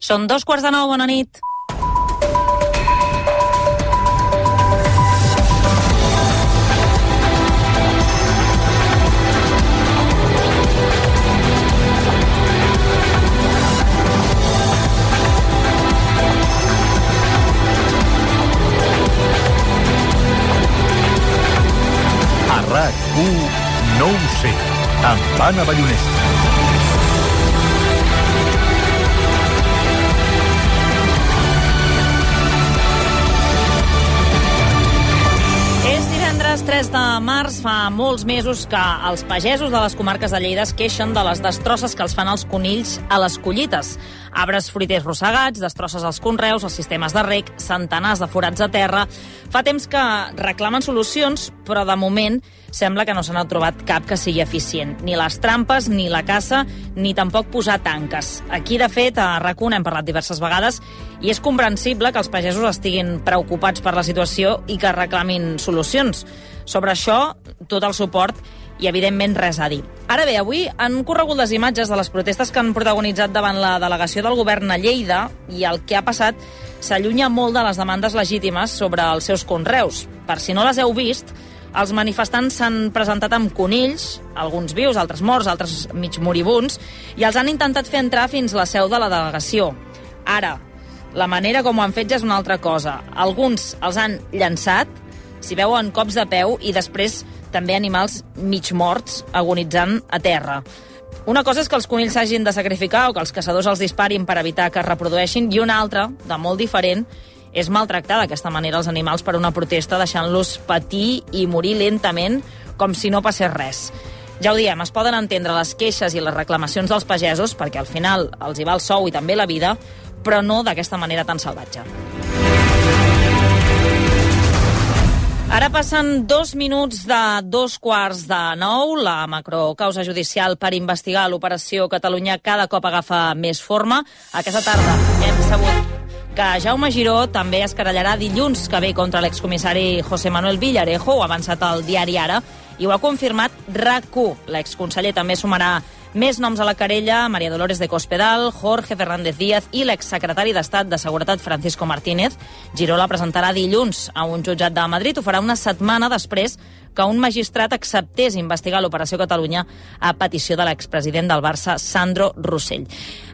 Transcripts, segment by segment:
Són dos quarts de nou, bona nit. A RAC1 no ho sé, amb Anna Ballonesta. Divendres 3 de març. Fa molts mesos que els pagesos de les comarques de Lleida es queixen de les destrosses que els fan els conills a les collites. Arbres fruiters rossegats, destrosses als conreus, els sistemes de rec, centenars de forats a terra... Fa temps que reclamen solucions, però de moment sembla que no se n'ha trobat cap que sigui eficient. Ni les trampes, ni la caça, ni tampoc posar tanques. Aquí, de fet, a rac hem parlat diverses vegades i és comprensible que els pagesos estiguin preocupats per la situació i que reclamin solucions. Sobre això, tot el suport i, evidentment, res a dir. Ara bé, avui han corregut les imatges de les protestes que han protagonitzat davant la delegació del govern a Lleida i el que ha passat s'allunya molt de les demandes legítimes sobre els seus conreus. Per si no les heu vist, els manifestants s'han presentat amb conills, alguns vius, altres morts, altres mig moribuns, i els han intentat fer entrar fins la seu de la delegació. Ara, la manera com ho han fet ja és una altra cosa. Alguns els han llançat, s'hi veuen cops de peu i després també animals mig morts agonitzant a terra. Una cosa és que els conills s'hagin de sacrificar o que els caçadors els disparin per evitar que es reprodueixin i una altra, de molt diferent, és maltractar d'aquesta manera els animals per una protesta deixant-los patir i morir lentament com si no passés res. Ja ho diem, es poden entendre les queixes i les reclamacions dels pagesos perquè al final els hi va el sou i també la vida, però no d'aquesta manera tan salvatge. Ara passen dos minuts de dos quarts de nou. La macrocausa judicial per investigar l'operació Catalunya cada cop agafa més forma. Aquesta tarda hem sabut que Jaume Giró també es querellarà dilluns que ve contra l'excomissari José Manuel Villarejo, ho ha avançat el diari Ara, i ho ha confirmat RAC1. L'exconseller també sumarà més noms a la querella, Maria Dolores de Cospedal, Jorge Fernández Díaz i l'exsecretari d'Estat de Seguretat Francisco Martínez. Giró la presentarà dilluns a un jutjat de Madrid. Ho farà una setmana després que un magistrat acceptés investigar l'Operació Catalunya a petició de l'expresident del Barça, Sandro Rossell.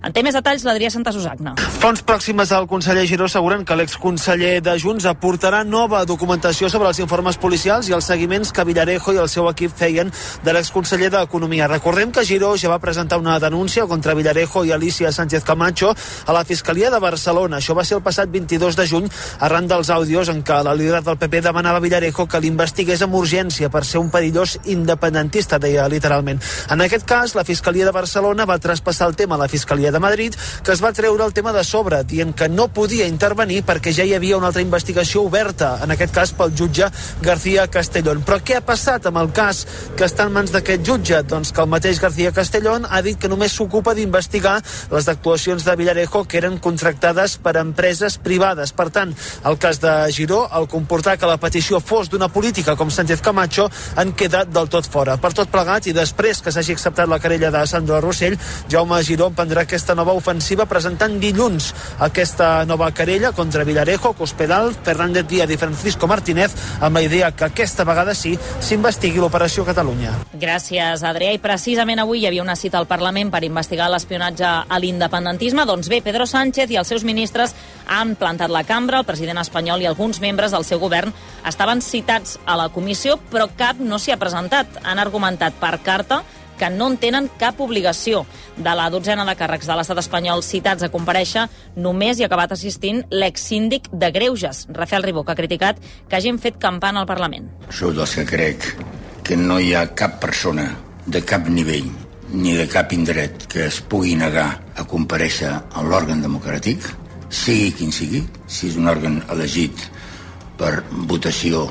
En té més detalls l'Adrià Santa Susagna. Fonts pròximes al conseller Giró asseguren que l'exconseller de Junts aportarà nova documentació sobre els informes policials i els seguiments que Villarejo i el seu equip feien de l'exconseller d'Economia. Recordem que Giró ja va presentar una denúncia contra Villarejo i Alicia Sánchez Camacho a la Fiscalia de Barcelona. Això va ser el passat 22 de juny arran dels àudios en què la líder del PP demanava a Villarejo que l'investigués amb urgència per ser un perillós independentista, deia literalment. En aquest cas, la Fiscalia de Barcelona va traspassar el tema a la Fiscalia de Madrid, que es va treure el tema de sobre, dient que no podia intervenir perquè ja hi havia una altra investigació oberta, en aquest cas pel jutge García Castellón. Però què ha passat amb el cas que està en mans d'aquest jutge? Doncs que el mateix García Castellón ha dit que només s'ocupa d'investigar les actuacions de Villarejo que eren contractades per empreses privades. Per tant, el cas de Giró, al comportar que la petició fos d'una política com Sánchez Camacho, han quedat del tot fora. Per tot plegat, i després que s'hagi acceptat la querella de Sandro Rossell, Jaume Giró emprendrà aquesta nova ofensiva presentant dilluns aquesta nova querella contra Villarejo, Cospedal, Fernández Díaz i Francisco Martínez amb la idea que aquesta vegada sí s'investigui l'operació Catalunya. Gràcies, Adrià. I precisament avui hi havia una cita al Parlament per investigar l'espionatge a l'independentisme. Doncs bé, Pedro Sánchez i els seus ministres han plantat la cambra, el president espanyol i alguns membres del seu govern estaven citats a la comissió, però cap no s'hi ha presentat. Han argumentat per carta que no en tenen cap obligació. De la dotzena de càrrecs de l'estat espanyol citats a compareixer, només hi ha acabat assistint l'exsíndic de Greuges, Rafael Ribó, que ha criticat que hagin fet campana al Parlament. Sóc dels que crec que no hi ha cap persona de cap nivell ni de cap indret que es pugui negar a compareixer a l'òrgan democràtic, sigui quin sigui, si és un òrgan elegit per votació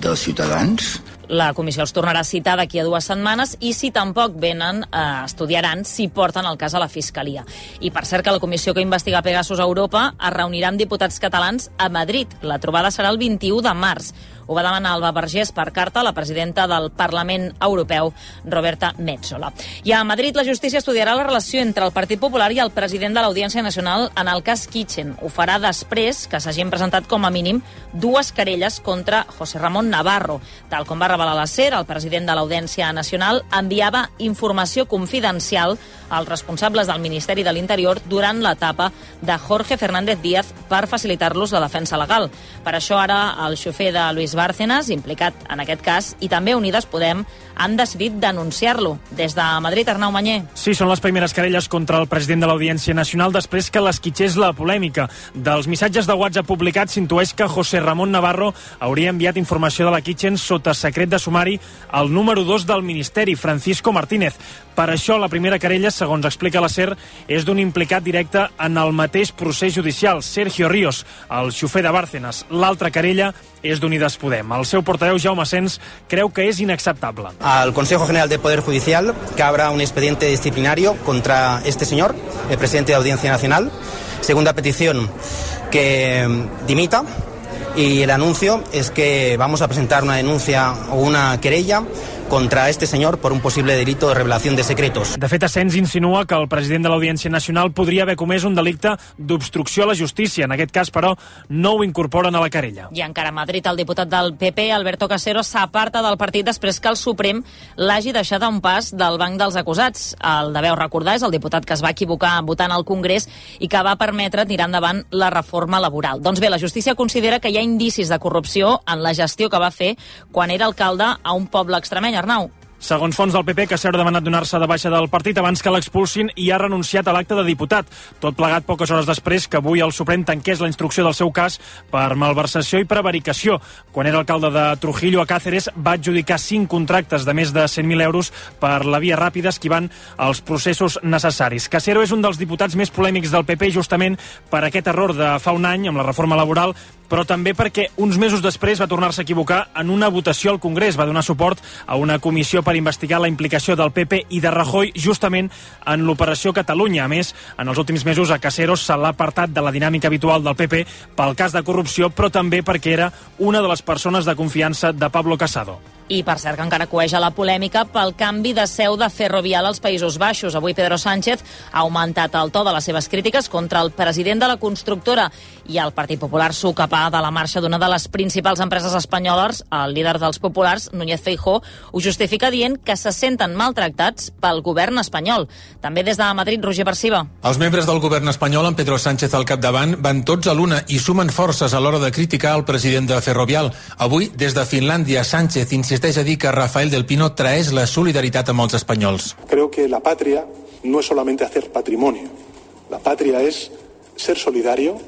dels ciutadans, la comissió els tornarà a citar d'aquí a dues setmanes i si tampoc venen, eh, estudiaran si porten el cas a la Fiscalia. I per cert que la comissió que investiga Pegasus a Europa es reunirà amb diputats catalans a Madrid. La trobada serà el 21 de març. Ho va demanar Alba Vergés per carta a la presidenta del Parlament Europeu, Roberta Metzola. I a Madrid la justícia estudiarà la relació entre el Partit Popular i el president de l'Audiència Nacional en el cas Kitchen. Ho farà després que s'hagin presentat com a mínim dues querelles contra José Ramón Navarro. Tal com va revelar la SER, el president de l'Audiència Nacional enviava informació confidencial als responsables del Ministeri de l'Interior durant l'etapa de Jorge Fernández Díaz per facilitar-los la defensa legal. Per això ara el xofer de Luis Bárcenas, implicat en aquest cas, i també Unides Podem, han decidit denunciar-lo. Des de Madrid, Arnau Manyer. Sí, són les primeres querelles contra el president de l'Audiència Nacional després que l'esquitxés la polèmica. Dels missatges de WhatsApp publicats s'intueix que José Ramón Navarro hauria enviat informació de la Kitchen sota secret de sumari al número 2 del Ministeri, Francisco Martínez. Per això, la primera querella, segons explica la SER, és d'un implicat directe en el mateix procés judicial, Sergio Ríos, el xofer de Bárcenas. L'altra querella és d'Unides Podem. El seu portaveu, Jaume Sens, creu que és inacceptable. Al Consejo General de Poder Judicial que abra un expediente disciplinario contra este señor, el presidente de Audiencia Nacional. Segunda petición, que dimita. Y el anuncio es que vamos a presentar una denuncia o una querella contra este senyor per un possible delito de revelació de secretos. De fet, Asens insinua que el president de l'Audiència Nacional podria haver comès un delicte d'obstrucció a la justícia. En aquest cas, però, no ho incorporen a la querella. I encara a Madrid, el diputat del PP, Alberto Casero, s'aparta del partit després que el Suprem l'hagi deixat a un pas del banc dels acusats. El de veu recordar és el diputat que es va equivocar votant al Congrés i que va permetre tirar endavant la reforma laboral. Doncs bé, la justícia considera que hi ha indicis de corrupció en la gestió que va fer quan era alcalde a un poble extremeny, Arnau. Segons fons del PP, Casero ha demanat donar-se de baixa del partit abans que l'expulsin i ha renunciat a l'acte de diputat. Tot plegat poques hores després que avui el Suprem tanqués la instrucció del seu cas per malversació i prevaricació. Quan era alcalde de Trujillo a Cáceres va adjudicar cinc contractes de més de 100.000 euros per la via ràpida esquivant els processos necessaris. Casero és un dels diputats més polèmics del PP justament per aquest error de fa un any amb la reforma laboral però també perquè uns mesos després va tornar-se a equivocar en una votació al Congrés. Va donar suport a una comissió per investigar la implicació del PP i de Rajoy justament en l'operació Catalunya. A més, en els últims mesos a Caceros se l'ha apartat de la dinàmica habitual del PP pel cas de corrupció, però també perquè era una de les persones de confiança de Pablo Casado. I per cert que encara coeja la polèmica pel canvi de seu de Ferrovial als Països Baixos. Avui Pedro Sánchez ha augmentat el to de les seves crítiques contra el president de la constructora i el Partit Popular s'ocapà de la marxa d'una de les principals empreses espanyoles, el líder dels populars, Núñez Feijó, ho justifica dient que se senten maltractats pel govern espanyol. També des de Madrid, Roger Barciba. Els membres del govern espanyol, amb Pedro Sánchez al capdavant, van tots a l'una i sumen forces a l'hora de criticar el president de Ferrovial. Avui, des de Finlàndia, Sánchez insisteix a dir que Rafael del Pino traeix la solidaritat amb els espanyols. Creo que la patria no es solamente hacer patrimonio. La patria es ser solidario,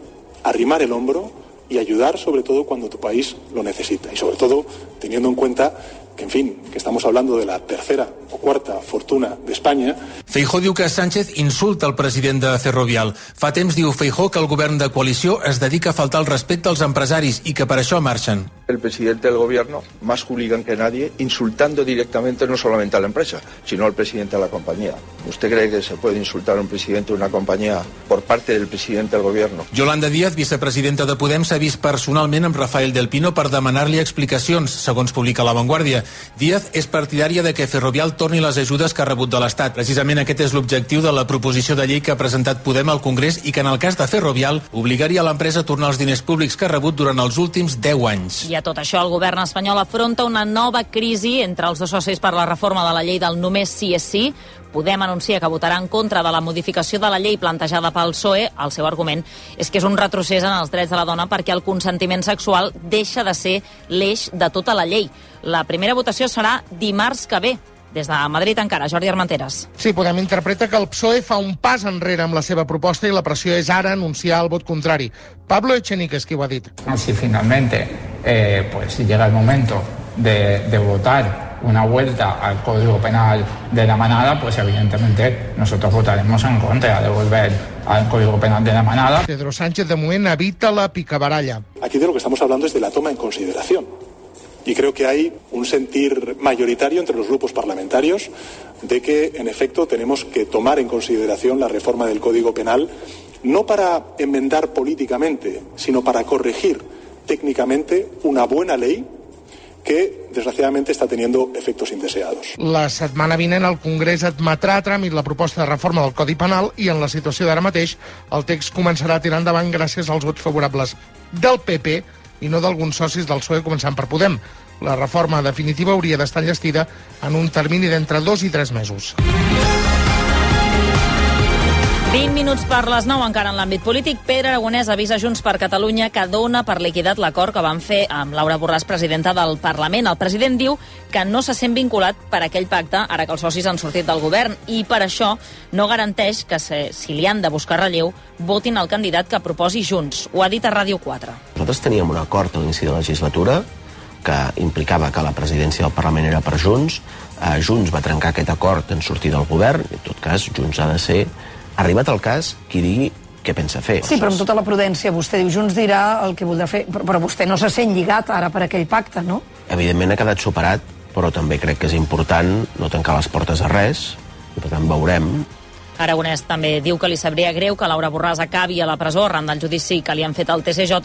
arrimar el hombro y ayudar sobre todo cuando tu país lo necesita. Y sobre todo teniendo en cuenta que, en fin, que estamos hablando de la tercera o cuarta fortuna d'Espanya. Feijó diu que Sánchez insulta el president de Ferrovial. Fa temps diu Feijó que el govern de coalició es dedica a faltar el respecte als empresaris i que per això marxen. El presidente del gobierno, más hooligan que nadie, insultando directamente no solamente a la empresa, sino al presidente de la compañía. ¿Usted cree que se puede insultar a un presidente de una compañía por parte del presidente del gobierno? Yolanda Díaz, vicepresidenta de Podem, s'ha vist personalment amb Rafael del Pino per demanar-li explicacions, segons publica La Vanguardia. Díaz és partidària de que Ferrovial torni les ajudes que ha rebut de l'Estat. Precisament aquest és l'objectiu de la proposició de llei que ha presentat Podem al Congrés i que en el cas de Ferrovial obligaria l'empresa a tornar els diners públics que ha rebut durant els últims 10 anys. I a tot això, el govern espanyol afronta una nova crisi entre els dos socis per la reforma de la llei del només sí és sí. Podem anunciar que votarà en contra de la modificació de la llei plantejada pel PSOE. El seu argument és que és un retrocés en els drets de la dona perquè el consentiment sexual deixa de ser l'eix de tota la llei. La primera votació serà dimarts que ve. Des de Madrid encara, Jordi Armenteres. Sí, Podem interpreta que el PSOE fa un pas enrere amb la seva proposta i la pressió és ara anunciar el vot contrari. Pablo Echenique és qui ho ha dit. Si finalmente eh, pues llega el momento de, de votar una vuelta al Código Penal de la manada, pues evidentemente nosotros votaremos en contra de volver al Código Penal de la manada. Pedro Sánchez de moment evita la picabaralla. Aquí de lo que estamos hablando es de la toma en consideración. Y creo que hay un sentir mayoritario entre los grupos parlamentarios de que, en efecto, tenemos que tomar en consideración la reforma del Código Penal, no para enmendar políticamente, sino para corregir técnicamente una buena ley que desgraciadamente está teniendo efectos indeseados. La setmana vinent el Congrés admetrà a tràmit la proposta de reforma del Codi Penal i en la situació d'ara mateix el text començarà a tirar endavant gràcies als vots favorables del PP i no d'alguns socis del PSOE començant per Podem. La reforma definitiva hauria d'estar enllestida en un termini d'entre dos i tres mesos. 20 minuts per les 9 encara en l'àmbit polític. Pere Aragonès avisa Junts per Catalunya que dona per liquidat l'acord que van fer amb Laura Borràs, presidenta del Parlament. El president diu que no se sent vinculat per aquell pacte ara que els socis han sortit del govern i per això no garanteix que se, si li han de buscar relleu votin el candidat que proposi Junts. Ho ha dit a Ràdio 4. Nosaltres teníem un acord a l'inici de la legislatura que implicava que la presidència del Parlament era per Junts. Eh, Junts va trencar aquest acord en sortir del govern. En tot cas, Junts ha de ser arribat al cas, qui digui què pensa fer. Sí, però amb tota la prudència, vostè diu, Junts dirà el que voldrà fer, però, però vostè no se sent lligat ara per aquell pacte, no? Evidentment ha quedat superat, però també crec que és important no tancar les portes a res, i per tant veurem Aragonès també diu que li sabria greu que Laura Borràs acabi a la presó arran del judici que li han fet al TCJ,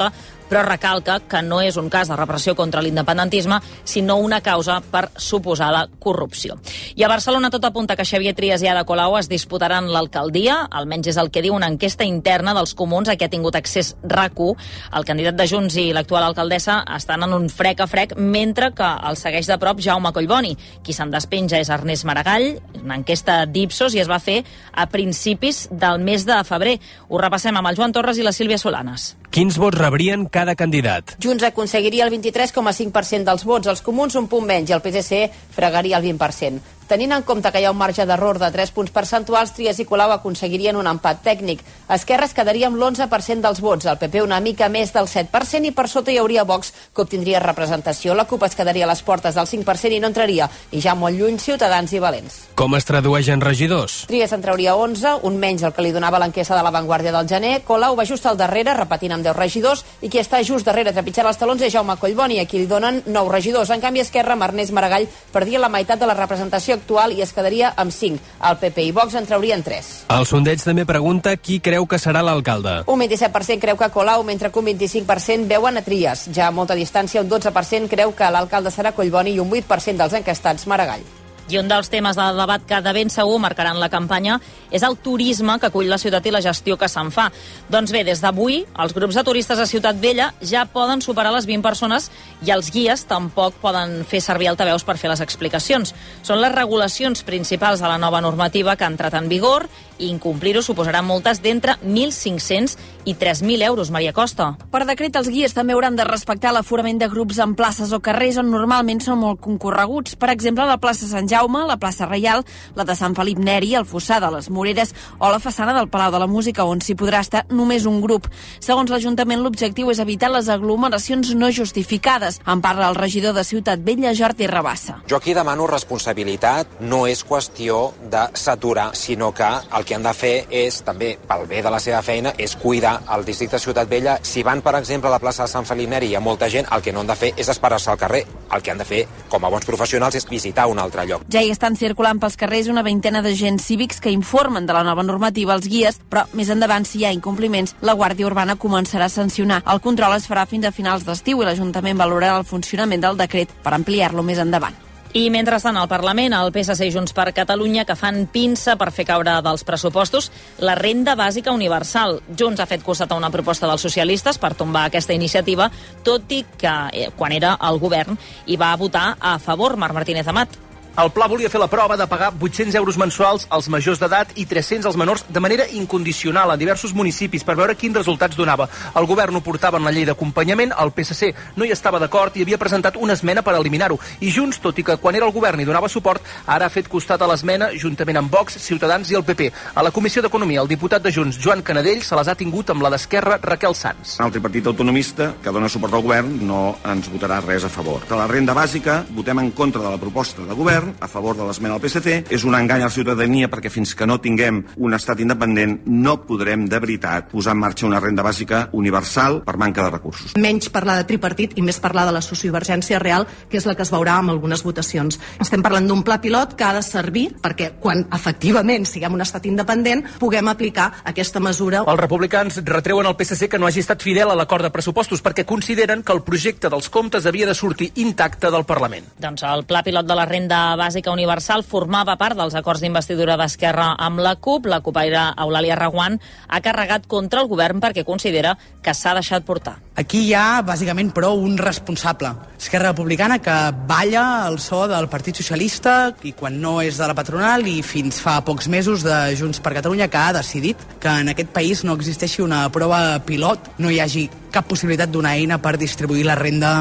però recalca que no és un cas de repressió contra l'independentisme, sinó una causa per suposada corrupció. I a Barcelona tot apunta que Xavier Trias i Ada Colau es disputaran l'alcaldia, almenys és el que diu una enquesta interna dels comuns a què ha tingut accés RAC1. El candidat de Junts i l'actual alcaldessa estan en un frec a frec, mentre que el segueix de prop Jaume Collboni. Qui se'n despenja és Ernest Maragall, una enquesta d'Ipsos i es va fer a principis del mes de febrer. Ho repassem amb el Joan Torres i la Sílvia Solanes. Quins vots rebrien cada candidat? Junts aconseguiria el 23,5% dels vots, els comuns un punt menys i el PSC fregaria el 20%. Tenint en compte que hi ha un marge d'error de 3 punts percentuals, Trias i Colau aconseguirien un empat tècnic. Esquerra es quedaria amb l'11% dels vots, el PP una mica més del 7% i per sota hi hauria Vox, que obtindria representació. La CUP es quedaria a les portes del 5% i no entraria, i ja molt lluny Ciutadans i Valents. Com es tradueix en regidors? Trias en trauria 11, un menys el que li donava l'enquesta de l'avantguàrdia del gener. Colau va just al darrere, repetint amb 10 regidors, i qui està just darrere trepitjant els talons és Jaume Collboni, a qui li donen 9 regidors. En canvi, Esquerra, Ernest Maragall, perdia la meitat de la representació actual i es quedaria amb 5. El PP i Vox en traurien 3. El sondeig també pregunta qui creu que serà l'alcalde. Un 27% creu que Colau, mentre que un 25% veuen a Trias. Ja a molta distància, un 12% creu que l'alcalde serà Collboni i un 8% dels encastats Maragall. I un dels temes de debat que de ben segur marcaran la campanya és el turisme que acull la ciutat i la gestió que se'n fa. Doncs bé, des d'avui, els grups de turistes a Ciutat Vella ja poden superar les 20 persones i els guies tampoc poden fer servir altaveus per fer les explicacions. Són les regulacions principals de la nova normativa que ha entrat en vigor i incomplir-ho suposarà multes d'entre 1.500 i 3.000 euros, Maria Costa. Per decret, els guies també hauran de respectar l'aforament de grups en places o carrers on normalment són molt concorreguts. Per exemple, la plaça Sant Jaume, la plaça Reial, la de Sant Felip Neri, el Fossar de les Moreres o la façana del Palau de la Música, on s'hi podrà estar només un grup. Segons l'Ajuntament, l'objectiu és evitar les aglomeracions no justificades. En parla el regidor de Ciutat Vella, Jordi Rabassa. Jo aquí demano responsabilitat. No és qüestió de saturar, sinó que el que han de fer és, també pel bé de la seva feina, és cuidar el districte Ciutat Vella. Si van, per exemple, a la plaça de Sant Felip Neri i hi ha molta gent, el que no han de fer és esperar-se al carrer. El que han de fer, com a bons professionals, és visitar un altre lloc. Ja hi estan circulant pels carrers una veintena d'agents cívics que informen de la nova normativa als guies, però més endavant, si hi ha incompliments, la Guàrdia Urbana començarà a sancionar. El control es farà fins a finals d'estiu i l'Ajuntament valorarà el funcionament del decret per ampliar-lo més endavant. I mentrestant al Parlament, el PSC i Junts per Catalunya que fan pinça per fer caure dels pressupostos la renda bàsica universal. Junts ha fet costat a una proposta dels socialistes per tombar aquesta iniciativa, tot i que eh, quan era al govern hi va votar a favor Marc Martínez Amat. El pla volia fer la prova de pagar 800 euros mensuals als majors d'edat i 300 als menors de manera incondicional en diversos municipis per veure quins resultats donava. El govern ho portava en la llei d'acompanyament, el PSC no hi estava d'acord i havia presentat una esmena per eliminar-ho. I Junts, tot i que quan era el govern hi donava suport, ara ha fet costat a l'esmena juntament amb Vox, Ciutadans i el PP. A la Comissió d'Economia, el diputat de Junts, Joan Canadell, se les ha tingut amb la d'Esquerra, Raquel Sanz. El tripartit autonomista, que dona suport al govern, no ens votarà res a favor. De la renda bàsica, votem en contra de la proposta de govern govern a favor de l'esmena del PSC, és un engany a la ciutadania perquè fins que no tinguem un estat independent no podrem de veritat posar en marxa una renda bàsica universal per manca de recursos. Menys parlar de tripartit i més parlar de la sociovergència real, que és la que es veurà amb algunes votacions. Estem parlant d'un pla pilot que ha de servir perquè quan efectivament siguem un estat independent puguem aplicar aquesta mesura. Els republicans retreuen al PSC que no hagi estat fidel a l'acord de pressupostos perquè consideren que el projecte dels comptes havia de sortir intacte del Parlament. Doncs el pla pilot de la renda bàsica universal formava part dels acords d'investidura d'Esquerra amb la CUP. La cupaire Eulàlia Reguant ha carregat contra el govern perquè considera que s'ha deixat portar. Aquí hi ha, bàsicament, però, un responsable. Esquerra Republicana que balla el so del Partit Socialista i quan no és de la patronal i fins fa pocs mesos de Junts per Catalunya que ha decidit que en aquest país no existeixi una prova pilot, no hi hagi cap possibilitat d'una eina per distribuir la renda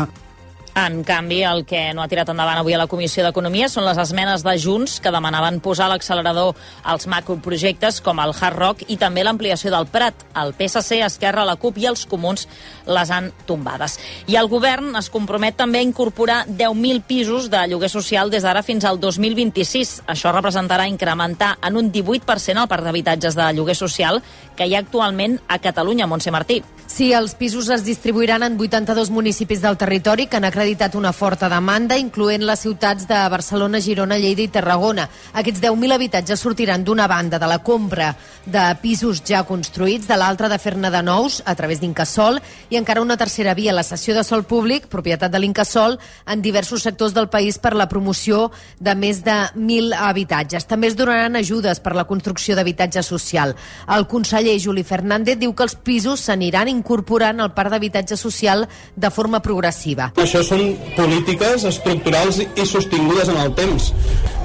en canvi, el que no ha tirat endavant avui a la Comissió d'Economia són les esmenes de Junts que demanaven posar l'accelerador als macroprojectes com el Hard Rock i també l'ampliació del Prat. El PSC, Esquerra, la CUP i els Comuns les han tombades. I el govern es compromet també a incorporar 10.000 pisos de lloguer social des d'ara fins al 2026. Això representarà incrementar en un 18% el parc d'habitatges de lloguer social que hi ha actualment a Catalunya, Montse Martí. Sí, els pisos es distribuiran en 82 municipis del territori que han acreditat una forta demanda, incloent les ciutats de Barcelona, Girona, Lleida i Tarragona. Aquests 10.000 habitatges sortiran d'una banda de la compra de pisos ja construïts, de l'altra de fer-ne de nous a través d'Incasol i encara una tercera via, la cessió de sol públic, propietat de l'Incasol, en diversos sectors del país per la promoció de més de 1.000 habitatges. També es donaran ajudes per la construcció d'habitatge social. El conseller Juli Fernández diu que els pisos s'aniran incorporant al parc d'habitatge social de forma progressiva. Això són polítiques estructurals i sostingudes en el temps.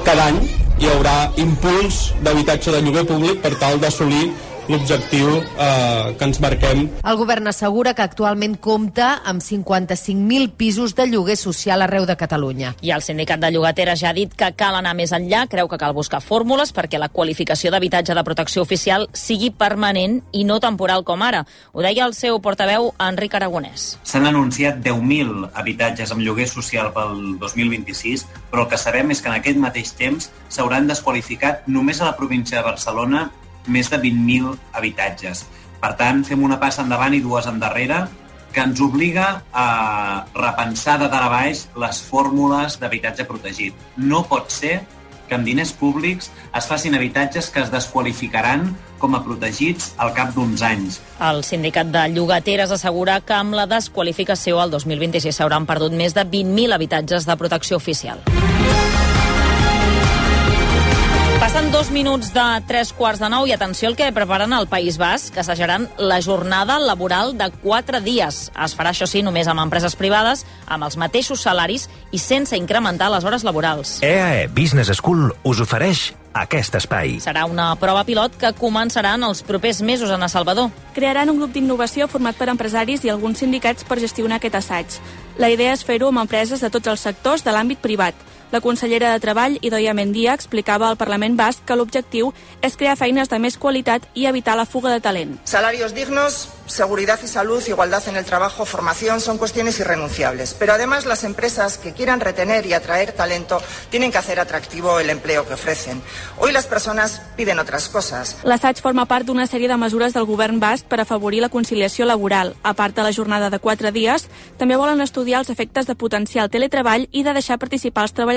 Cada any hi haurà impuls d'habitatge de lloguer públic per tal d'assolir l'objectiu eh, que ens marquem. El govern assegura que actualment compta amb 55.000 pisos de lloguer social arreu de Catalunya. I el sindicat de llogateres ja ha dit que cal anar més enllà, creu que cal buscar fórmules perquè la qualificació d'habitatge de protecció oficial sigui permanent i no temporal com ara. Ho deia el seu portaveu, Enric Aragonès. S'han anunciat 10.000 habitatges amb lloguer social pel 2026, però el que sabem és que en aquest mateix temps s'hauran desqualificat només a la província de Barcelona més de 20.000 habitatges. Per tant, fem una passa endavant i dues endarrere que ens obliga a repensar de dalt a baix les fórmules d'habitatge protegit. No pot ser que amb diners públics es facin habitatges que es desqualificaran com a protegits al cap d'uns anys. El sindicat de llogateres assegura que amb la desqualificació al 2026 s'hauran perdut més de 20.000 habitatges de protecció oficial. Passen dos minuts de tres quarts de nou i atenció al que preparen al País Basc, que assajaran la jornada laboral de quatre dies. Es farà, això sí, només amb empreses privades, amb els mateixos salaris i sense incrementar les hores laborals. EAE Business School us ofereix aquest espai. Serà una prova pilot que començarà en els propers mesos a Salvador. Crearan un grup d'innovació format per empresaris i alguns sindicats per gestionar aquest assaig. La idea és fer-ho amb empreses de tots els sectors de l'àmbit privat. La consellera de Treball, Idoia Mendia, explicava al Parlament Basc que l'objectiu és crear feines de més qualitat i evitar la fuga de talent. Salarios dignos, seguridad y salud, igualdad en el trabajo, formación son cuestiones irrenunciables. Pero además las empresas que quieran retener y atraer talento tienen que hacer atractivo el empleo que ofrecen. Hoy las personas piden otras cosas. L'assaig forma part d'una sèrie de mesures del govern basc per afavorir la conciliació laboral. A part de la jornada de quatre dies, també volen estudiar els efectes de potenciar el teletreball i de deixar participar els treballadors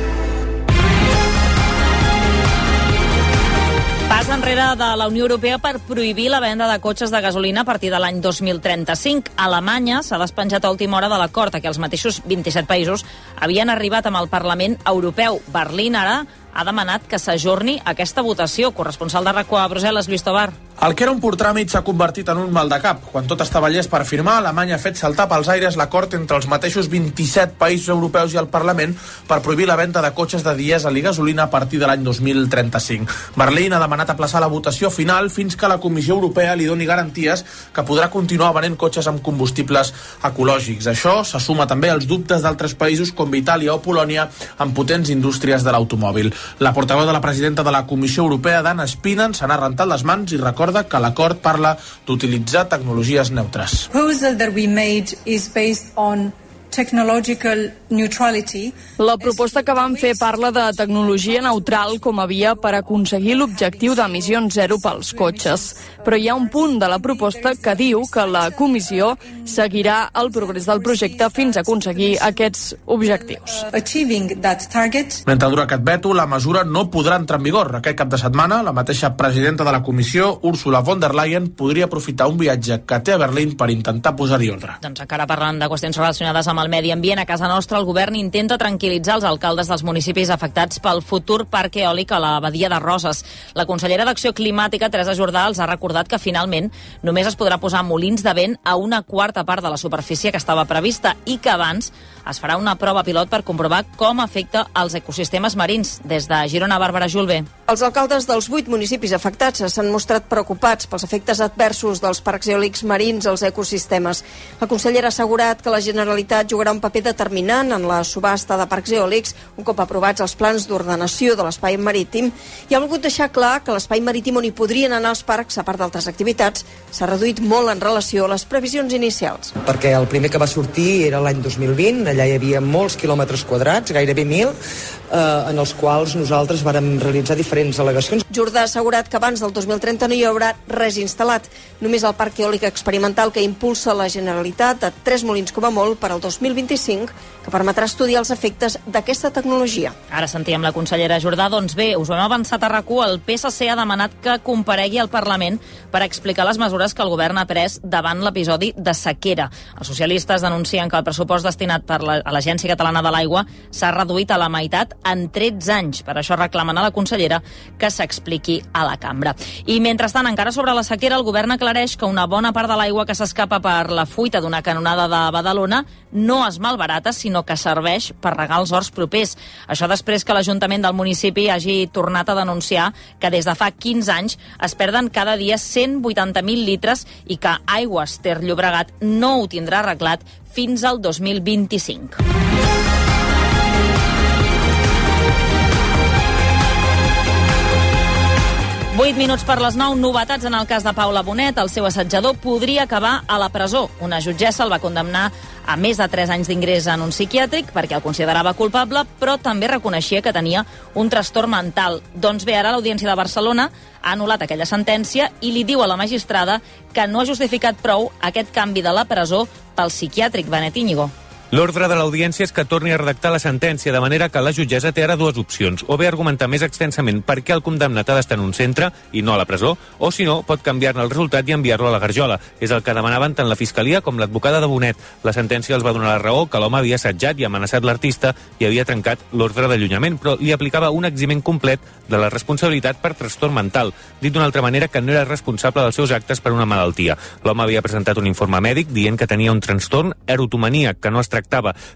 Enrere de la Unió Europea per prohibir la venda de cotxes de gasolina a partir de l'any 2035. Alemanya s'ha despenjat a última hora de l'acord a què els mateixos 27 països havien arribat amb el Parlament Europeu. Berlín ara ha demanat que s'ajorni aquesta votació. Corresponsal de RACO a Brussel·les, Lluís Tobar. El que era un pur tràmit s'ha convertit en un mal de cap. Quan tot estava llest per firmar, Alemanya ha fet saltar pels aires l'acord entre els mateixos 27 països europeus i el Parlament per prohibir la venda de cotxes de dièsel i gasolina a partir de l'any 2035. Berlín ha demanat aplaçar la votació final fins que la Comissió Europea li doni garanties que podrà continuar venent cotxes amb combustibles ecològics. Això se suma també als dubtes d'altres països com Itàlia o Polònia amb potents indústries de l'automòbil. La portaveu de la presidenta de la Comissió Europea, Dana Spinen, se n'ha rentat les mans i recorda que l'acord parla d'utilitzar tecnologies neutres. proposal that we made is based on. La proposta que vam fer parla de tecnologia neutral com a via per aconseguir l'objectiu d'emissions zero pels cotxes. Però hi ha un punt de la proposta que diu que la comissió seguirà el progrés del projecte fins a aconseguir aquests objectius. Achieving that target. Mentre dura aquest veto, la mesura no podrà entrar en vigor. Aquest cap de setmana, la mateixa presidenta de la comissió, Ursula von der Leyen, podria aprofitar un viatge que té a Berlín per intentar posar-hi ordre. Doncs encara parlant de qüestions relacionades amb el medi ambient, a casa nostra el govern intenta tranquil·litzar els alcaldes dels municipis afectats pel futur parc eòlic a la badia de Roses. La consellera d'Acció Climàtica, Teresa Jordà, els ha recordat que finalment només es podrà posar molins de vent a una quarta part de la superfície que estava prevista i que abans es farà una prova pilot per comprovar com afecta els ecosistemes marins. Des de Girona, Bàrbara Julve. Els alcaldes dels vuit municipis afectats s'han mostrat preocupats pels efectes adversos dels parcs eòlics marins als ecosistemes. La consellera ha assegurat que la Generalitat jugarà un paper determinant en la subhasta de parcs eòlics un cop aprovats els plans d'ordenació de l'espai marítim i ha volgut deixar clar que l'espai marítim on hi podrien anar els parcs, a part d'altres activitats, s'ha reduït molt en relació a les previsions inicials. Perquè el primer que va sortir era l'any 2020, allà hi havia molts quilòmetres quadrats, gairebé mil, eh, en els quals nosaltres vàrem realitzar diferents al·legacions. Jordà ha assegurat que abans del 2030 no hi haurà res instal·lat. Només el parc eòlic experimental que impulsa la Generalitat de tres molins com a molt per al 2025 que permetrà estudiar els efectes d'aquesta tecnologia. Ara sentíem la consellera Jordà. Doncs bé, us ho hem avançat a rac El PSC ha demanat que comparegui al Parlament per explicar les mesures que el govern ha pres davant l'episodi de sequera. Els socialistes denuncien que el pressupost destinat per a l'Agència Catalana de l'Aigua s'ha reduït a la meitat en 13 anys. Per això reclamen a la consellera que s'expliqui a la cambra. I mentrestant, encara sobre la sequera, el govern aclareix que una bona part de l'aigua que s'escapa per la fuita d'una canonada de Badalona no es malbarata, sinó que serveix per regar els horts propers. Això després que l'Ajuntament del municipi hagi tornat a denunciar que des de fa 15 anys es perden cada dia 180.000 litres i que Aigües Ter Llobregat no ho tindrà arreglat fins al 2025. 8 minuts per les 9, novetats en el cas de Paula Bonet. El seu assetjador podria acabar a la presó. Una jutgessa el va condemnar a més de 3 anys d'ingrés en un psiquiàtric perquè el considerava culpable, però també reconeixia que tenia un trastorn mental. Doncs bé, ara l'Audiència de Barcelona ha anul·lat aquella sentència i li diu a la magistrada que no ha justificat prou aquest canvi de la presó pel psiquiàtric Benet Íñigo. L'ordre de l'audiència és que torni a redactar la sentència, de manera que la jutgessa té ara dues opcions. O bé argumentar més extensament per què el condemnat ha d'estar en un centre i no a la presó, o si no, pot canviar-ne el resultat i enviar-lo a la garjola. És el que demanaven tant la Fiscalia com l'advocada de Bonet. La sentència els va donar la raó que l'home havia assetjat i amenaçat l'artista i havia trencat l'ordre d'allunyament, però li aplicava un eximent complet de la responsabilitat per trastorn mental. Dit d'una altra manera, que no era responsable dels seus actes per una malaltia. L'home havia presentat un informe mèdic dient que tenia un trastorn erotomaníac que no es.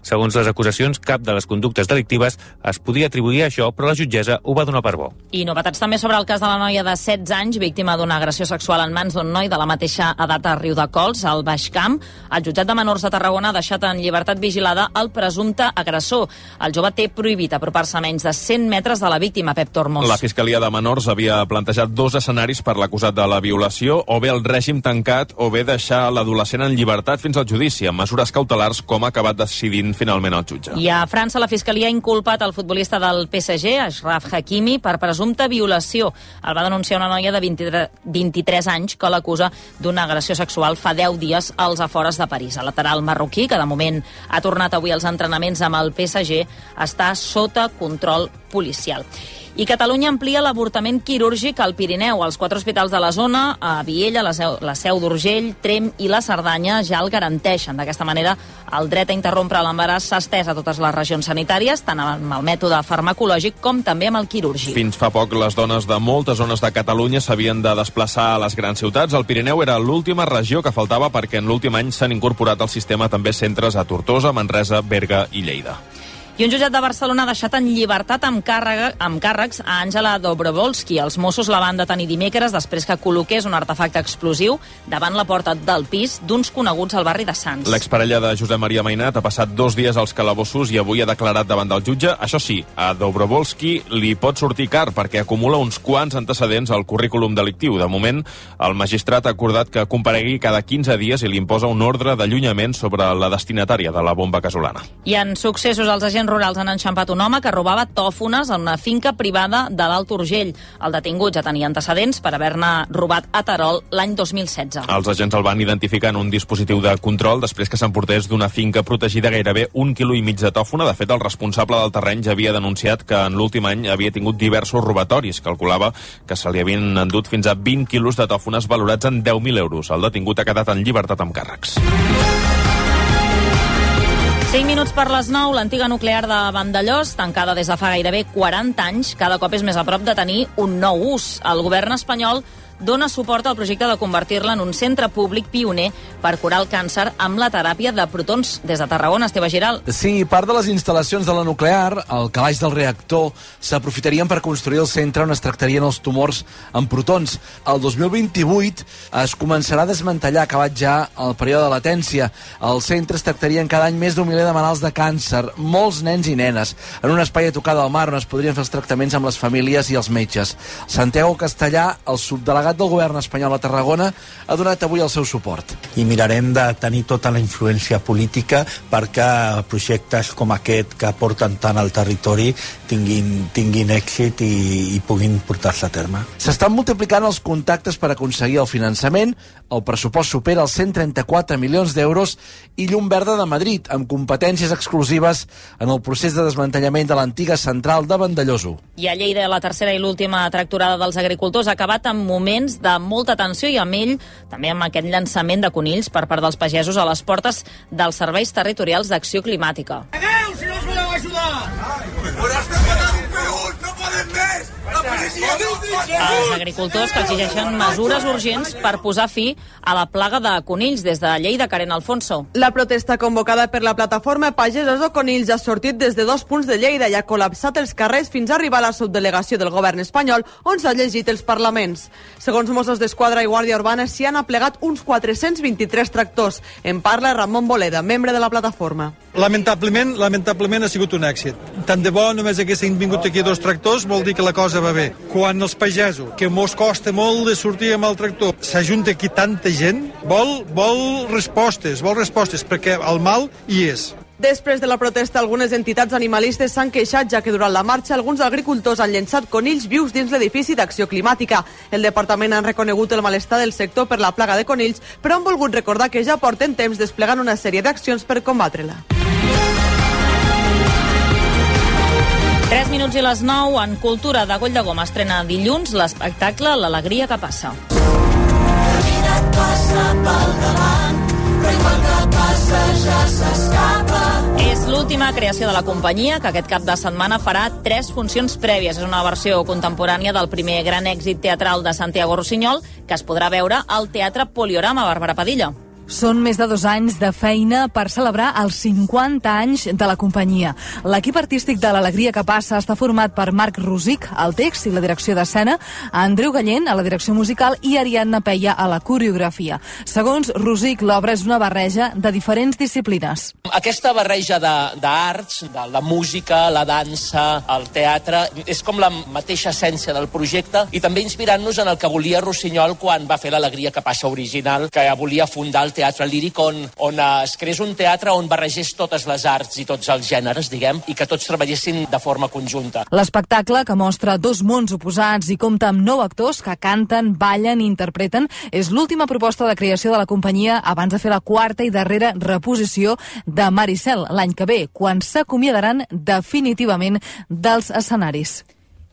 Segons les acusacions, cap de les conductes delictives es podia atribuir a això, però la jutgessa ho va donar per bo. I novetats també sobre el cas de la noia de 16 anys, víctima d'una agressió sexual en mans d'un noi de la mateixa edat a Riu de Cols, al Baix Camp. El jutjat de menors de Tarragona ha deixat en llibertat vigilada el presumpte agressor. El jove té prohibit apropar-se a menys de 100 metres de la víctima, Pep Tormos. La Fiscalia de Menors havia plantejat dos escenaris per l'acusat de la violació, o bé el règim tancat, o bé deixar l'adolescent en llibertat fins al judici, amb mesures cautelars com ha acabat decidint finalment el jutge. I a França la Fiscalia ha inculpat el futbolista del PSG, Ashraf Hakimi, per presumpta violació. El va denunciar una noia de 23, 23 anys que l'acusa d'una agressió sexual fa 10 dies als afores de París. El lateral marroquí, que de moment ha tornat avui als entrenaments amb el PSG, està sota control policial. I Catalunya amplia l'avortament quirúrgic al Pirineu. Els quatre hospitals de la zona, a Viella, la Seu, la Seu d'Urgell, Trem i la Cerdanya, ja el garanteixen. D'aquesta manera, el dret a interrompre l'embaràs s'ha estès a totes les regions sanitàries, tant amb el mètode farmacològic com també amb el quirúrgic. Fins fa poc, les dones de moltes zones de Catalunya s'havien de desplaçar a les grans ciutats. El Pirineu era l'última regió que faltava perquè en l'últim any s'han incorporat al sistema també centres a Tortosa, Manresa, Berga i Lleida. I un jutjat de Barcelona ha deixat en llibertat amb, càrrega, amb càrrecs a Àngela Dobrovolski. Els Mossos la van detenir dimecres després que col·loqués un artefacte explosiu davant la porta del pis d'uns coneguts al barri de Sants. L'exparella de Josep Maria Mainat ha passat dos dies als calabossos i avui ha declarat davant del jutge. Això sí, a Dobrovolski li pot sortir car perquè acumula uns quants antecedents al currículum delictiu. De moment, el magistrat ha acordat que comparegui cada 15 dies i li imposa un ordre d'allunyament sobre la destinatària de la bomba casolana. I en successos, els agents rurals han enxampat un home que robava tòfones en una finca privada de l'Alt Urgell. El detingut ja tenia antecedents per haver-ne robat a Terol l'any 2016. Els agents el van identificar en un dispositiu de control després que s'emportés d'una finca protegida gairebé un quilo i mig de tòfona. De fet, el responsable del terreny ja havia denunciat que en l'últim any havia tingut diversos robatoris. Calculava que se li havien endut fins a 20 quilos de tòfones valorats en 10.000 euros. El detingut ha quedat en llibertat amb càrrecs. 5 minuts per les 9, l'antiga nuclear de Vandellós, tancada des de fa gairebé 40 anys, cada cop és més a prop de tenir un nou ús. El govern espanyol dona suport al projecte de convertir-la en un centre públic pioner per curar el càncer amb la teràpia de protons. Des de Tarragona, Esteve Giral. Sí, part de les instal·lacions de la nuclear, el calaix del reactor, s'aprofitarien per construir el centre on es tractarien els tumors amb protons. El 2028 es començarà a desmantellar, acabat ja el període de latència. Al centre es tractarien cada any més d'un miler de malalts de càncer, molts nens i nenes, en un espai a tocar del mar on es podrien fer els tractaments amb les famílies i els metges. Santiago Castellà, el subdelegat delegat del govern espanyol a Tarragona ha donat avui el seu suport. I mirarem de tenir tota la influència política perquè projectes com aquest que porten tant al territori tinguin, tinguin èxit i, i puguin portar-se a terme. S'estan multiplicant els contactes per aconseguir el finançament, el pressupost supera els 134 milions d'euros i llum verda de Madrid, amb competències exclusives en el procés de desmantellament de l'antiga central de Vandellós 1. I a Lleida, la tercera i l'última tracturada dels agricultors ha acabat amb moments de molta tensió i amb ell també amb aquest llançament de conills per part dels pagesos a les portes dels serveis territorials d'acció climàtica. Adeu, si no us voleu ajudar! Però Els agricultors que exigeixen mesures urgents per posar fi a la plaga de conills des de Lleida, Karen Alfonso. La protesta convocada per la plataforma Pagesos o Conills ha sortit des de dos punts de Lleida i ha col·lapsat els carrers fins a arribar a la subdelegació del govern espanyol on s'ha llegit els parlaments. Segons Mossos d'Esquadra i Guàrdia Urbana s'hi han aplegat uns 423 tractors. En parla Ramon Boleda, membre de la plataforma. Lamentablement, lamentablement ha sigut un èxit. Tant de bo només haguessin vingut aquí dos tractors vol dir que la cosa va bé. Quan els pagesos, que mos costa molt de sortir amb el tractor, s'ajunta aquí tanta gent, vol, vol respostes, vol respostes, perquè el mal hi és. Després de la protesta, algunes entitats animalistes s'han queixat, ja que durant la marxa alguns agricultors han llençat conills vius dins l'edifici d'acció climàtica. El departament ha reconegut el malestar del sector per la plaga de conills, però han volgut recordar que ja porten temps desplegant una sèrie d'accions per combatre-la. 3 minuts i les 9 en Cultura de Goll de Goma estrena dilluns l'espectacle L'alegria que passa. La vida passa pel davant, però igual que passa ja s'escapa. És l'última creació de la companyia, que aquest cap de setmana farà tres funcions prèvies. És una versió contemporània del primer gran èxit teatral de Santiago Rossinyol, que es podrà veure al Teatre Poliorama, Bàrbara Padilla. Són més de dos anys de feina per celebrar els 50 anys de la companyia. L'equip artístic de l'Alegria que passa està format per Marc Rosic, al text i la direcció d'escena, Andreu Gallent, a la direcció musical, i Ariadna Peia, a la coreografia. Segons Rosic, l'obra és una barreja de diferents disciplines. Aquesta barreja d'arts, de, de la música, la dansa, el teatre, és com la mateixa essència del projecte i també inspirant-nos en el que volia Rossinyol quan va fer l'Alegria que passa original, que volia fundar el teatre líric on, on es creés un teatre on barregés totes les arts i tots els gèneres, diguem, i que tots treballessin de forma conjunta. L'espectacle, que mostra dos mons oposats i compta amb nou actors que canten, ballen i interpreten, és l'última proposta de creació de la companyia abans de fer la quarta i darrera reposició de Maricel l'any que ve, quan s'acomiadaran definitivament dels escenaris.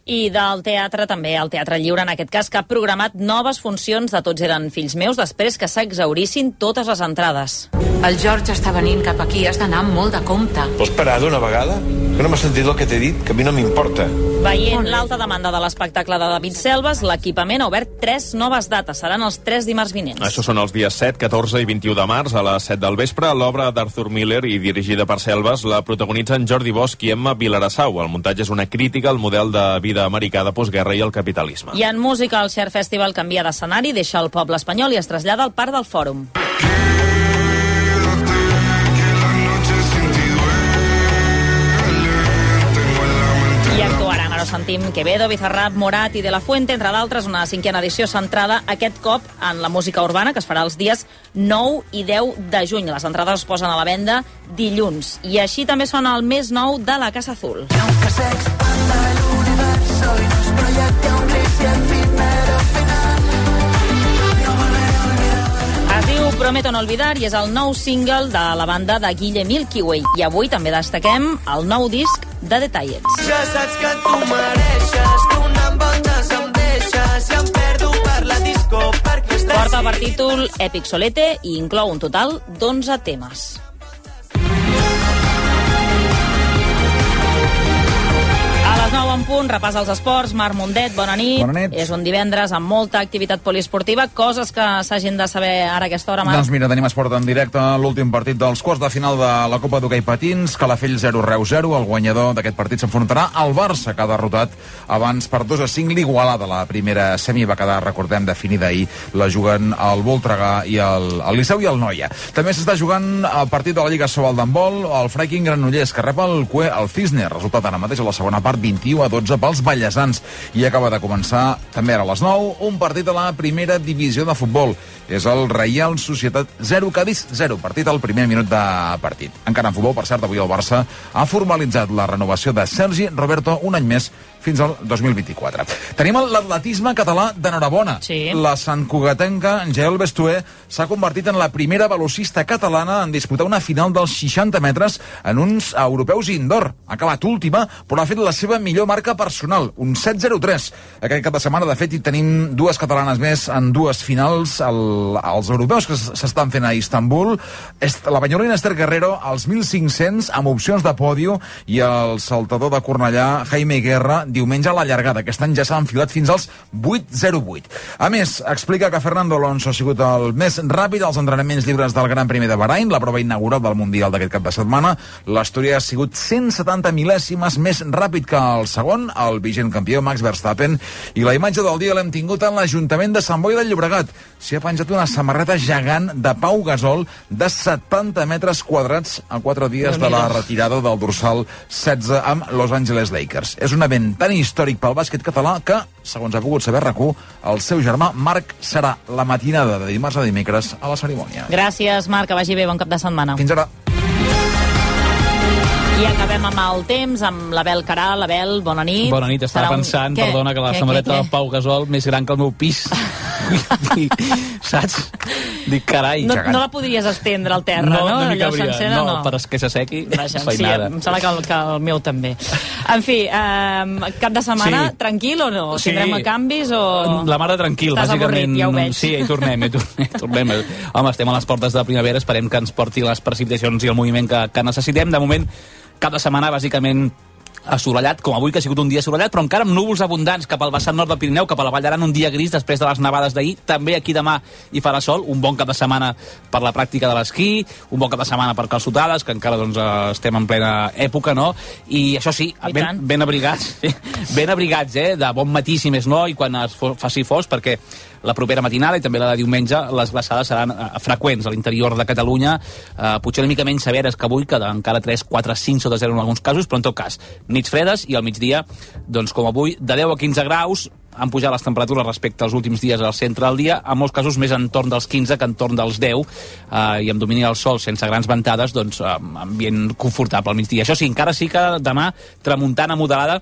I del teatre també, el Teatre Lliure, en aquest cas, que ha programat noves funcions de Tots eren fills meus després que s'exaurissin totes les entrades. El George està venint cap aquí, has d'anar amb molt de compte. Vols parar d'una vegada? Que no m'has sentit el que t'he dit? Que a mi no m'importa. Veient l'alta demanda de l'espectacle de David Selves, l'equipament ha obert tres noves dates. Seran els tres dimarts vinents. Això són els dies 7, 14 i 21 de març a les 7 del vespre. L'obra d'Arthur Miller i dirigida per Selves la protagonitzen Jordi Bosch i Emma Vilarassau. El muntatge és una crítica al model de vida americà de postguerra i el capitalisme. I en música, el Share Festival canvia d'escenari, deixa el poble espanyol i es trasllada al Parc del Fòrum. I actuaran, ara sentim, Quevedo, Bizarrap, Morat i De La Fuente, entre d'altres, una cinquena edició centrada aquest cop en la música urbana, que es farà els dies 9 i 10 de juny. Les entrades es posen a la venda dilluns. I així també sona el més nou de la Casa Azul. Aunque un gris y final. Es diu Prometo no olvidar i és el nou single de la banda de Guille Milky Way. I avui també destaquem el nou disc de Detallets. Ja saps que tu mereixes, donant voltes em deixes i em perdo per la disco perquè estàs... Porta per títol Epic Solete i inclou un total d'11 temes. Les 9 en punt, repàs als esports. Marc Mundet, bona nit. Bona nit. És un divendres amb molta activitat poliesportiva, coses que s'hagin de saber ara a aquesta hora, Marc. Doncs mira, tenim esport en directe, l'últim partit dels quarts de final de la Copa d'Hockey Patins, Calafell 0 Reus 0, el guanyador d'aquest partit s'enfrontarà al Barça, que ha derrotat abans per 2 a 5 l'Igualada. La primera semi va quedar, recordem, definida ahir, la juguen el Voltregà i el, el Liceu i el Noia. També s'està jugant el partit de la Lliga Sobal d'handbol, el Freiking Granollers, que rep el Cue al Cisne, resultat ara mateix a la segona part 21 a 12 pels ballesans. I acaba de començar, també ara a les 9, un partit a la primera divisió de futbol. És el Reial Societat 0, Cádiz 0, partit al primer minut de partit. Encara en futbol, per cert, avui el Barça ha formalitzat la renovació de Sergi Roberto un any més fins al 2024. Tenim l'atletisme català d'enhorabona. Sí. La Sant Cugatenca, Jael Bestué, s'ha convertit en la primera velocista catalana en disputar una final dels 60 metres en uns europeus indoor. Ha acabat última, però ha fet la seva millor marca personal, un 7.03. Aquest cap de setmana, de fet, hi tenim dues catalanes més en dues finals al, als europeus que s'estan fent a Istanbul. La banyolina Esther Guerrero, als 1.500, amb opcions de pòdio, i el saltador de Cornellà, Jaime Guerra, diumenge a la llargada. Aquest any ja s'ha enfilat fins als 8.08. A més, explica que Fernando Alonso ha sigut el més ràpid als entrenaments lliures del Gran Premi de Bahrain, la prova inaugural del Mundial d'aquest cap de setmana. L'Astúria ha sigut 170 mil·lèsimes més ràpid que el segon, el vigent campió Max Verstappen, i la imatge del dia l'hem tingut en l'Ajuntament de Sant Boi del Llobregat. S'hi ha penjat una samarreta gegant de Pau Gasol de 70 metres quadrats a quatre dies de la retirada del dorsal 16 amb Los Angeles Lakers. És un event tan històric pel bàsquet català que, segons ha pogut saber rac el seu germà Marc serà la matinada de dimarts a dimecres a la cerimònia. Gràcies, Marc, que vagi bé, bon cap de setmana. Fins ara. I acabem amb el temps, amb l'Abel Caral. Abel, bona nit. Bona nit, estava Serà un- pensant, Què? perdona, que la Què, samarreta què, del Pau Gasol més gran que el meu pis. Dic, saps? Dic, carai. No, no la podries estendre al terra, no? no, no Allò cabria. sencera, no, no. per que s'assequi, Vaja, sí, feinada. em sembla que el, que el meu també. En fi, eh, cap de setmana Sí. tranquil o no? Sí. Tindrem canvis o... La mare tranquil, Estàs bàsicament. avorrit, ja ho veig. Sí, hi tornem, hi tornem, hi tornem. Home, estem a les portes de la primavera, esperem que ens porti les precipitacions i el moviment que, que necessitem. De moment, cap de setmana, bàsicament, assolellat, com avui que ha sigut un dia assolellat, però encara amb núvols abundants cap al vessant nord del Pirineu, cap a la Vall d'Aran, un dia gris després de les nevades d'ahir. També aquí demà hi farà sol, un bon cap de setmana per la pràctica de l'esquí, un bon cap de setmana per calçotades, que encara doncs, estem en plena època, no? I això sí, I ben, ben abrigats, ben abrigats, eh? De bon matí, si més no, i quan es faci fos, perquè la propera matinada i també la de diumenge les glaçades seran eh, freqüents a l'interior de Catalunya, eh, potser una mica menys severes que avui, que encara 3, 4, 5 sota 0 en alguns casos, però en tot cas, nits fredes i al migdia, doncs com avui, de 10 a 15 graus, han pujat les temperatures respecte als últims dies al centre del dia, en molts casos més entorn dels 15 que entorn dels 10, eh, i amb domini del sol sense grans ventades, doncs eh, ambient confortable al migdia. Això sí, encara sí que demà tramuntana moderada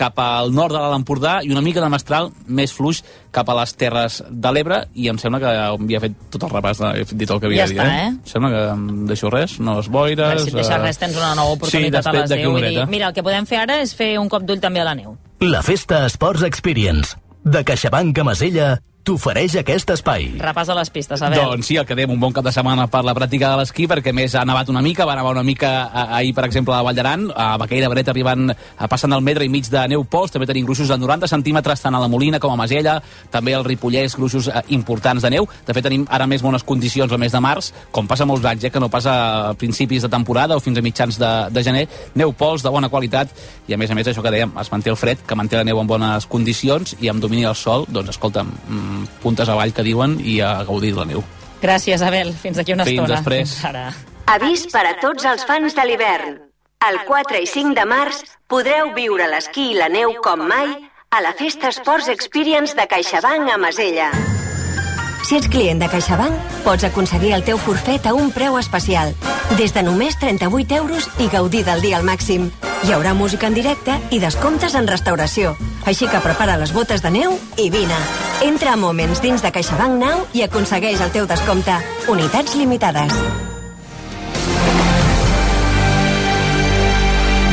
cap al nord de l'Alt Empordà i una mica de mestral més fluix cap a les Terres de l'Ebre i em sembla que havia fet tot el repàs, de, he dit el que havia Ja de dir. està, eh? Em sembla que em deixo res, no es A boires... veure, si et deixes eh, res, tens una nova sí, oportunitat a després les d'aquí 10. una Vull dir, mira, el que podem fer ara és fer un cop d'ull també a la neu. La Festa Sports Experience de CaixaBank a Masella t'ofereix aquest espai. Repàs a les pistes, a veure. Doncs sí, el que dèiem, un bon cap de setmana per la pràctica de l'esquí, perquè a més ha nevat una mica, va nevar una mica eh, ahir, per exemple, a Vall d'Aran, a Baqueira Bret arribant, eh, passant el metre i mig de neu pols, també tenim gruixos de 90 centímetres tant a la Molina com a Masella, també al Ripollès, gruixos eh, importants de neu. De fet, tenim ara més bones condicions al mes de març, com passa molts anys, eh, que no passa a principis de temporada o fins a mitjans de, de gener. Neu pols de bona qualitat i, a més a més, això que dèiem, es manté el fred, que manté la neu en bones condicions i amb domini del sol, doncs, escolta'm, mm, puntes avall que diuen i a gaudir de la neu. Gràcies, Abel. Fins aquí una Fins estona. després. Fins ara. Avís per a tots els fans de l'hivern. El 4 i 5 de març podreu viure l'esquí i la neu com mai a la Festa Sports Experience de CaixaBank a Masella. Si ets client de CaixaBank, pots aconseguir el teu forfet a un preu especial. Des de només 38 euros i gaudir del dia al màxim. Hi haurà música en directe i descomptes en restauració. Així que prepara les botes de neu i vine. Entra a Moments dins de CaixaBank Now i aconsegueix el teu descompte. Unitats limitades.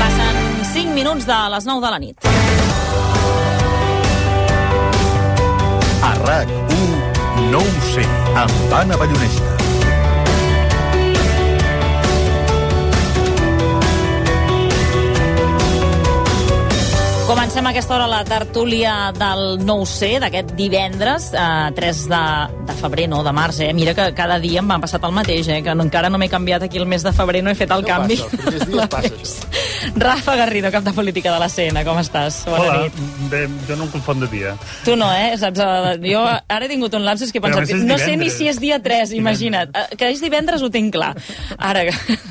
Passen 5 minuts de les 9 de la nit. A RAC1, no sé, amb Anna Ballonesta. Comencem a aquesta hora la tertúlia del nou c d'aquest divendres, eh, 3 de, de febrer, no, de març, eh? Mira que cada dia em va passat el mateix, eh? Que no, encara no m'he canviat aquí el mes de febrer, no he fet el No canvi. passa, els dies passa, això. Rafa Garrido, cap de política de la CN, com estàs? Bona Hola, nit. bé, jo no em confon de dia. Tu no, eh? Saps, eh, jo ara he tingut un lapsus que he pensat... No sé ni si és dia 3, imagina't. Eh, Que és divendres ho tinc clar. Ara,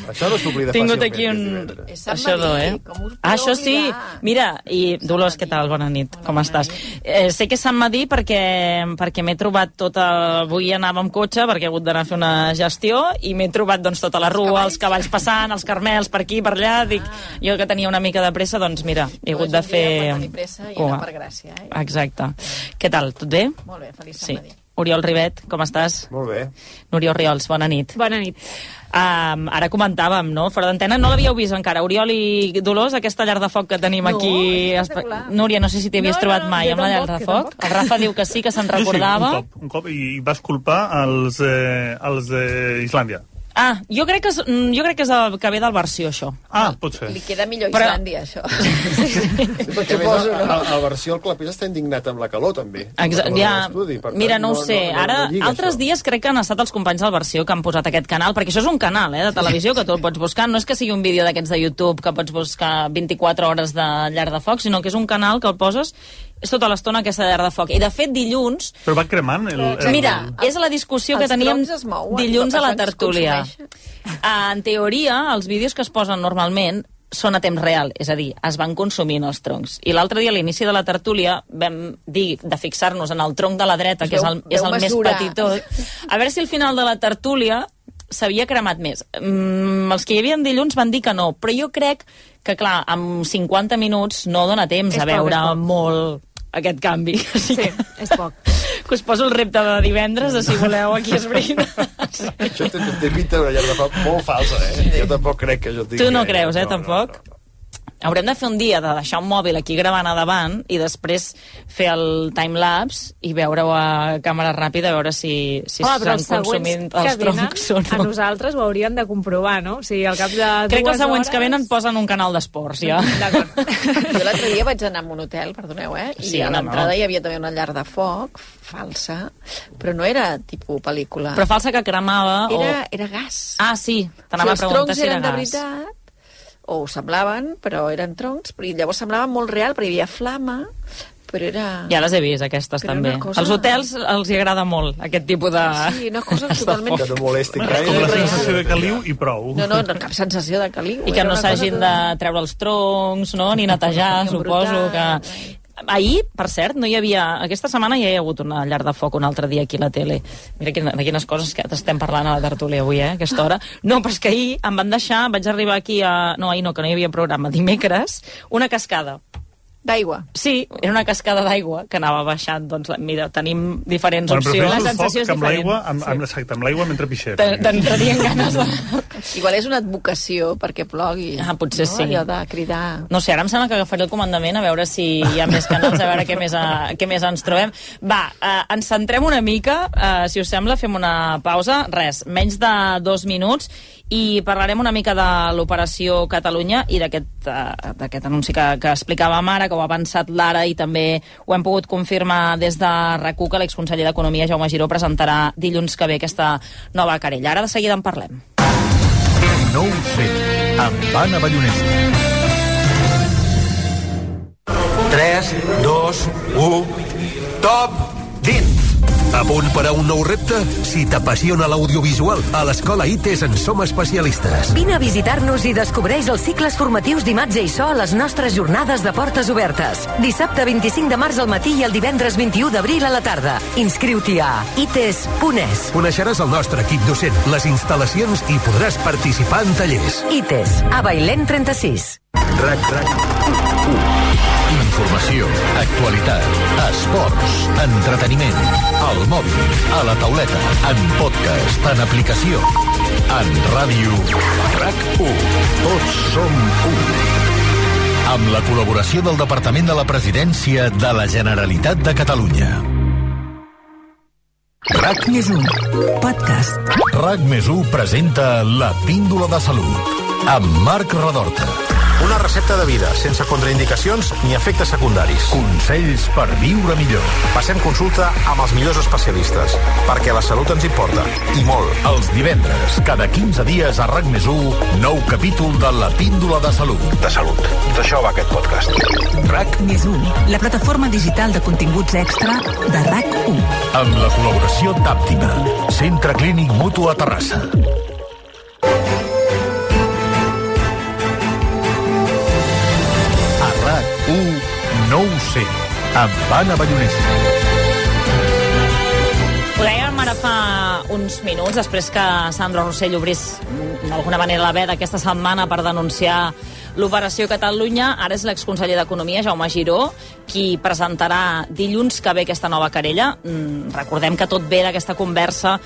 Això no s'oblida He tingut fàcilment, aquí un... Sant Això no, eh? Ah, això sí. Mira, i Dolors, què tal? Bona nit. Com estàs? Eh, sé que és Sant Madí perquè, perquè m'he trobat tota... Avui anava amb cotxe perquè he hagut d'anar a fer una gestió i m'he trobat doncs, tota la rua, els cavalls passant, els carmels per aquí, per allà. Dic, jo que tenia una mica de pressa, doncs mira, he hagut de fer... Per tenir pressa i cua. anar per gràcia, eh? Exacte. Què tal? Tot bé? Molt bé, feliç Sí. Sant Madí. Oriol Ribet, com estàs? Molt bé. Núria Oriols, bona nit. Bona nit. Um, ara comentàvem, no?, fora d'antena, no l'havíeu vist encara. Oriol i Dolors, aquesta llar de foc que tenim No, aquí... és Espe-. Núria, no sé si t'hi havies No, trobat no, mai jo amb la llar de foc. El Rafa diu que sí, que se'n recordava. Sí, sí, un cop, un cop, i vas culpar els, eh, els d'Islàndia. Ah, jo crec, que és, mm, jo crec que és el que ve del versió, això. Ah, pot ser. Li queda millor Però- Islàndia, això. Perquè a més, Suposo, no? el, el versió el Clapés està indignat amb la calor, també. Exa Amb la ja, per tant, mira, no ho sé. no, Ara, no lliga, altres això. dies crec que han estat els companys del versió que han posat aquest canal, perquè això és un canal eh, de televisió que tu el pots buscar. No és que sigui un vídeo d'aquests de YouTube que pots buscar 24 hores de llar de foc, sinó que és un canal que el poses és tota l'estona aquesta llar de foc. I de fet, dilluns, Però va cremant el... el... Mira, és la discussió que teníem es mouen, dilluns a la es tertúlia. Ah, En teoria, els vídeos que es posen normalment són a temps real, és a dir, es van consumint els troncs. I l'altre dia, a l'inici de la tertúlia, vam dir de fixar-nos en el tronc de la dreta, Us que és veu- el, és el més petitó, a veure si al final de la tertúlia s'havia cremat més. Mm, els que hi havia dilluns van dir que no, però jo crec que, clar, amb 50 minuts no dona temps És a poc, veure poc. molt aquest canvi. Així que, és poc. que us poso el repte de divendres, de si voleu aquí esbrinar. Això té, té pinta d'una llar de foc molt falsa, eh? Jo tampoc crec que això tingui... Tu no creus, eh, tampoc? Haurem de fer un dia de deixar un mòbil aquí gravant a davant i després fer el timelapse i veure-ho a càmera ràpida, a veure si si però s'han els consumit que els troncs o a no. nosaltres ho hauríem de comprovar, no? O sigui, al cap de Crec que els següents hores... que venen posen un canal d'esports, ja. Jo l'altre dia vaig anar a un hotel, perdoneu, eh? I Sí, a l'entrada no. hi havia també una llar de foc falsa, però no era tipus pel·lícula. Però falsa que cremava o... Era, era gas. Ah, sí, O t'anava sigui, a preguntar els troncs si era eren de gas. veritat, o ho semblaven, però eren troncs, però i llavors semblava molt real, perquè hi havia flama, però era... Ja les he vist, aquestes, Però també. cosa- Als hotels els hi agrada molt, aquest tipus de... Sí, una cosa de totalment-. Que no molesti Com gaire. la sensació de caliu i prou. No, no, no, cap sensació de caliu. I que no s'hagin que- de treure els troncs, no?, ni netejar, suposo que... Ahir, per cert, no hi havia... Aquesta setmana ja hi ha hagut una llar de foc un altre dia aquí a la tele. Mira quina, de quines coses que estem parlant a la tertúlia avui, eh, aquesta hora. No, però és que ahir em van deixar, vaig arribar aquí a... No, ahir no, que no hi havia programa, dimecres, una cascada D'aigua. Sí, era una cascada d'aigua que anava baixant. Doncs, mira, tenim diferents Bueno, opcions. La el sensació foc és que amb diferent. l'aigua, amb, amb, exacte, amb l'aigua mentre pixem. Te- T'entrarien ganes de... Igual és una advocació perquè plogui. Ah, potser no? sí. Allò de cridar... No sé, ara em sembla que agafaré el comandament a veure si hi ha més canals, a veure què més, a, què més ens trobem. Va, eh, ens centrem una mica, eh, si us sembla, fem una pausa. Res, menys de dos minuts i parlarem una mica de l'operació Catalunya i d'aquest eh, d'aquest anunci que, que explicàvem ara, que ho ha avançat l'ara i també ho hem pogut confirmar des de rac que l'exconseller d'Economia, Jaume Giró, presentarà dilluns que ve aquesta nova querella. Ara de seguida en parlem. No ho sé, amb Anna Ballonesta. 3, 2, 1... Top dins! A punt per a un nou repte? Si t'apassiona l'audiovisual, a l'Escola ITES en som especialistes. Vine a visitar-nos i descobreix els cicles formatius d'imatge i so a les nostres jornades de portes obertes. Dissabte 25 de març al matí i el divendres 21 d'abril a la tarda. Inscriu-t'hi a ites.es. Coneixeràs el nostre equip docent, les instal·lacions i podràs participar en tallers. ITES, a Bailén 36. RAC, RAC, Informació, actualitat, esports, entreteniment, al mòbil, a la tauleta, en podcast, en aplicació, en ràdio, RAC1. Tots som un. Amb la col·laboració del Departament de la Presidència de la Generalitat de Catalunya. RAC més 1, podcast. RAC més 1 presenta La Píndola de Salut, amb Marc Redorta. Una recepta de vida, sense contraindicacions ni efectes secundaris. Consells per viure millor. Passem consulta amb els millors especialistes, perquè la salut ens importa, i molt. Els divendres, cada 15 dies a RAC més 1, nou capítol de La Píndola de Salut. De salut. D'això va aquest podcast. RAC Més un, la plataforma digital de continguts extra de RAC1. amb la col·laboració d'Àptima, Centre Clínic Mutu a Terrassa. No ho sé, amb Anna Ballonesta. Ho dèiem ara fa uns minuts, després que Sandro Rossell obrís mm, d'alguna manera la veda aquesta setmana per denunciar l'operació Catalunya, ara és l'exconseller d'Economia, Jaume Giró, qui presentarà dilluns que ve aquesta nova querella. Mm, recordem que tot ve d'aquesta conversa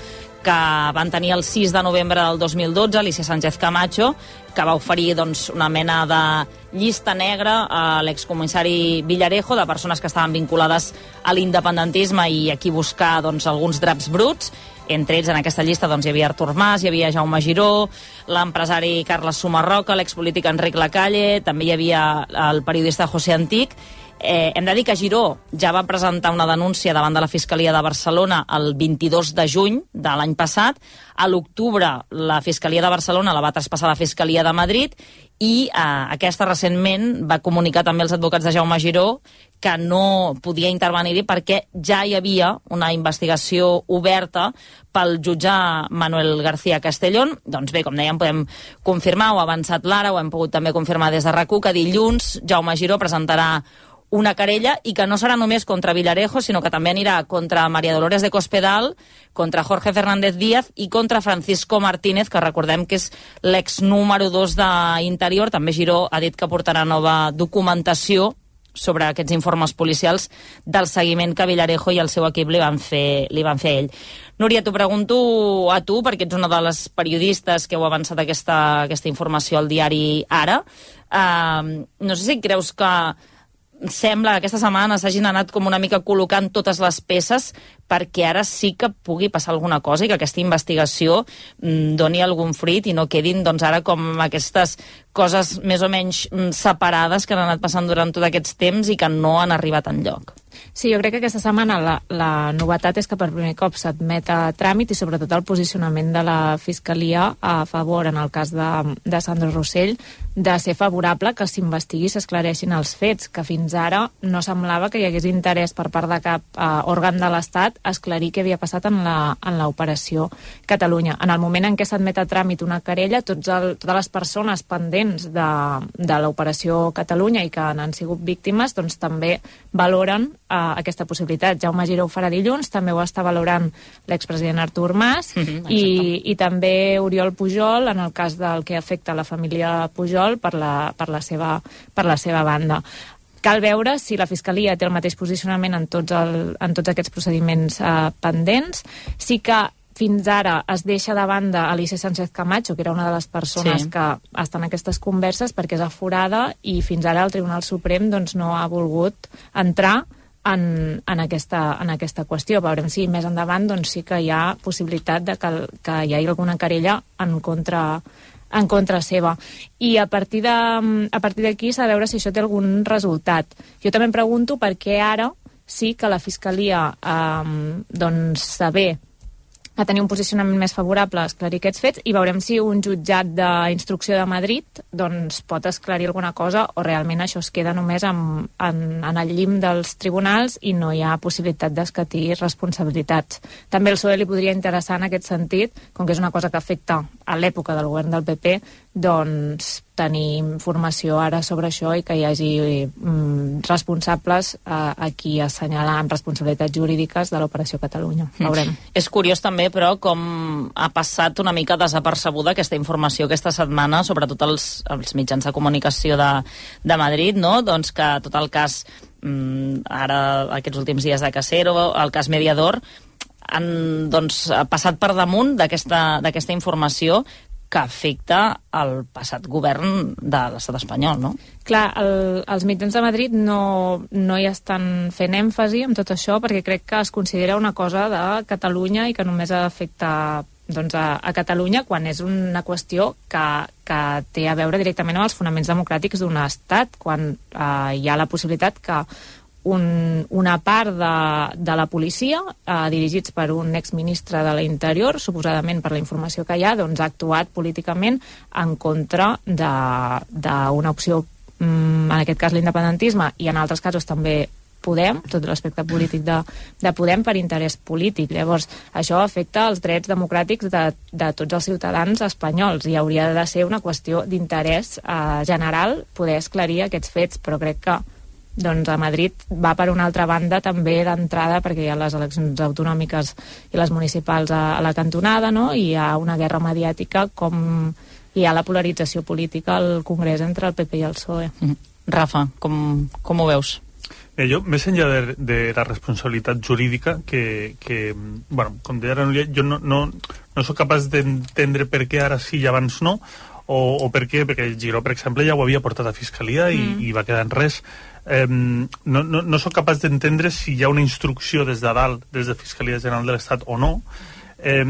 que van tenir el 6 de novembre del 2012, Alicia Sánchez Camacho, que va oferir doncs, una mena de llista negra a l'excomissari Villarejo de persones que estaven vinculades a l'independentisme i aquí buscar doncs, alguns draps bruts. Entre ells, en aquesta llista, doncs, hi havia Artur Mas, hi havia Jaume Giró, l'empresari Carles Sumarroca, l'expolític Enric Lacalle, també hi havia el periodista José Antic, Eh, hem de dir que Giró ja va presentar una denúncia davant de la Fiscalia de Barcelona el 22 de juny de l'any passat. A l'octubre la Fiscalia de Barcelona la va traspassar a la Fiscalia de Madrid i eh, aquesta recentment va comunicar també als advocats de Jaume Giró que no podia intervenir-hi perquè ja hi havia una investigació oberta pel jutge Manuel García Castellón. Doncs bé, com dèiem, podem confirmar, ho ha avançat l'ara, ho hem pogut també confirmar des de rac que dilluns Jaume Giró presentarà una querella i que no serà només contra Villarejo, sinó que també anirà contra Maria Dolores de Cospedal, contra Jorge Fernández Díaz i contra Francisco Martínez, que recordem que és l'ex número 2 d'Interior. També Giró ha dit que portarà nova documentació sobre aquests informes policials del seguiment que Villarejo i el seu equip li van fer, li van fer a ell. Núria, t'ho pregunto a tu, perquè ets una de les periodistes que heu avançat aquesta, aquesta informació al diari Ara. Uh, no sé si creus que sembla que aquesta setmana s'hagin anat com una mica col·locant totes les peces perquè ara sí que pugui passar alguna cosa i que aquesta investigació mm, doni algun fruit i no quedin doncs, ara com aquestes coses més o menys mm, separades que han anat passant durant tot aquests temps i que no han arribat en lloc. Sí, jo crec que aquesta setmana la, la novetat és que per primer cop s'admet a tràmit i sobretot el posicionament de la Fiscalia a favor, en el cas de, de Sandro Rossell, de ser favorable que s'investigui i s'esclareixin els fets, que fins ara no semblava que hi hagués interès per part de cap eh, òrgan de l'Estat esclarir què havia passat en la- en l'operació Catalunya. En el moment en què s'admet a tràmit una querella, tots el, totes les persones pendents de, de l'operació Catalunya i que n'han sigut víctimes, doncs també valoren eh, aquesta possibilitat. Jaume Giró ho farà dilluns, també ho està valorant l'expresident Artur Mas Mhm, i, i també Oriol Pujol en el cas del que afecta la família Pujol per la, per la, seva, per la seva banda. Cal veure si la Fiscalia té el mateix posicionament en tots, el, en tots aquests procediments eh, pendents. Sí que fins ara es deixa de banda Alicia Sánchez Camacho, que era una de les persones Sí. que està en aquestes converses perquè és aforada i fins ara el Tribunal Suprem doncs, no ha volgut entrar en, en, aquesta, en aquesta qüestió. Veurem si més endavant doncs, sí que hi ha possibilitat de que, que hi hagi alguna querella en contra en contra seva. I a partir de- a partir d'aquí s'ha de veure si això té algun resultat. Jo també em pregunto per què ara sí que la Fiscalia eh, doncs, saber a tenir un posicionament més favorable a esclarir aquests fets i veurem si un jutjat d'instrucció de Madrid doncs, pot esclarir alguna cosa o realment això es queda només en, en, en el llim dels tribunals i no hi ha possibilitat d'escatir responsabilitats. També el PSOE li podria interessar en aquest sentit, com que és una cosa que afecta a l'època del govern del PP, doncs tenir informació ara sobre això i que hi hagi mm, responsables eh, a qui assenyalar amb responsabilitats jurídiques de l'Operació Catalunya. Veurem. És curiós també, però, com ha passat una mica desapercebuda aquesta informació aquesta setmana, sobretot els, els mitjans de comunicació de, de Madrid, no? doncs que tot el cas, mm, ara aquests últims dies de Casero, el cas Mediador, han doncs, passat per damunt d'aquesta informació que afecta el passat govern de l'estat espanyol, no? Clar, el, els mitjans de Madrid no, no hi estan fent èmfasi amb tot això perquè crec que es considera una cosa de Catalunya i que només afecta doncs, a, a Catalunya quan és una qüestió que, que té a veure directament amb els fonaments democràtics d'un estat, quan eh, hi ha la possibilitat que un, una part de, de la policia, eh, dirigits per un exministre de l'Interior, suposadament per la informació que hi ha, doncs ha actuat políticament en contra d'una opció, mm, en aquest cas l'independentisme, i en altres casos també Podem, tot l'aspecte polític de, de Podem per interès polític. Llavors, això afecta els drets democràtics de, de tots els ciutadans espanyols i hauria de ser una qüestió d'interès eh, general poder esclarir aquests fets, però crec que doncs a Madrid va per una altra banda també d'entrada perquè hi ha les eleccions autonòmiques i les municipals a, a la cantonada no? i hi ha una guerra mediàtica com hi ha la polarització política al Congrés entre el PP i el PSOE. Rafa, com, com ho veus? Eh, jo, més enllà de, de la responsabilitat jurídica, que, que bueno, com deia la Núria, jo no, no, no sóc capaç d'entendre per què ara sí i abans no, o, o per què, perquè Giró, per exemple, ja ho havia portat a Fiscalia i, Mm. i va quedar en res. No, no, no sóc capaç d'entendre si hi ha una instrucció des de dalt, des de Fiscalia General de l'Estat o no, eh,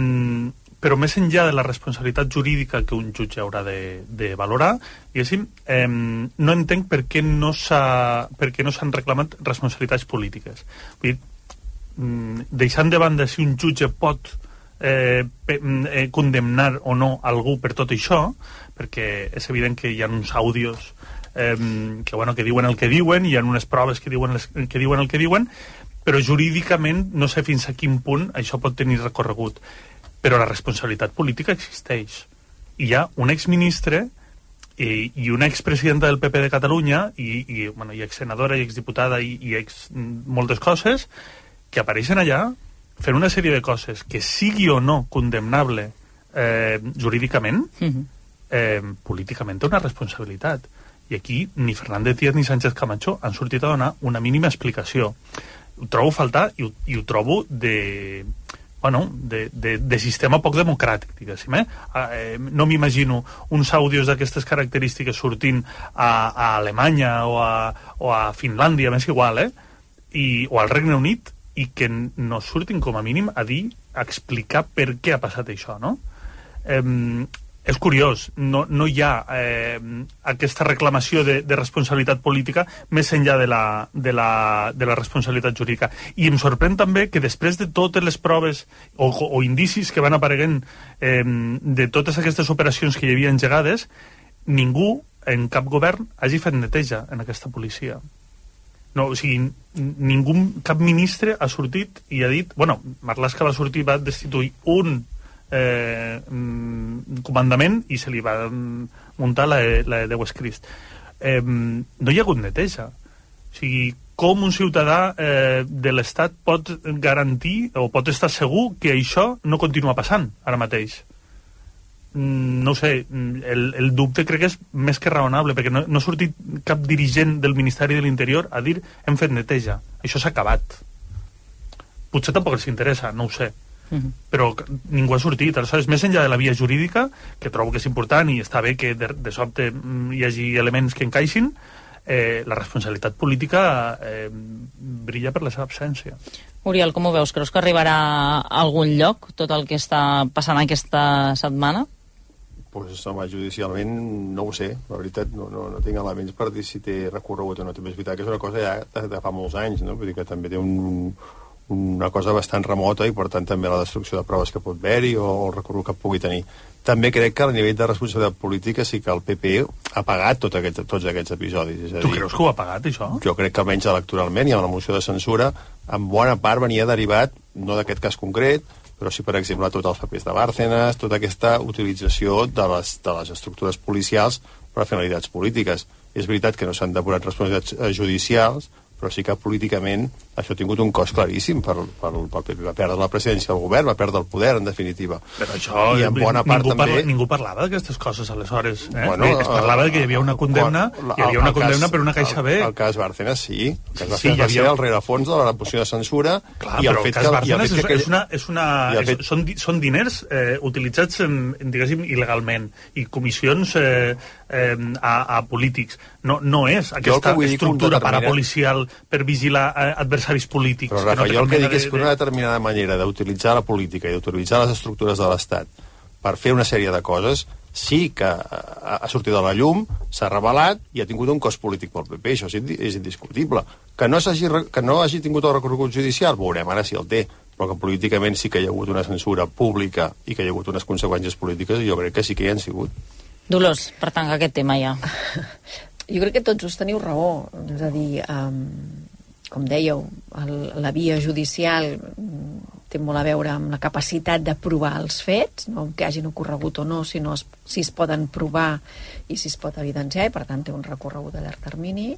però més enllà de la responsabilitat jurídica que un jutge haurà de, de valorar, diguéssim, eh, no entenc per què no s'ha- per què no s'han reclamat responsabilitats polítiques. Vull dir, mm, deixant de banda si un jutge pot eh, mm, eh, condemnar o no algú per tot això, perquè és evident que hi ha uns àudios eh, que, bueno, que diuen el que diuen, hi ha unes proves que diuen, les, que diuen el que diuen, però jurídicament no sé fins a quin punt això pot tenir recorregut. Però la responsabilitat política existeix. Hi ha un exministre i, i una expresidenta del PP de Catalunya i, i, bueno, i exsenadora i exdiputada i, i ex moltes coses que apareixen allà fent una sèrie de coses que sigui o no condemnable eh, jurídicament, eh, políticament té una responsabilitat. I aquí ni Fernández Díaz ni Sánchez Camacho han sortit a donar una mínima explicació. Ho trobo faltar i ho, i ho trobo de, bueno, de, de, de sistema poc democràtic, diguéssim. Eh? Eh, no m'imagino uns àudios d'aquestes característiques sortint a, a Alemanya o a, o a Finlàndia, m'és igual, eh? I, o al Regne Unit, i que no surtin com a mínim a dir, a explicar per què ha passat això, no? Eh, és curiós, no, no hi ha eh, aquesta reclamació de, de responsabilitat política més enllà de la, de, la, de la responsabilitat jurídica. I em sorprèn també que després de totes les proves o, o indicis que van apareguent eh, de totes aquestes operacions que hi havia engegades, ningú en cap govern hagi fet neteja en aquesta policia. No, o sigui, ningú, cap ministre ha sortit i ha dit... Bueno, Marlaska va sortir, va destituir un eh, mm, comandament i se li va mm, muntar la, la de West Christ. Eh, no hi ha hagut neteja. O sigui, com un ciutadà eh, de l'Estat pot garantir o pot estar segur que això no continua passant ara mateix? mm, no sé, el, el dubte crec que és més que raonable, perquè no, no ha sortit cap dirigent del Ministeri de l'Interior a dir hem fet neteja, això s'ha acabat. Potser tampoc els interessa, no ho sé Però ningú ha sortit. Aleshores, més enllà de la via jurídica, que trobo que és important i està bé que de, de sobte mm, hi hagi elements que encaixin, eh, la responsabilitat política eh, brilla per la seva absència. Oriol, com ho veus? Creus que arribarà a algun lloc tot el que està passant aquesta setmana? pues, home, judicialment no ho sé, la veritat no, no, no tinc elements per dir si té recorregut o no també és veritat que és una cosa ja de, de fa molts anys no? vull dir que també té un, una cosa bastant remota i per tant també la destrucció de proves que pot haver-hi o el recorregut que pugui tenir també crec que a nivell de responsabilitat política sí que el PP ha pagat tot aquest, tots aquests episodis és a Tu dir, creus que ho ha pagat, això? jo crec que almenys electoralment i amb la moció de censura en bona part venia derivat no d'aquest cas concret però sí, per exemple, tots els papers de Bárcenas, tota aquesta utilització de les, de les estructures policials per a finalitats polítiques. És veritat que no s'han depurat responsabilitats eh, judicials, però sí que políticament això ha tingut un cost claríssim per, per, per, per va perdre la presidència del govern, va perdre el poder, en definitiva. Però això, I en bona part ningú, també... parla, ningú parlava d'aquestes coses, aleshores. Eh? Bueno, es parlava que hi havia una condemna, quan- hi havia una condemna cas- per una caixa B. El, el cas Bárcenas, sí. El cas Sí, Bárcenas va havia- ser el rerefons de la moció de censura Clar, i el però fet el cas Bárcenas que és una, és una, és, fet- són, són diners eh, utilitzats, en, diguéssim, il·legalment, i comissions eh, eh, a, a polítics. No, no és aquesta estructura parapolicial per vigilar eh, adversaris polítics. Però, Rafa, no té jo el que dic és que una determinada manera d'utilitzar la política i d'utilitzar les estructures de l'Estat per fer una sèrie de coses sí que ha, ha sortit a la llum, s'ha revelat i ha tingut un cost polític pel PP, això és, indi és indiscutible. Que no, s'hagi re- que no hagi tingut el recorregut judicial, veurem ara si el té, però que políticament sí que hi ha hagut una censura pública i que hi ha hagut unes conseqüències polítiques i jo crec que sí que hi han sigut. Dolors, per tancar aquest tema ja. Jo crec que tots us teniu raó. És a dir, um, com dèieu, el, la via judicial té molt a veure amb la capacitat de provar els fets, no que hagin ocorregut o no, sinó es, si es poden provar i si es pot evidenciar, i per tant té un recorregut a llarg termini,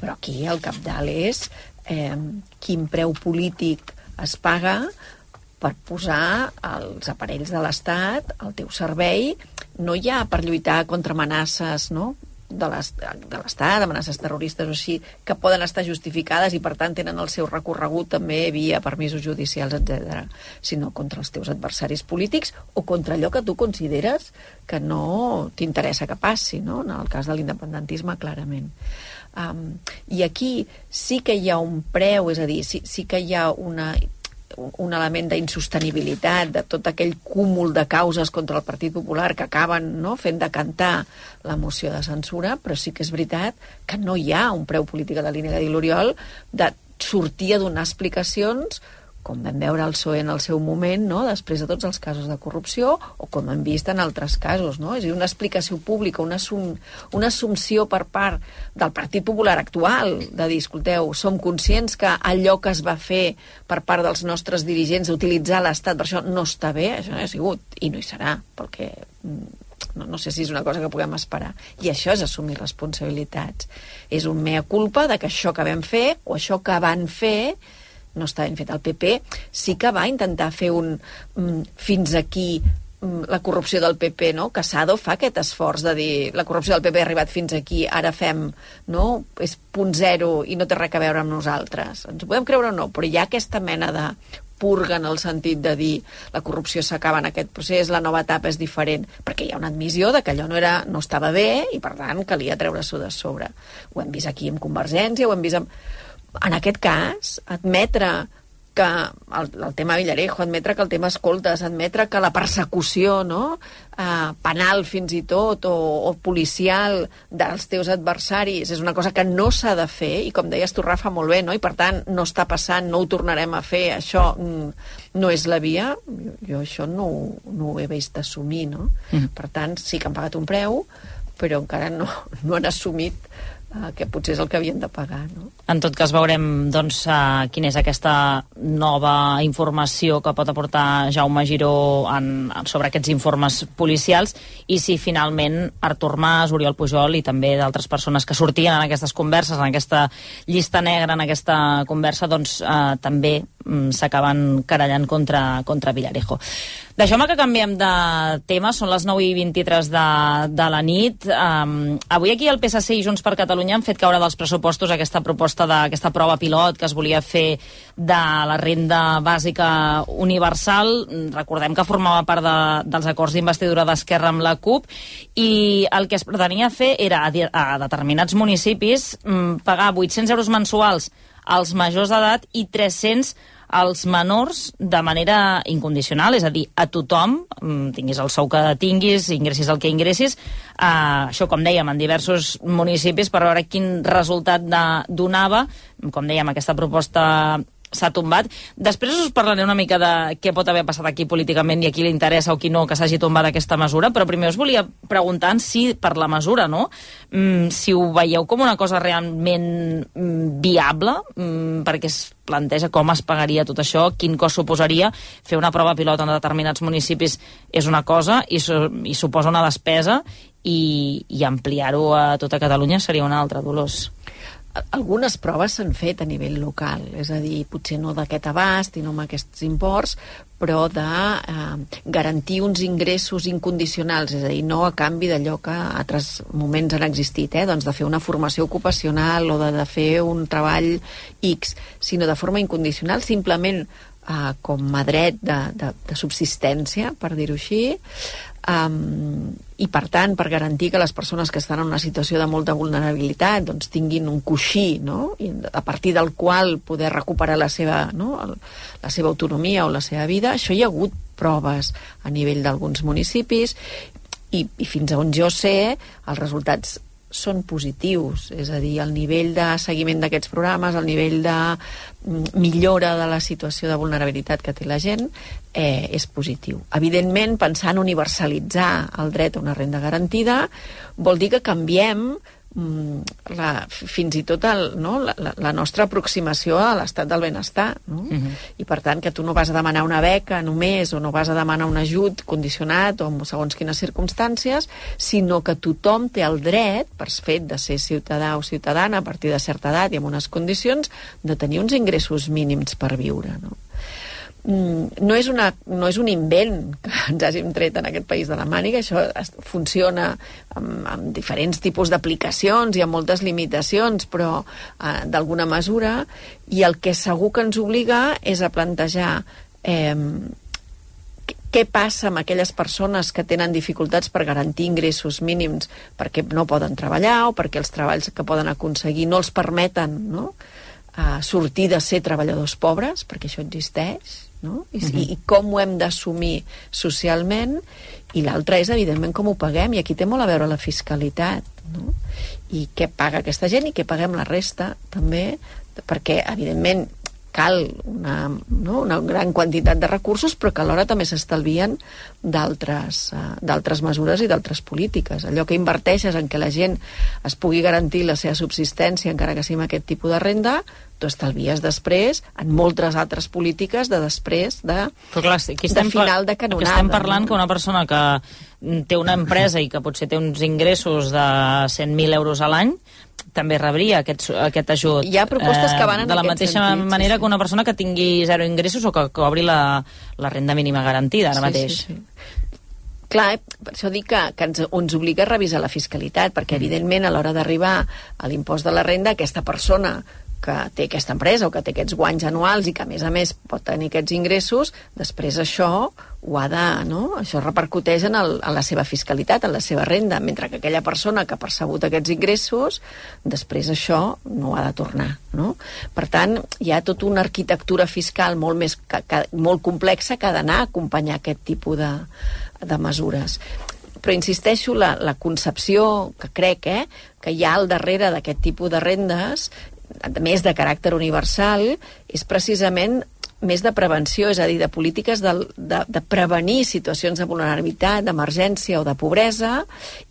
però aquí el capdalt és eh, quin preu polític es paga per posar els aparells de l'Estat al teu servei, no ja per lluitar contra amenaces no? De l'es- de l'Estat, amenaces terroristes o així, que poden estar justificades i per tant tenen el seu recorregut també via permisos judicials, etc, sinó contra els teus adversaris polítics o contra allò que tu consideres que no t'interessa que passi, no? en el cas de l'independentisme, clarament. Um, I aquí sí que hi ha un preu, és a dir, sí, sí que hi ha una un element d'insostenibilitat de tot aquell cúmul de causes contra el Partit Popular que acaben no, fent decantar la moció de censura, però sí que és veritat que no hi ha un preu polític a la línia que diu l'Oriol de sortir a donar explicacions com vam veure el PSOE en el seu moment, no? després de tots els casos de corrupció, o com hem vist en altres casos. No? És a dir, una explicació pública, una, assum una assumpció per part del Partit Popular actual, de dir, escolteu, som conscients que allò que es va fer per part dels nostres dirigents d'utilitzar l'Estat per això no està bé, això no ha sigut, i no hi serà, perquè mm, no, no sé si és una cosa que puguem esperar. I això és assumir responsabilitats. És un mea culpa de que això que vam fer, o això que van fer, no està ben fet. El PP sí que va intentar fer un mm, fins aquí mm, la corrupció del PP, no? Casado fa aquest esforç de dir la corrupció del PP ha arribat fins aquí, ara fem, no? És punt zero i no té res a veure amb nosaltres. Ens ho podem creure o no, però hi ha aquesta mena de purga en el sentit de dir la corrupció s'acaba en aquest procés, la nova etapa és diferent, perquè hi ha una admissió de que allò no, era, no estava bé i per tant calia treure-s'ho de sobre. Ho hem vist aquí amb Convergència, ho hem vist amb en aquest cas, admetre que el, el tema Villarejo, admetre que el tema escoltes, admetre que la persecució no? eh, penal fins i tot o, o policial dels teus adversaris és una cosa que no s'ha de fer i com deies tu Rafa molt bé no? i per tant no està passant, no ho tornarem a fer això mm, no és la via jo, jo això no, no ho he vist assumir no? Mm. per tant sí que han pagat un preu però encara no, no han assumit que potser és el que havien de pagar no? En tot cas veurem doncs, uh, quina és aquesta nova informació que pot aportar Jaume Giró en, sobre aquests informes policials i si finalment Artur Mas, Oriol Pujol i també d'altres persones que sortien en aquestes converses, en aquesta llista negra, en aquesta conversa, doncs uh, també s'acaben querellant contra, contra Villarejo. Deixeu-me que canviem de tema, són les 9 i 23 de, de la nit. Um, avui aquí el PSC i Junts per Catalunya han fet caure dels pressupostos aquesta proposta d'aquesta prova pilot que es volia fer de la renda bàsica universal. Recordem que formava part de, dels acords d'investidura d'Esquerra amb la CUP i el que es pretenia fer era a, a determinats municipis mm, pagar 800 euros mensuals als majors d'edat i 300 als menors de manera incondicional, és a dir, a tothom, mm, tinguis el sou que tinguis, ingressis el que ingressis, eh, això, com dèiem, en diversos municipis per veure quin resultat de, donava, com dèiem, aquesta proposta s'ha tombat. Després us parlaré una mica de què pot haver passat aquí políticament i a qui li interessa o qui no que s'hagi tombat aquesta mesura, però primer us volia preguntar si per la mesura, no? Mm, si ho veieu com una cosa realment mm, viable, mm, perquè es planteja com es pagaria tot això, quin cost suposaria fer una prova pilot en determinats municipis és una cosa i, i suposa una despesa i, i ampliar-ho a tota Catalunya seria una altra, Dolors. Algunes proves s'han fet a nivell local, és a dir, potser no d'aquest abast i no amb aquests imports, però de eh, garantir uns ingressos incondicionals, és a dir, no a canvi d'allò que a altres moments han existit, eh? doncs de fer una formació ocupacional o de, de fer un treball X, sinó de forma incondicional, simplement eh, com a dret de, de, de subsistència, per dir-ho així, um, i per tant per garantir que les persones que estan en una situació de molta vulnerabilitat doncs, tinguin un coixí no? I a partir del qual poder recuperar la seva, no? El, la seva autonomia o la seva vida, això hi ha hagut proves a nivell d'alguns municipis i, i fins a on jo sé els resultats són positius, és a dir, el nivell de seguiment d'aquests programes, el nivell de mm, millora de la situació de vulnerabilitat que té la gent eh, és positiu. Evidentment, pensar en universalitzar el dret a una renda garantida vol dir que canviem la, fins i tot el, no, la, la- nostra aproximació a l'estat del benestar. No? Uh -huh. I per tant, que tu no vas a demanar una beca només o no vas a demanar un ajut condicionat o segons quines circumstàncies, sinó que tothom té el dret, per fet de ser ciutadà o ciutadana a partir de certa edat i amb unes condicions, de tenir uns ingressos mínims per viure. No? Mm, no és, una, no és un invent que ens hàgim tret en aquest país de la màniga, això es, funciona amb, amb diferents tipus d'aplicacions i amb moltes limitacions, però eh, d'alguna mesura, i el que segur que ens obliga és a plantejar eh, què- què passa amb aquelles persones que tenen dificultats per garantir ingressos mínims perquè no poden treballar o perquè els treballs que poden aconseguir no els permeten no? A sortir de ser treballadors pobres, perquè això existeix, no? I, Mhm. i, i com ho hem d'assumir socialment, i l'altre és, evidentment, com ho paguem, i aquí té molt a veure la fiscalitat, no? I què paga aquesta gent i què paguem la resta, també, perquè, evidentment, cal una, no? una gran quantitat de recursos, però que alhora també s'estalvien d'altres uh, d'altres mesures i d'altres polítiques. Allò que inverteixes en que la gent es pugui garantir la seva subsistència, encara que sigui amb aquest tipus de renda, tu estalvies després en moltes altres polítiques de després de, Però clar, aquí de estem, final de aquí canonada. estem parlant no? que una persona que té una empresa i que potser té uns ingressos de 100.000 euros a l'any també rebria aquest, aquest ajut. Eh, Hi ha propostes que van en De la mateixa sentit, sí, manera sí. que una persona que tingui zero ingressos o que cobri la, la renda mínima garantida ara Sí, mateix. sí, sí. Clar, eh, per això dic que, que ens, ens obliga a revisar la fiscalitat, perquè evidentment a l'hora d'arribar a l'impost de la renda, aquesta persona que té aquesta empresa o que té aquests guanys anuals i que a més a més pot tenir aquests ingressos, després això ho ha de, no? Això repercuteix en, el, en la seva fiscalitat, en la seva renda, mentre que aquella persona que ha percebut aquests ingressos, després això no ho ha de tornar, no? Per tant, hi ha tota una arquitectura fiscal molt més que, que, molt complexa que ha d'anar a acompanyar aquest tipus de, de mesures però insisteixo, la, la concepció que crec eh, que hi ha al darrere d'aquest tipus de rendes, més de caràcter universal, és precisament més de prevenció, és a dir, de polítiques de, de, de prevenir situacions de vulnerabilitat, d'emergència o de pobresa,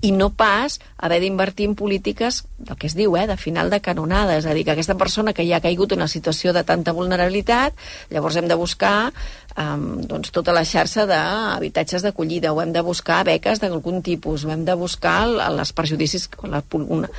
i no pas haver d'invertir en polítiques, del que es diu, eh, de final de canonada, és a dir, que aquesta persona que ja ha caigut en una situació de tanta vulnerabilitat, llavors hem de buscar um, doncs, tota la xarxa d'habitatges d'acollida, o hem de buscar beques d'algun tipus, o hem de buscar el, els perjudicis, la, una,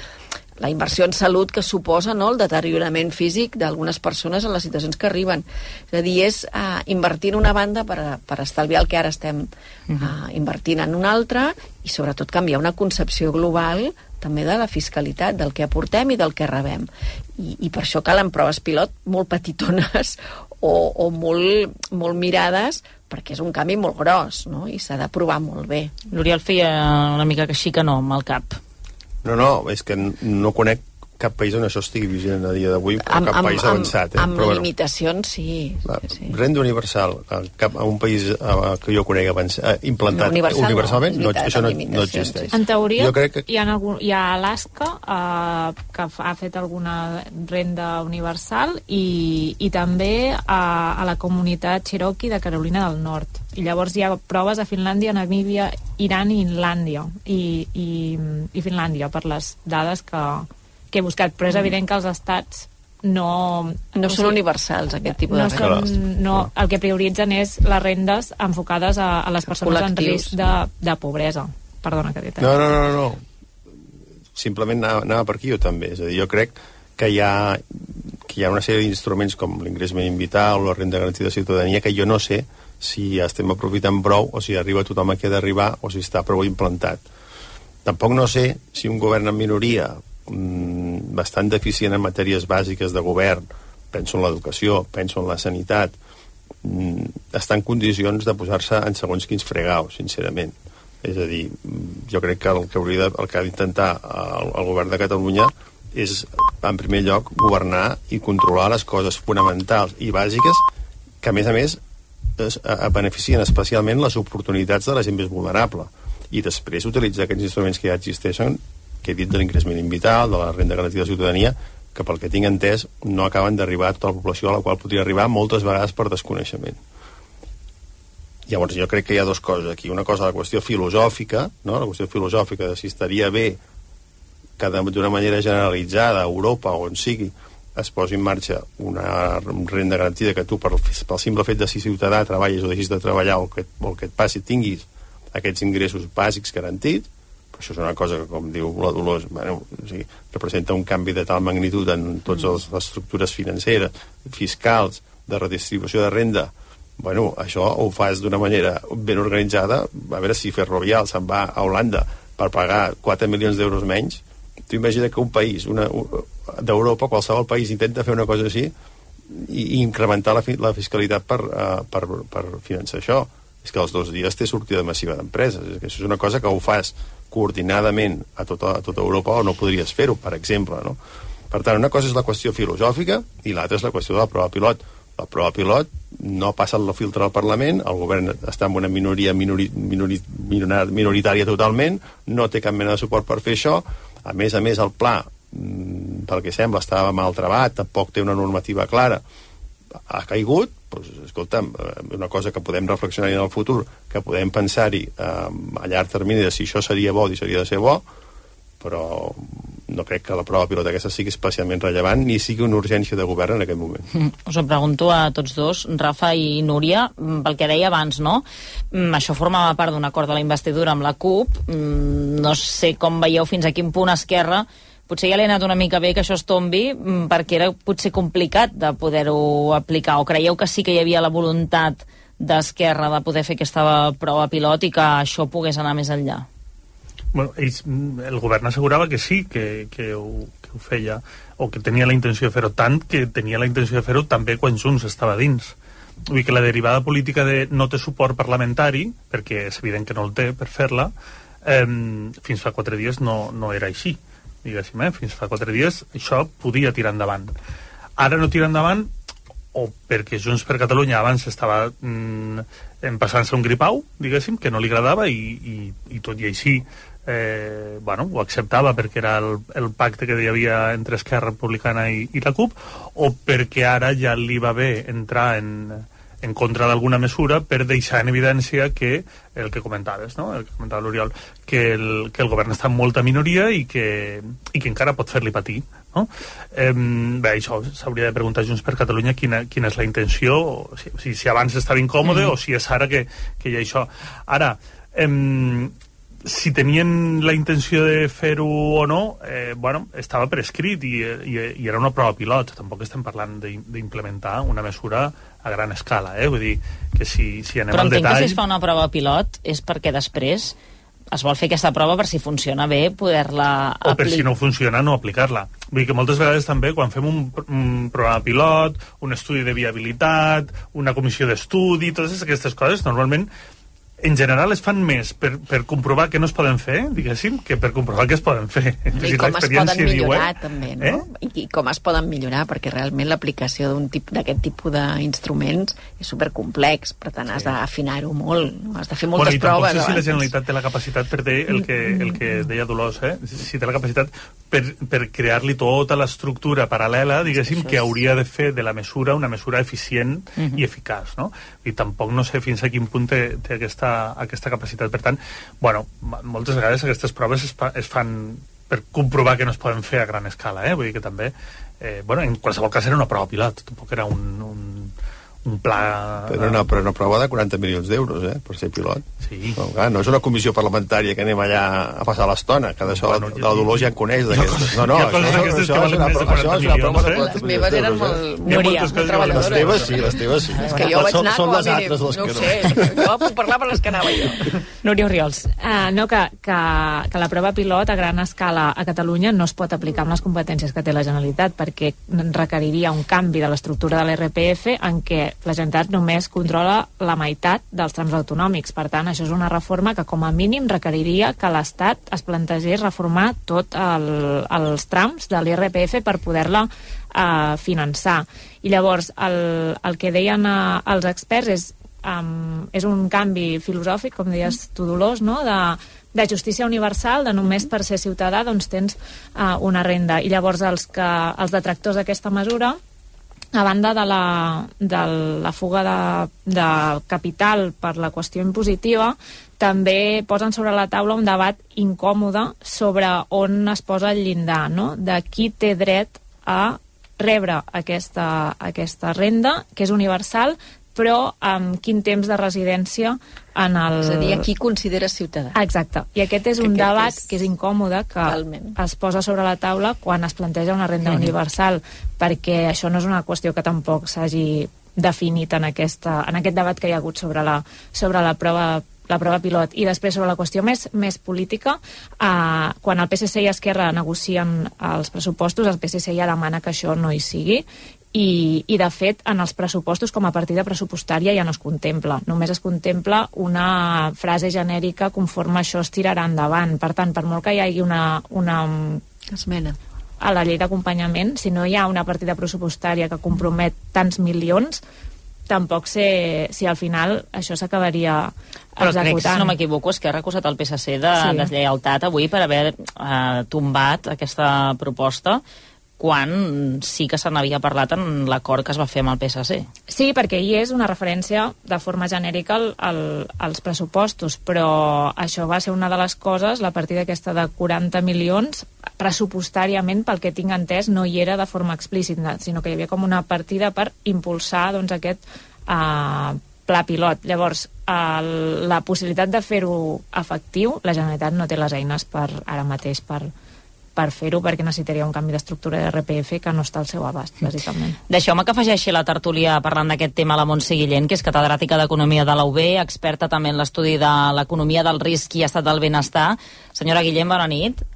la inversió en salut que suposa no, el deteriorament físic d'algunes persones en les situacions que arriben. És a dir, és uh, invertir en una banda per, a, per estalviar el que ara estem uh, invertint en una altra i sobretot canviar una concepció global també de la fiscalitat, del que aportem i del que rebem. I, i per això calen proves pilot molt petitones o, o molt, molt mirades perquè és un canvi molt gros no? i s'ha de provar molt bé. L'Oriol feia una mica que sí que no amb el cap. No, no, és que no conec cap país on això estigui vigent a dia d'avui, però cap país avançat. Eh? Amb però, bueno, limitacions, sí. Va, sí. Renda universal, a, cap, a un país a, que jo conec abans, eh, implantat No, universal no, universalment, no, veritat, això no, amb no limitacions, existeix. En teoria, Jo crec que hi, ha algun, hi ha Alaska eh, que ha fet alguna renda universal i, i també a, a la comunitat Cherokee de Carolina del Nord. I llavors hi ha proves a Finlàndia, Namíbia, Iran i Inlàndia i, i, i Finlàndia per les dades que, que he buscat, però és Mm. evident que els estats no... No o són universals, aquest tipus no de rendes. són, no, el que prioritzen és les rendes enfocades a, a les persones en Col·lectius. risc de, de pobresa. Perdona que t'he No, no, no, no. Simplement anava, anava per aquí jo també. És a dir, jo crec que hi ha, que hi ha una sèrie d'instruments com l'ingrés mínim vital o la renda garantida de ciutadania que jo no sé si estem aprofitant prou o si arriba tothom a qui ha d'arribar o si està prou implantat. Tampoc no sé si un govern en minoria bastant deficient en matèries bàsiques de govern, penso en l'educació, penso en la sanitat, mm, està en condicions de posar-se en segons quins fregaus, sincerament. És a dir, mm, jo crec que el que hauria de, el que ha d'intentar el, el govern de Catalunya és, en primer lloc, governar i controlar les coses fonamentals i bàsiques que, a més a més, es, a, a beneficien especialment les oportunitats de la gent més vulnerable. I després utilitzar aquests instruments que ja existeixen que he dit de l'ingrés mínim vital, de la renda garantida de ciutadania, que pel que tinc entès no acaben d'arribar a tota la població a la qual podria arribar moltes vegades per desconeixement. Llavors jo crec que hi ha dues coses aquí. Una cosa, la qüestió filosòfica, no? la qüestió filosòfica de si estaria bé que d'una manera generalitzada a Europa o on sigui es posi en marxa una renda garantida que tu per, pel simple fet de ser ciutadà treballis o deixis de treballar o que, o que et passi tinguis aquests ingressos bàsics garantits això és una cosa que, com diu la Dolors, bueno, o sigui, representa un canvi de tal magnitud en totes les estructures financeres, fiscals, de redistribució de renda, bueno, això ho fas d'una manera ben organitzada, a veure si Ferrovial se'n va a Holanda per pagar 4 milions d'euros menys, tu imagina que un país una, un- d'Europa, qualsevol país intenta fer una cosa així i, i incrementar la, fi, la fiscalitat per, uh, per, per finançar això. És que als dos dies té sortida massiva d'empreses. És que això és una cosa que ho fas coordinadament a tota, a tota Europa o no podries fer-ho, per exemple no? per tant, una cosa és la qüestió filosòfica i l'altra és la qüestió de la prova pilot la prova pilot no passa el filtre al Parlament, el govern està en una minoria minori, minori, minori, minoritària totalment, no té cap mena de suport per fer això, a més a més el pla mm, pel que sembla estava mal trebat, tampoc té una normativa clara ha caigut, doncs, escolta'm, eh, una cosa que podem reflexionar en el futur, que podem pensar-hi eh, a llarg termini de si això seria bo i seria de ser bo, però no crec que la prova pilota aquesta sigui especialment rellevant ni sigui una urgència de govern en aquest moment. Mm, Us ho pregunto a tots dos, Rafa i Núria, mm, pel que deia abans, no? Mm, Això formava part d'un acord de la investidura amb la CUP. Mm, No sé com veieu fins a quin punt Esquerra potser ja li ha anat una mica bé que això es tombi mm, perquè era potser complicat de poder-ho aplicar o creieu que sí que hi havia la voluntat d'Esquerra de poder fer aquesta prova pilot i que això pogués anar més enllà? Bueno, ells, mm, el govern assegurava que sí, que, que, ho, que ho feia, o que tenia la intenció de fer-ho, tant que tenia la intenció de fer-ho també quan Junts estava dins. Vull dir que la derivada política de no té suport parlamentari, perquè és evident que no el té per fer-la, eh, fins fa quatre dies no, no era així, diguéssim, eh? fins fa quatre dies això podia tirar endavant. Ara no tira endavant o perquè Junts per Catalunya abans estava mm, passant-se un gripau, diguéssim, que no li agradava i, i, i tot i així eh, bueno, ho acceptava perquè era el, el pacte que hi havia entre Esquerra Republicana i, i la CUP o perquè ara ja li va bé entrar en, en contra d'alguna mesura per deixar en evidència que el que comentaves, no? el que comentava l'Oriol, que el, que el govern està en molta minoria i que, i que encara pot fer-li patir. No? Eh, bé, això s'hauria de preguntar Junts per Catalunya quina, quina és la intenció, o si, si, si abans estava incòmode mm. o si és ara que, que hi ha això. Ara, eh, si tenien la intenció de fer-ho o no, eh, bueno, estava per escrit i, i, i era una prova pilot. Tampoc estem parlant d'im- d'implementar una mesura a gran escala, eh? Vull dir, que si, si anem Però al entenc que detall... si es fa una prova pilot és perquè després es vol fer aquesta prova per si funciona bé poder-la o per si aplicar. no funciona no aplicar-la. Vull dir que moltes vegades també quan fem un, un programa pilot, un estudi de viabilitat, una comissió d'estudi, totes aquestes coses, normalment en general es fan més per, per comprovar que no es poden fer, diguéssim, que per comprovar que es poden fer. I Si com es poden diu, millorar, eh? també, no? Eh? I, I com es poden millorar, perquè realment l'aplicació d'un tip d'aquest tipus d'instruments és supercomplex, per tant has d'afinar-ho molt, no? has de fer moltes bueno, i tampoc proves sé si la. Generalitat té la capacitat per dir el que, el que deia Dolors, eh? si té la capacitat per, per crear-li tota l'estructura paral·lela, diguéssim, que hauria de fer de la mesura una mesura eficient Mhm. i eficaç, no? I tampoc no sé fins a quin punt té, té aquesta, aquesta capacitat. Per tant, bueno, moltes vegades aquestes proves es, fa, es fan per comprovar que no es poden fer a gran escala, eh? Vull dir que també, eh, bueno, en qualsevol cas era una prova pilot, tampoc era un, un, un pla... Però una, però una prova de 40 milions d'euros, eh, per ser pilot. Sí. No, clar, no és una comissió parlamentària que anem allà a passar l'estona, que d'això bueno, de la Dolors ja en coneix d'aquestes. No, no, això, això, que és una, més de pro- això 40 és una prova de milions, eh? 40 Les milions meves eren d'euros, molt... eh? Treballadores. Les teves sí, les teves sí. És que jo vaig anar són com a les mínim, altres les no que no. sé, jo puc parlar per les que anava jo. Núria Oriols. Uh, no, que, que, que la prova pilot a gran escala a Catalunya no es pot aplicar amb les competències que té la Generalitat perquè requeriria un canvi de l'estructura de l'RPF en què la Generalitat només controla la meitat dels trams autonòmics. Per tant, això és una reforma que com a mínim requeriria que l'Estat es plantegés reformar tot el, els trams de l'IRPF per poder-la eh, finançar. I llavors, el, el que deien eh, els experts és um, és un canvi filosòfic, com deies tu, Dolors, no? de, de justícia universal, de només per ser ciutadà doncs tens uh, una renda. I llavors els, que, els detractors d'aquesta mesura a banda de la, de la fuga de, de capital per la qüestió impositiva, també posen sobre la taula un debat incòmode sobre on es posa el llindar, no? de qui té dret a rebre aquesta, aquesta renda, que és universal, però amb quin temps de residència en el... És a dir, a qui considera ciutadà. Exacte. I aquest és Que un aquest debat és- que és incòmode, que Totalment. es posa sobre la taula quan es planteja una renda Mhm. universal, perquè això no és una qüestió que tampoc s'hagi definit en, aquesta, en aquest debat que hi ha hagut sobre la, sobre la prova la prova pilot. I després sobre la qüestió més, més política, eh, quan el PSC i Esquerra negocien els pressupostos, el PSC ja demana que això no hi sigui i, i de fet en els pressupostos com a partida pressupostària ja no es contempla. Només es contempla una frase genèrica conforme això es tirarà endavant. Per tant, per molt que hi hagi una, una esmena. a la llei d'acompanyament, si no hi ha una partida pressupostària que compromet tants milions tampoc sé si al final això s'acabaria Però crec, si no m'equivoco, és que ha recusat el PSC de sí. deslleialtat avui per haver eh, tombat aquesta proposta quan sí que se n'havia parlat en l'acord que es va fer amb el PSC. Sí, perquè hi és una referència de forma genèrica al, al, als pressupostos, però això va ser una de les coses, la partida aquesta de 40 milions, pressupostàriament, pel que tinc entès, no hi era de forma explícita, sinó que hi havia com una partida per impulsar doncs, aquest eh, pla pilot. Llavors, el, la possibilitat de fer-ho efectiu, la Generalitat no té les eines per ara mateix per, per fer-ho perquè necessitaria un canvi d'estructura de RPF que no està al seu abast, bàsicament. Deixeu-me que afegeixi a la tertúlia parlant d'aquest tema la Montse Guillén, que és catedràtica d'Economia de la UB, experta també en l'estudi de l'economia del risc i estat del benestar. Senyora Guillén, bona nit.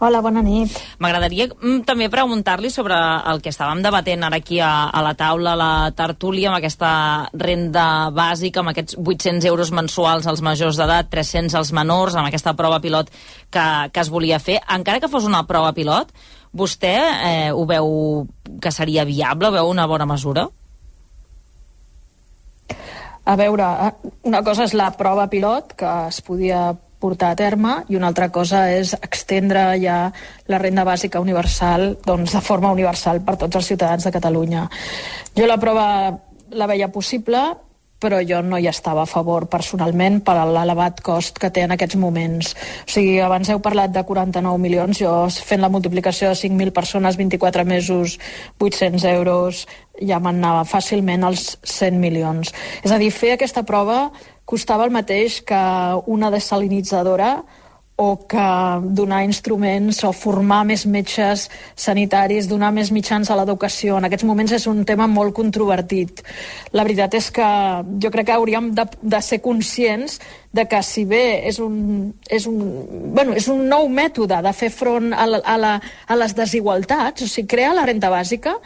Hola, bona nit. M'agradaria mm, també preguntar-li sobre el que estàvem debatent ara aquí a, a la taula, a la tertúlia, amb aquesta renda bàsica, amb aquests 800 euros mensuals als majors d'edat, 300 als menors, amb aquesta prova pilot que, que es volia fer. Encara que fos una prova pilot, vostè eh, ho veu que seria viable? Veu una bona mesura? A veure, eh, una cosa és la prova pilot, que es podia portar a terme, i una altra cosa és extendre ja la renda bàsica universal doncs, de forma universal per tots els ciutadans de Catalunya. Jo la prova la veia possible, però jo no hi estava a favor personalment per l'elevat cost que té en aquests moments. O sigui, abans heu parlat de 49 milions, jo fent la multiplicació de 5.000 persones, 24 mesos, 800 euros, ja m'anava fàcilment als 100 milions. És a dir, fer aquesta prova costava el mateix que una desalinitzadora o que donar instruments o formar més metges sanitaris, donar més mitjans a l'educació. En aquests moments és un tema molt controvertit. La veritat és que jo crec que hauríem de, de ser conscients de que si bé és un, és un, bueno, és un nou mètode de fer front a, la, a, la, a les desigualtats, o sigui, crear la renta bàsica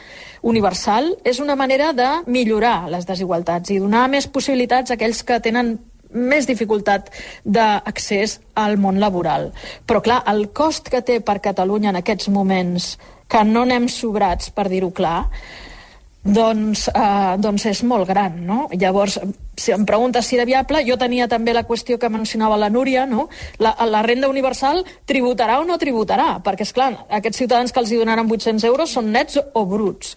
universal és una manera de millorar les desigualtats i donar més possibilitats a aquells que tenen més dificultat d'accés al món laboral. Però, clar, el cost que té per Catalunya en aquests moments, que no anem sobrats, per dir-ho clar, doncs, eh, doncs és molt gran, no? Llavors, si em preguntes si era viable, jo tenia també la qüestió que mencionava la Núria, no? La, la renda universal tributarà o no tributarà? Perquè, és clar, aquests ciutadans que els hi donaran 800 euros són nets o bruts.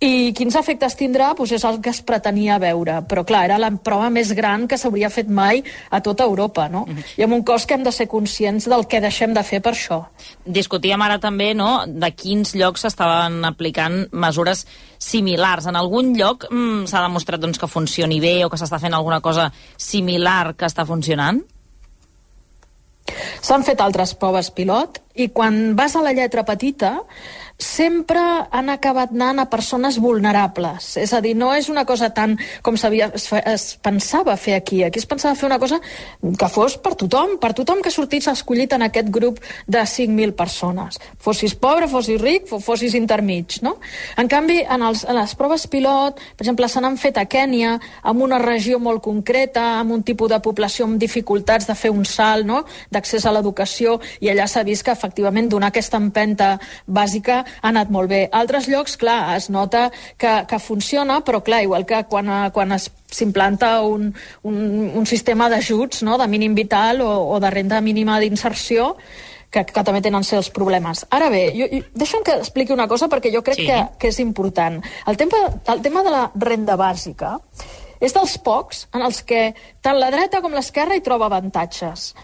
I quins efectes tindrà doncs és el que es pretenia veure. Però, clar, era la prova més gran que s'hauria fet mai a tota Europa, no? I amb un cost que hem de ser conscients del que deixem de fer per això. Discutíem ara també no, de quins llocs s'estaven aplicant mesures similars. En algun lloc mm, s'ha demostrat doncs, que funcioni bé o que s'està fent alguna cosa similar que està funcionant? S'han fet altres proves pilot i quan vas a la lletra petita sempre han acabat anant a persones vulnerables. És a dir, no és una cosa tan com s'havia es, es pensava fer aquí. Aquí es pensava fer una cosa que fos per tothom, per tothom que sortís escollit en aquest grup de 5.000 persones. Fossis pobre, fossis ric, fo- fossis intermig, no? En canvi, en, els, en les proves pilot, per exemple, se n'han fet a Kènia, amb una regió molt concreta, amb un tipus de població amb dificultats de fer un salt, no?, d'accés a l'educació, i allà s'ha vist que, efectivament, donar aquesta empenta bàsica ha anat molt bé. Altres llocs, clar, es nota que, que funciona, però clar, igual que quan, quan es s'implanta un, un, un sistema d'ajuts, no?, de mínim vital o, o de renda mínima d'inserció, que, que també tenen certs problemes. Ara bé, jo, jo, deixa'm que expliqui una cosa perquè jo crec Sí. que, que és important. El tema, el tema de la renda bàsica és dels pocs en els que tant la dreta com l'esquerra hi troba avantatges.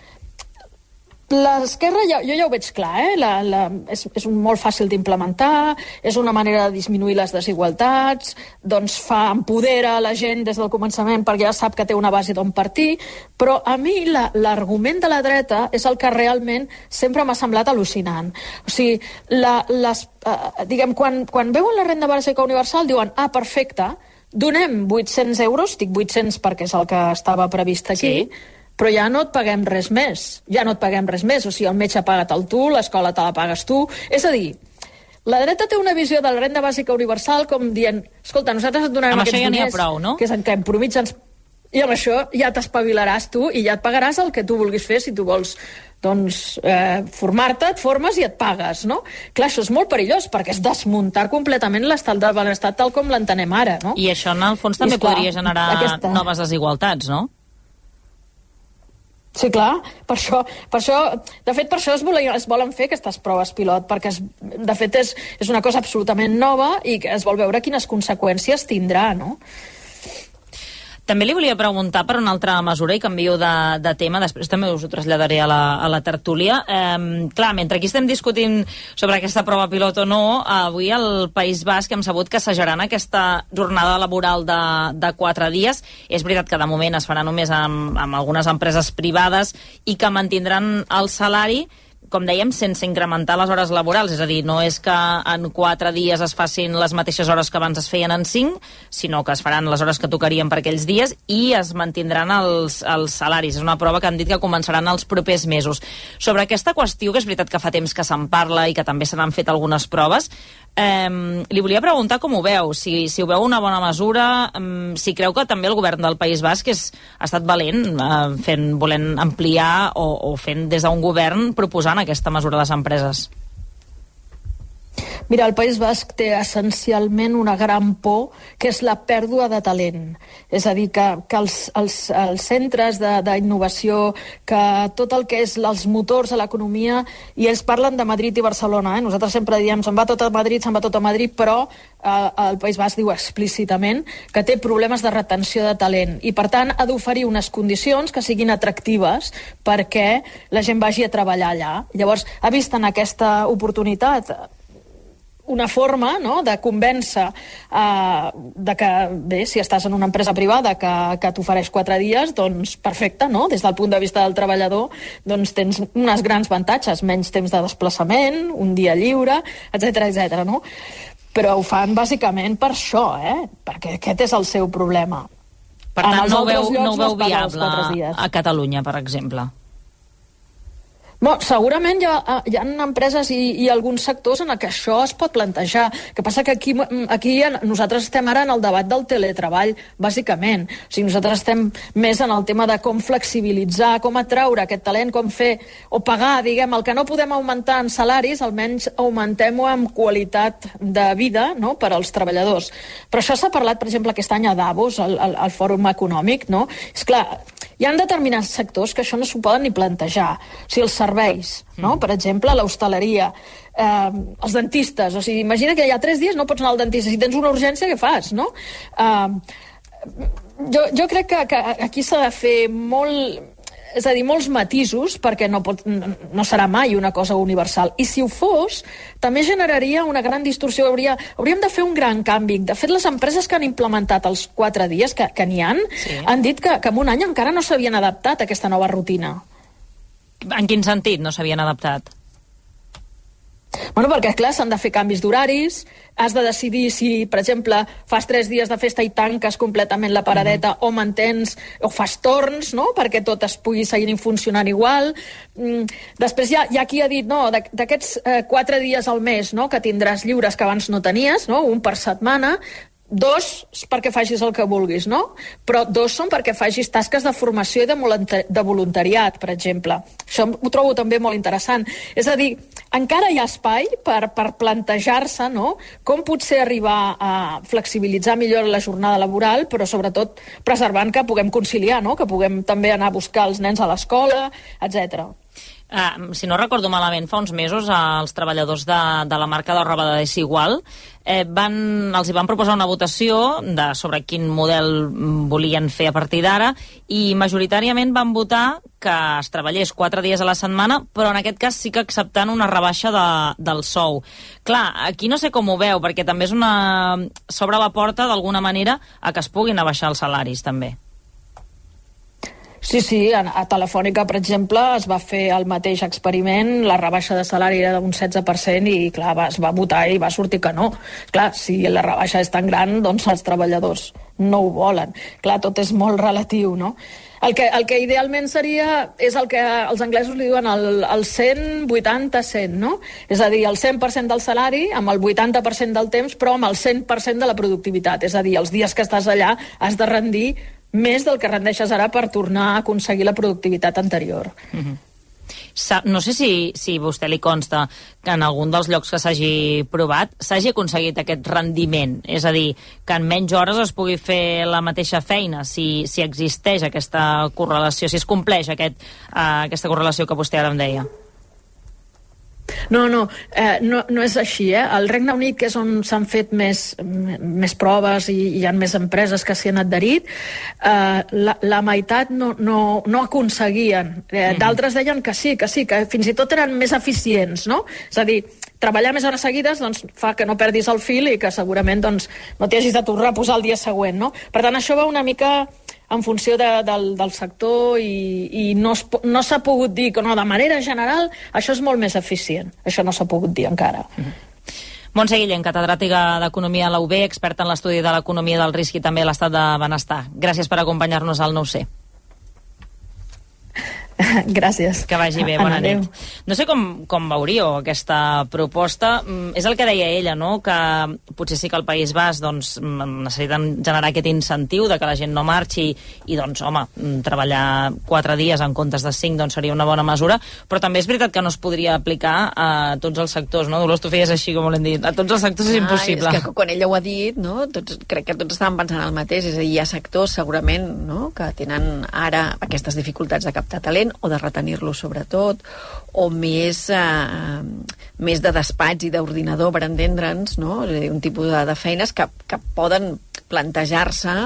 L'esquerra, ja, jo ja ho veig clar, eh? la, la, és, és un molt fàcil d'implementar, és una manera de disminuir les desigualtats, doncs fa, empodera la gent des del començament perquè ja sap que té una base d'on partir, però a mi la- l'argument de la dreta és el que realment sempre m'ha semblat al·lucinant. O sigui, la, les, eh, diguem, quan, quan veuen la renda bàsica universal diuen, ah, perfecte, donem 800 euros, dic 800 perquè és el que estava previst aquí, sí però ja no et paguem res més. Ja no et paguem res més. O sigui, el metge paga el tu, l'escola te la pagues tu. És a dir, la dreta té una visió de la renda bàsica universal com dient, escolta, nosaltres et donarem Amb aquests això ja diners, prou, no? que és en què en promig ens... I amb això ja t'espavilaràs tu i ja et pagaràs el que tu vulguis fer si tu vols doncs, eh, formar-te, et formes i et pagues, no? Clar, això és molt perillós, perquè és desmuntar completament l'estat del benestar tal com l'entenem ara, no? I això, en el fons, també I, esclar, podria generar aquesta- noves desigualtats, no? Sí, clar, per això, per això, de fet, per això es volen, es volen fer aquestes proves pilot, perquè es, de fet és, és una cosa absolutament nova i es vol veure quines conseqüències tindrà, no? També li volia preguntar per una altra mesura i canvio de, de tema, després també us ho traslladaré a la, a la tertúlia. Eh, clar, mentre aquí estem discutint sobre aquesta prova pilot o no, avui al País Basc hem sabut que assajaran aquesta jornada laboral de, de quatre dies. És veritat que de moment es farà només amb, amb algunes empreses privades i que mantindran el salari, com dèiem, sense incrementar les hores laborals. És a dir, no és que en quatre dies es facin les mateixes hores que abans es feien en cinc, sinó que es faran les hores que tocarien per aquells dies i es mantindran els, els salaris. És una prova que han dit que començaran els propers mesos. Sobre aquesta qüestió, que és veritat que fa temps que se'n parla i que també se n'han fet algunes proves, eh, li volia preguntar com ho veu, si, si ho veu una bona mesura, eh, si creu que també el govern del País Basc és, ha estat valent eh, fent, volent ampliar o, o fent des d'un govern proposant aquesta mesura a les empreses. Mira, el País Basc té essencialment una gran por, que és la pèrdua de talent. És a dir, que, que els, els, els centres d'innovació, que tot el que és els motors de l'economia, i ells parlen de Madrid i Barcelona, eh? nosaltres sempre diem se'n va tot a Madrid, se'n va tot a Madrid, però eh, el País Basc diu explícitament que té problemes de retenció de talent i, per tant, ha d'oferir unes condicions que siguin atractives perquè la gent vagi a treballar allà. Llavors, ha vist en aquesta oportunitat una forma no, de convèncer eh, de que, bé, si estàs en una empresa privada que, que t'ofereix quatre dies, doncs perfecte, no? Des del punt de vista del treballador, doncs tens unes grans avantatges, menys temps de desplaçament, un dia lliure, etc etc. no? Però ho fan bàsicament per això, eh? Perquè aquest és el seu problema. Per tant, no ho veu, no ho veu viable a Catalunya, per exemple. Bon, segurament hi ha, hi ha empreses i, i alguns sectors en què això es pot plantejar. Que passa que aquí, mm, aquí nosaltres estem ara en el debat del teletreball, bàsicament. O sigui, nosaltres estem més en el tema de com flexibilitzar, com atraure aquest talent, com fer o pagar, diguem, el que no podem augmentar en salaris, almenys augmentem-ho en qualitat de vida no?, per als treballadors. Però això s'ha parlat, per exemple, aquest any a Davos, al, al, al Fòrum Econòmic, no? És clar, hi ha determinats sectors que això no s'ho poden ni plantejar. O sigui, els serveis, no? Per exemple, l'hostaleria, eh, els dentistes. O sigui, imagina que hi ha tres dies no pots anar al dentista. Si tens una urgència, què fas, no? Eh, jo, jo crec que, que aquí s'ha de fer molt és a dir, molts matisos perquè no, pot, no serà mai una cosa universal. I si ho fos, també generaria una gran distorsió. Hauria, hauríem de fer un gran canvi. De fet, les empreses que han implementat els quatre dies, que, que n'hi han, sí. han dit que, que en un any encara no s'havien adaptat a aquesta nova rutina. En quin sentit no s'havien adaptat? Bueno, perquè, clar, s'han de fer canvis d'horaris, has de decidir si, per exemple, fas tres dies de festa i tanques completament la paradeta mm -hmm. o mantens, o fas torns, no?, perquè tot es pugui seguir funcionant igual. Mm, després hi ha, hi ha qui ha dit, no, d'aquests eh, quatre dies al mes, no?, que tindràs lliures que abans no tenies, no?, un per setmana, Dos perquè facis el que vulguis, no? Però dos són perquè facis tasques de formació i de, de voluntariat, per exemple. Això ho trobo també molt interessant. És a dir, encara hi ha espai per, per plantejar-se no? com potser arribar a flexibilitzar millor la jornada laboral, però sobretot preservant que puguem conciliar, no? que puguem també anar a buscar els nens a l'escola, etc. Uh, si no recordo malament, fa uns mesos uh, els treballadors de, de la marca de roba de Desigual eh, van, els hi van proposar una votació de, sobre quin model volien fer a partir d'ara i majoritàriament van votar que es treballés quatre dies a la setmana, però en aquest cas sí que acceptant una rebaixa de, del sou. Clar, aquí no sé com ho veu, perquè també és una... s'obre la porta d'alguna manera a que es puguin abaixar els salaris, també. Sí, sí, a, Telefònica, per exemple, es va fer el mateix experiment, la rebaixa de salari era d'un 16% i, clar, va, es va votar i va sortir que no. Clar, si la rebaixa és tan gran, doncs els treballadors no ho volen. Clar, tot és molt relatiu, no? El que, el que idealment seria és el que els anglesos li diuen el, el 180-100, no? És a dir, el 100% del salari amb el 80% del temps, però amb el 100% de la productivitat. És a dir, els dies que estàs allà has de rendir més del que rendeixes ara per tornar a aconseguir la productivitat anterior. Mm -hmm. No sé si, si vostè li consta que en algun dels llocs que s'hagi provat s'hagi aconseguit aquest rendiment, és a dir, que en menys hores es pugui fer la mateixa feina, si, si existeix aquesta correlació, si es compleix aquest, uh, aquesta correlació que vostè ara em deia. No, no, eh, no, no és així. Eh? El Regne Unit, que és on s'han fet més, més proves i hi ha més empreses que s'hi han adherit, eh, la, la meitat no, no, no aconseguien. Eh, D'altres deien que sí, que sí, que fins i tot eren més eficients, no? És a dir, treballar més hores seguides doncs, fa que no perdis el fil i que segurament doncs, no t'hi hagis de tornar a posar el dia següent, no? Per tant, això va una mica en funció de, del, del sector i, i no, po- no s'ha pogut dir que no, de manera general això és molt més eficient. Això no s'ha pogut dir encara. Montse Guillem, catedràtica d'Economia a la UB, experta en l'estudi de l'economia del risc i també l'estat de benestar. Gràcies per acompanyar-nos al 9C. Gràcies. Que vagi bé, bona Adéu. nit. No sé com, com veuríeu aquesta proposta. Mm, És el que deia ella, no?, que potser sí que al País Basc doncs, mm, necessiten generar aquest incentiu de que la gent no marxi i, doncs, home, mm, treballar quatre dies en comptes de cinc doncs, seria una bona mesura, però també és veritat que no es podria aplicar a tots els sectors, no? Dolors, tu feies així, com l'hem dit. A tots els sectors és impossible. Ah, és que quan ella ho ha dit, no, tots, crec que tots estàvem pensant el mateix, és a dir, hi ha sectors segurament no, que tenen ara aquestes dificultats de captar talent o de retenir-lo sobretot, o més, eh, més de despatx i d'ordinador per entendre'ns, no? és a dir, un tipus de, de feines que, que poden plantejar-se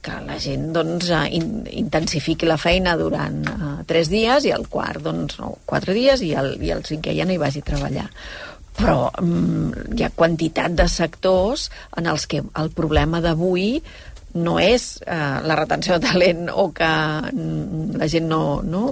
que la gent doncs, eh, in, intensifiqui la feina durant uh, tres dies i el quart doncs, no, quatre dies i el, i el cinquè ja no hi vagi a treballar però mm, hi ha quantitat de sectors en els que el problema d'avui no és eh, la retenció de talent o que la gent no, no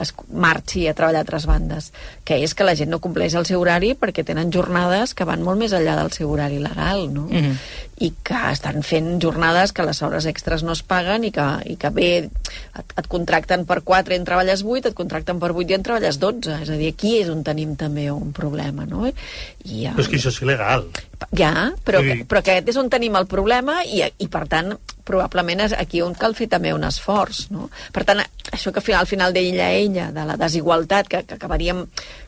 es marxi a treballar a altres bandes, que és que la gent no compleix el seu horari perquè tenen jornades que van molt més enllà del seu horari legal, no? Mm -hmm. I que estan fent jornades que les hores extres no es paguen i que, i que bé, et, et contracten per 4 i en treballes 8, et contracten per 8 i en treballes 12. És a dir, aquí és on tenim també un problema, no? I, Però és que això és il·legal. ja, però, Sí. sí. però aquest és on tenim el problema i, i per tant, probablement és aquí on cal fer també un esforç, no? Per tant, això que al final deia ella, de la desigualtat, que, que acabaríem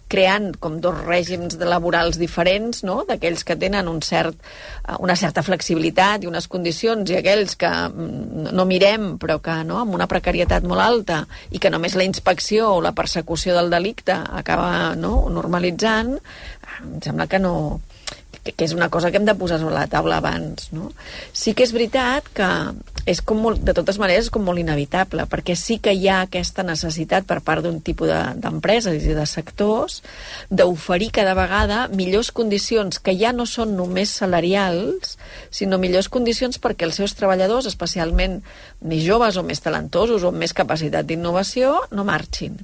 creant com dos règims laborals diferents, no? d'aquells que tenen un cert, eh, una certa flexibilitat i unes condicions, i aquells que mm, no mirem, però que no? amb una precarietat molt alta, i que només la inspecció o la persecució del delicte acaba no? normalitzant, em sembla que no, que, que és una cosa que hem de posar sobre la taula abans, no? Sí que és veritat que és com molt, de totes maneres com molt inevitable, perquè sí que hi ha aquesta necessitat per part d'un tipus de- d'empreses i de sectors d'oferir cada vegada millors condicions que ja no són només salarials, sinó millors condicions perquè els seus treballadors, especialment més joves o més talentosos o amb més capacitat d'innovació, no marxin.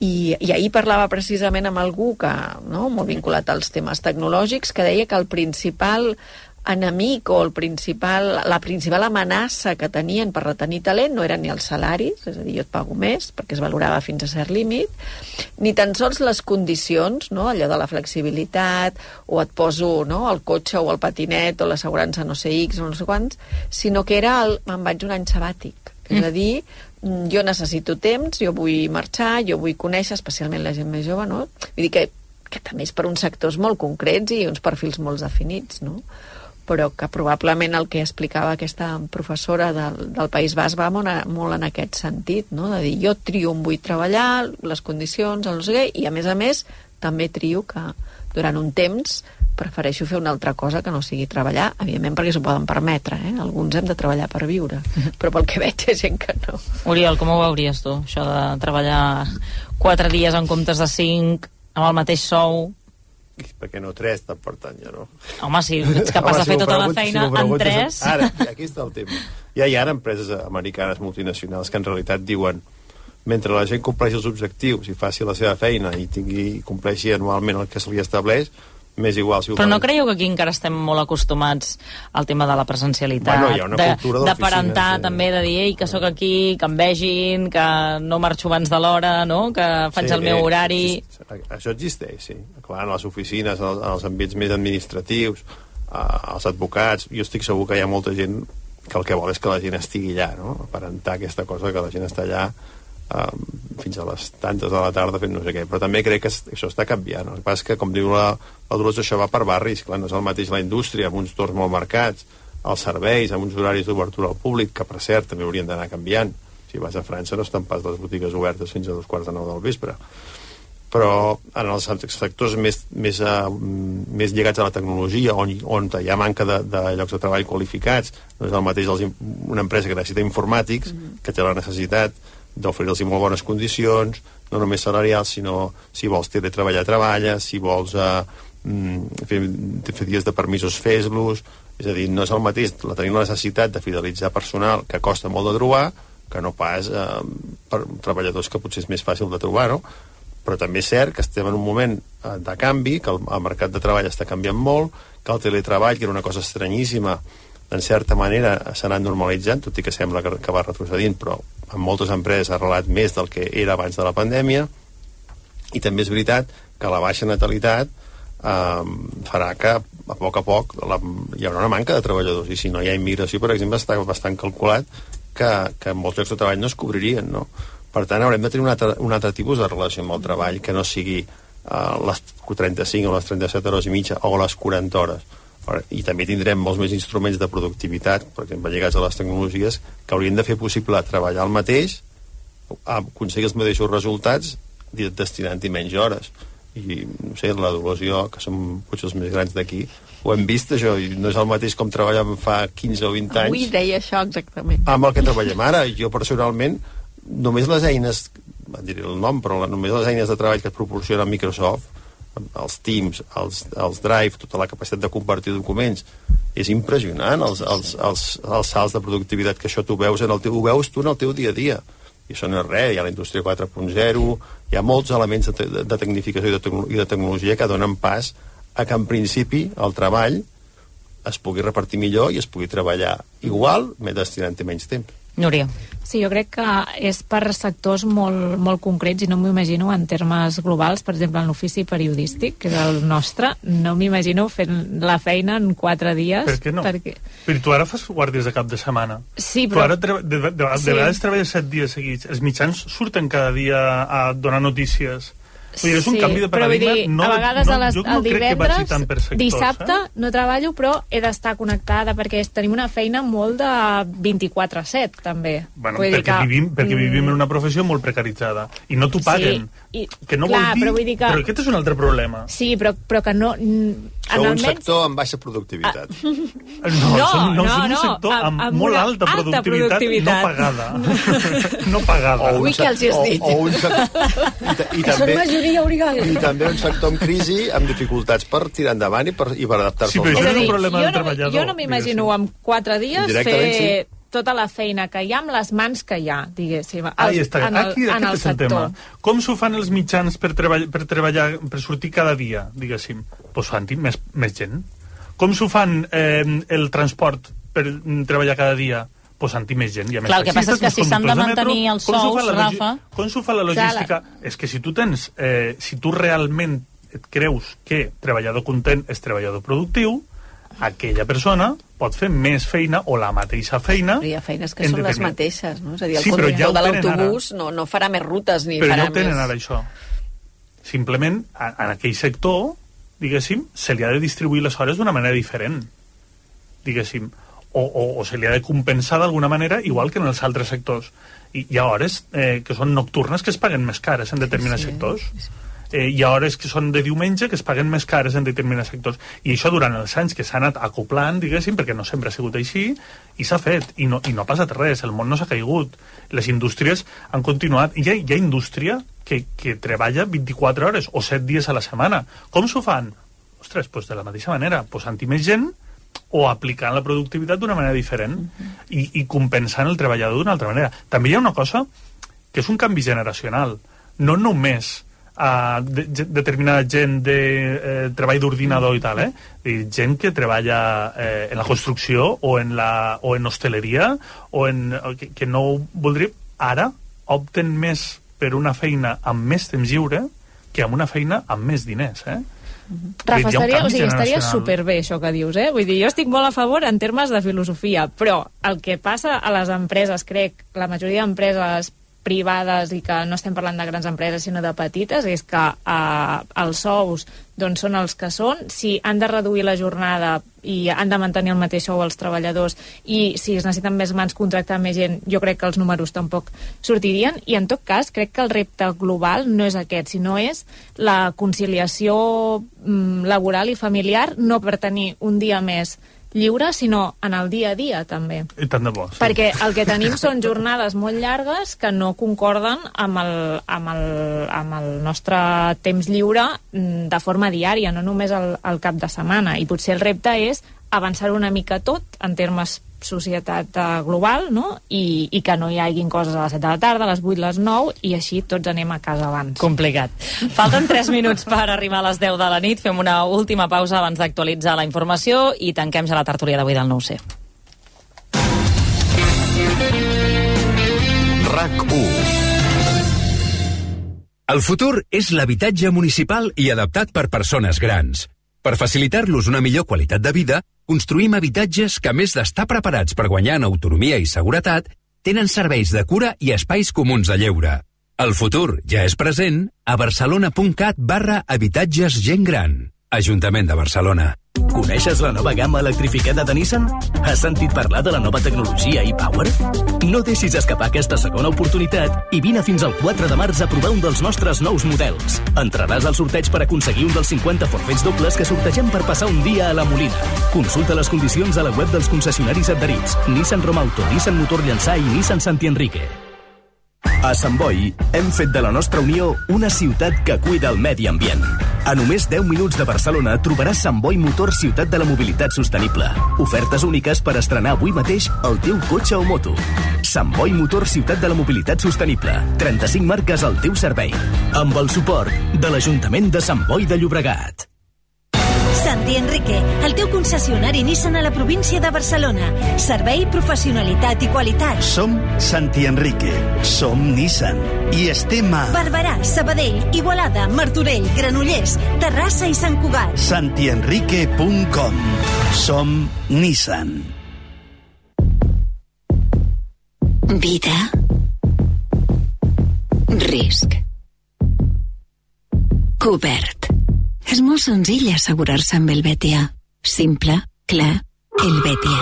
I, I ahir parlava precisament amb algú que, no, molt vinculat als temes tecnològics, que deia que el principal enemic o el principal, la principal amenaça que tenien per retenir talent no eren ni els salaris, és a dir, jo et pago més, perquè es valorava fins a cert límit, ni tan sols les condicions, no? allò de la flexibilitat, o et poso no? el cotxe o el patinet o l'assegurança no sé X o no sé quants, sinó que era el me'n vaig un any sabàtic. És a dir, mm, jo necessito temps, jo vull marxar, jo vull conèixer, especialment la gent més jove, no? Vull dir que, que també és per uns sectors molt concrets i uns perfils molt definits, no? però que probablement el que explicava aquesta professora del, del País Basc va molt, a- molt en aquest sentit, no? de dir jo trio on vull treballar, les condicions, el no sé què, i a més a més també trio que durant un temps prefereixo fer una altra cosa que no sigui treballar, evidentment perquè s'ho poden permetre, eh? alguns hem de treballar per viure, però pel que veig ha gent que no. Oriol, com ho veuries tu, això de treballar quatre dies en comptes de cinc, amb el mateix sou? perquè no tres te'n porten ja, no? Home, si ets capaç Home, de fer tota la preguntes- feina m'ho en tres... Ara, aquí està el tema. Ja hi ha ara empreses americanes multinacionals que en realitat diuen mentre la gent compleixi els objectius i faci la seva feina i tingui i compleixi anualment el que se li estableix, m'és igual si ho Però no creieu que aquí encara estem molt acostumats al tema de la presencialitat, Bueno, hi ha una de, cultura de parentar eh? també, de dir Ei, que sóc aquí, que em vegin, que no marxo abans de l'hora, no? que faig Sí, el meu eh, horari... Això existeix, sí. Clar, en les oficines, en els, en els ambits més administratius, eh, els advocats, jo estic segur que hi ha molta gent que el que vol és que la gent estigui allà, no? Aparentar aquesta cosa que la gent està allà eh, fins a les tantes de la tarda fent no sé què, però també crec que això està canviant. El que passa és que, com diu la, la Dolors, això va per barris, clar, no és el mateix la indústria, amb uns torns molt marcats, els serveis, amb uns horaris d'obertura al públic, que per cert també haurien d'anar canviant. Si vas a França no estan pas les botigues obertes fins a dos quarts de nou del vespre però en els sectors més, més, uh, més lligats a la tecnologia, on, on hi ha manca de, de llocs de treball qualificats, no és el mateix els, una empresa que necessita informàtics, que té la necessitat d'oferir-los molt bones condicions, no només salarials, sinó si vols teletreballar, treballa, si vols uh, fer, fer dies de permisos, fes-los, és a dir, no és el mateix la tenim la necessitat de fidelitzar personal que costa molt de trobar que no pas eh, per treballadors que potser és més fàcil de trobar, no? però també és cert que estem en un moment eh, de canvi, que el, el mercat de treball està canviant molt, que el teletreball, que era una cosa estranyíssima, en certa manera s'ha anat normalitzant, tot i que sembla que, que va retrocedint, però en moltes empreses ha arrelat més del que era abans de la pandèmia i també és veritat que la baixa natalitat eh, farà que a poc a poc la, hi haurà una manca de treballadors i si no hi ha immigració, per exemple, està bastant calculat que, que molts llocs de treball no es cobririen, no? Per tant, haurem de tenir un altre, un altre tipus de relació amb el treball que no sigui uh, les 35 o les 37 hores i mitja o les 40 hores. I també tindrem molts més instruments de productivitat, per exemple, lligats a les tecnologies, que haurien de fer possible treballar el mateix, aconseguir els mateixos resultats destinant-hi menys hores i no sé, la Dolors i jo, que som potser els més grans d'aquí, ho hem vist això, i no és el mateix com treballàvem fa 15 o 20 anys Avui deia això exactament. amb el que treballem ara. Jo personalment, només les eines, van dir el nom, però només les eines de treball que proporciona Microsoft, els Teams, els, els Drive, tota la capacitat de compartir documents, és impressionant els, els, els, els salts de productivitat que això tu veus en el teu, ho veus tu en el teu dia a dia. I això no és res, hi ha la indústria 4.0 hi ha molts elements de, te de tecnificació i de, i de tecnologia que donen pas a que en principi el treball es pugui repartir millor i es pugui treballar igual, destinant-hi menys temps. Núria. Sí, jo crec que és per sectors molt, molt concrets i no m'ho imagino en termes globals, per exemple, en l'ofici periodístic, que és el nostre, no m'imagino fent la feina en quatre dies. Per què no? Perquè... Però tu ara fas guàrdies de cap de setmana. Sí, Tu però... ara de, de, de, de, Sí. de vegades treballes set dies seguits. Els mitjans surten cada dia a donar notícies. Vull dir, és un canvi de paradigma. dir, no, a vegades no, a les, no el divendres, sectors, dissabte, Eh? no treballo, però he d'estar connectada perquè tenim una feina molt de 24-7, també. Bueno, Vull dir perquè, que- vivim, perquè Mm, vivim en una professió molt precaritzada i no t'ho paguen. Sí, i, que no clar, vol dir... però vull dir que... Però aquest és un altre problema. Sí, però, però que no... Sou un almenys- sector amb baixa productivitat. No, No, som, no, no, som un no, sector amb, amb- amb molt alta alta productivitat, productivitat. no pagada. no pagada. O un sec- o, o un sec- i, i, Que són també, majoria origal. I també un sector amb crisi, amb dificultats per tirar endavant i per, i per adaptar-se Sí, però això és un jo problema no, del treballador, Jo no m'imagino en quatre dies fer tota la feina que hi ha amb les mans que hi ha, diguéssim, Ahí als- està, en el, aquí en el és el sector. tema. Com s'ho fan els mitjans per, treball, per treballar, per sortir cada dia, diguéssim? Doncs pues fan més, més gent. Com s'ho fan eh, el transport per treballar cada dia? Pues anti més gent. Hi ha més Clar, el que passa és que si s'han de mantenir metro. els sous, la Rafa? Com s'ho fa la Clar, logística? És que si tu tens... Eh, si tu realment et creus que treballador content és treballador productiu, aquella persona pot fer més feina o la mateixa feina Però hi ha feines que són les determinat- mateixes, no? És a dir, el Sí, ja conductor ho de l'autobús no, no farà més rutes ni però farà ja ho tenen més... ara, això. Simplement, en aquell sector, diguéssim, se li ha de distribuir les hores d'una manera diferent, diguéssim. O, o, o se li ha de compensar d'alguna manera, igual que en els altres sectors. I hi ha hores eh, que són nocturnes que es paguen més cares en determinats Sí, sectors. Eh, hi ha hores que són de diumenge que es paguen més cares en determinats sectors. I això durant els anys que s'ha anat acoplant, diguéssim, perquè no sempre ha sigut així, i s'ha fet, i no, i no ha passat res, el món no s'ha caigut. Les indústries han continuat. Hi ha, hi ha indústria que, que treballa 24 hores o 7 dies a la setmana. Com s'ho fan? Ostres, pues de la mateixa manera, posant-hi més gent o aplicant la productivitat d'una manera diferent i, i compensant el treballador d'una altra manera. També hi ha una cosa que és un canvi generacional. No només a de, de, determinada gent de eh, treball d'ordinador i tal, eh? I gent que treballa eh, en la construcció o en, la, o en hostaleria o en, que, que no ho voldria... Ara opten més per una feina amb més temps lliure que amb una feina amb més diners, eh? Rafa, ha un estaria, o sigui, estaria superbé això que dius, eh? Vull dir, jo estic molt a favor en termes de filosofia, però el que passa a les empreses, crec, la majoria d'empreses privades i que no estem parlant de grans empreses sinó de petites, és que eh, els sous doncs, són els que són, si han de reduir la jornada i han de mantenir el mateix sou als treballadors i si es necessiten més mans, contractar més gent, jo crec que els números tampoc sortirien. I en tot cas crec que el repte global no és aquest, sinó és la conciliació mm, laboral i familiar, no per tenir un dia més lliure, sinó en el dia a dia també. I tant de bo. Sí. Perquè el que tenim són jornades molt llargues que no concorden amb el, amb el, amb el nostre temps lliure mm, de forma diària, no només al, al cap de setmana. I potser el repte és avançar una mica tot en termes societat eh, global, no? I, i que no hi haguin coses a les 7 de la tarda, a les 8, a les 9, i així tots anem a casa abans. Complicat. Falten 3 minuts per arribar a les 10 de la nit. Fem una última pausa abans d'actualitzar la informació i tanquem ja la tertúlia d'avui del 9C. RAC1. El futur és l'habitatge municipal i adaptat per persones grans. Per facilitar-los una millor qualitat de vida, construïm habitatges que, a més d'estar preparats per guanyar en autonomia i seguretat, tenen serveis de cura i espais comuns de lleure. El futur ja és present a barcelona.cat barra habitatges gent gran. Ajuntament de Barcelona. Coneixes la nova gamma electrificada de Nissan? Has sentit parlar de la nova tecnologia e-Power? No deixis escapar aquesta segona oportunitat i vine fins al 4 de març a provar un dels nostres nous models. Entraràs al sorteig per aconseguir un dels 50 forfets dobles que sortegem per passar un dia a la Molina. Consulta les condicions a la web dels concessionaris adherits Nissan Romauto, Nissan Motor Llançà i Nissan Santi Enrique. A Sant Boi hem fet de la nostra Unió una ciutat que cuida el medi ambient. A només 10 minuts de Barcelona trobaràs Sant Boi Motor Ciutat de la Mobilitat Sostenible. Ofertes úniques per estrenar avui mateix el teu cotxe o moto. Sant Boi Motor Ciutat de la Mobilitat Sostenible. 35 marques al teu servei. Amb el suport de l'Ajuntament de Sant Boi de Llobregat. Santi Enrique, el teu concessionari Nissan a la província de Barcelona. Servei, professionalitat i qualitat. Som Santi Enrique, som Nissan i estem a Barberà, Sabadell, Igualada, Martorell, Granollers, Terrassa i Sant Cugat. santienrique.com. Som Nissan. Vida. Risc. Cobert. És molt senzill assegurar-se amb el Betia. Simple, clar, el Betia.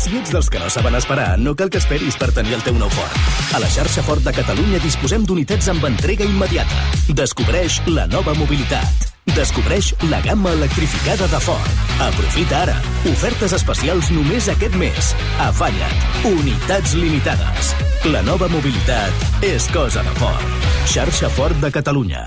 Si ets dels que no saben esperar, no cal que esperis per tenir el teu nou Ford. A la xarxa Ford de Catalunya disposem d'unitats amb entrega immediata. Descobreix la nova mobilitat. Descobreix la gamma electrificada de Ford. Aprofita ara. Ofertes especials només aquest mes. Afanya't. Unitats limitades. La nova mobilitat és cosa de Ford. Xarxa Ford de Catalunya.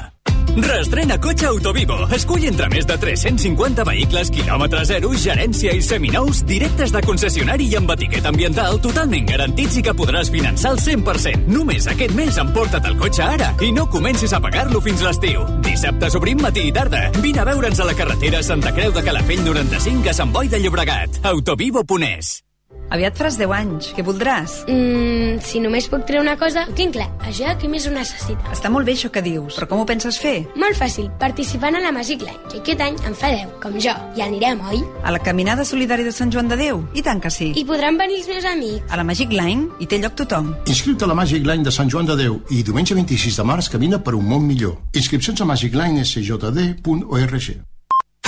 Restrena cotxe Autovivo. Escull entre més de 350 vehicles, quilòmetre zero, gerència i seminous, directes de concessionari i amb etiqueta ambiental totalment garantits i que podràs finançar al 100%. Només aquest mes emporta't el cotxe ara i no comencis a pagar-lo fins l'estiu. Dissabte obrim matí i tarda. Vine a veure'ns a la carretera Santa Creu de Calafell 95 a Sant Boi de Llobregat. Autovivo.es. Aviat faràs 10 anys. Què voldràs? Mm, si només puc treure una cosa, ho tinc clar. Això què més ho necessita? Està molt bé això que dius, però com ho penses fer? Molt fàcil, participant a la Magic Line, que aquest any en fa 10, com jo. I anirem, oi? A la Caminada Solidària de Sant Joan de Déu? I tant que sí. I podran venir els meus amics. A la Magic Line hi té lloc tothom. Inscriu-te a la Magic Line de Sant Joan de Déu i diumenge 26 de març camina per un món millor. Inscripcions a magiclinesjd.org.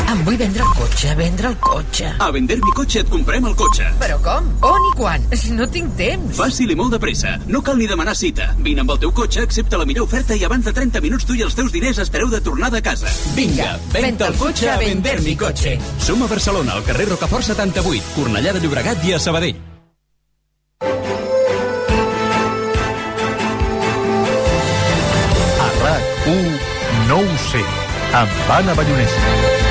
Em vull vendre el cotxe, vendre el cotxe. A Vender mi cotxe et comprem el cotxe. Però com? On i quan? Si no tinc temps. Fàcil i molt de pressa. No cal ni demanar cita. Vine amb el teu cotxe, accepta la millor oferta i abans de 30 minuts tu i els teus diners espereu de tornada a casa. Vinga, venta el cotxe a Vender mi cotxe. Som a Barcelona, al carrer Rocafort 78, Cornellà de Llobregat i a Sabadell. A RAC1, no ho sé, amb Anna Ballonesta.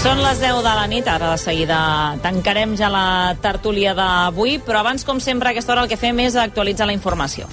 Són les 10 de la nit, ara de seguida tancarem ja la tertúlia d'avui, però abans, com sempre, a aquesta hora el que fem és actualitzar la informació.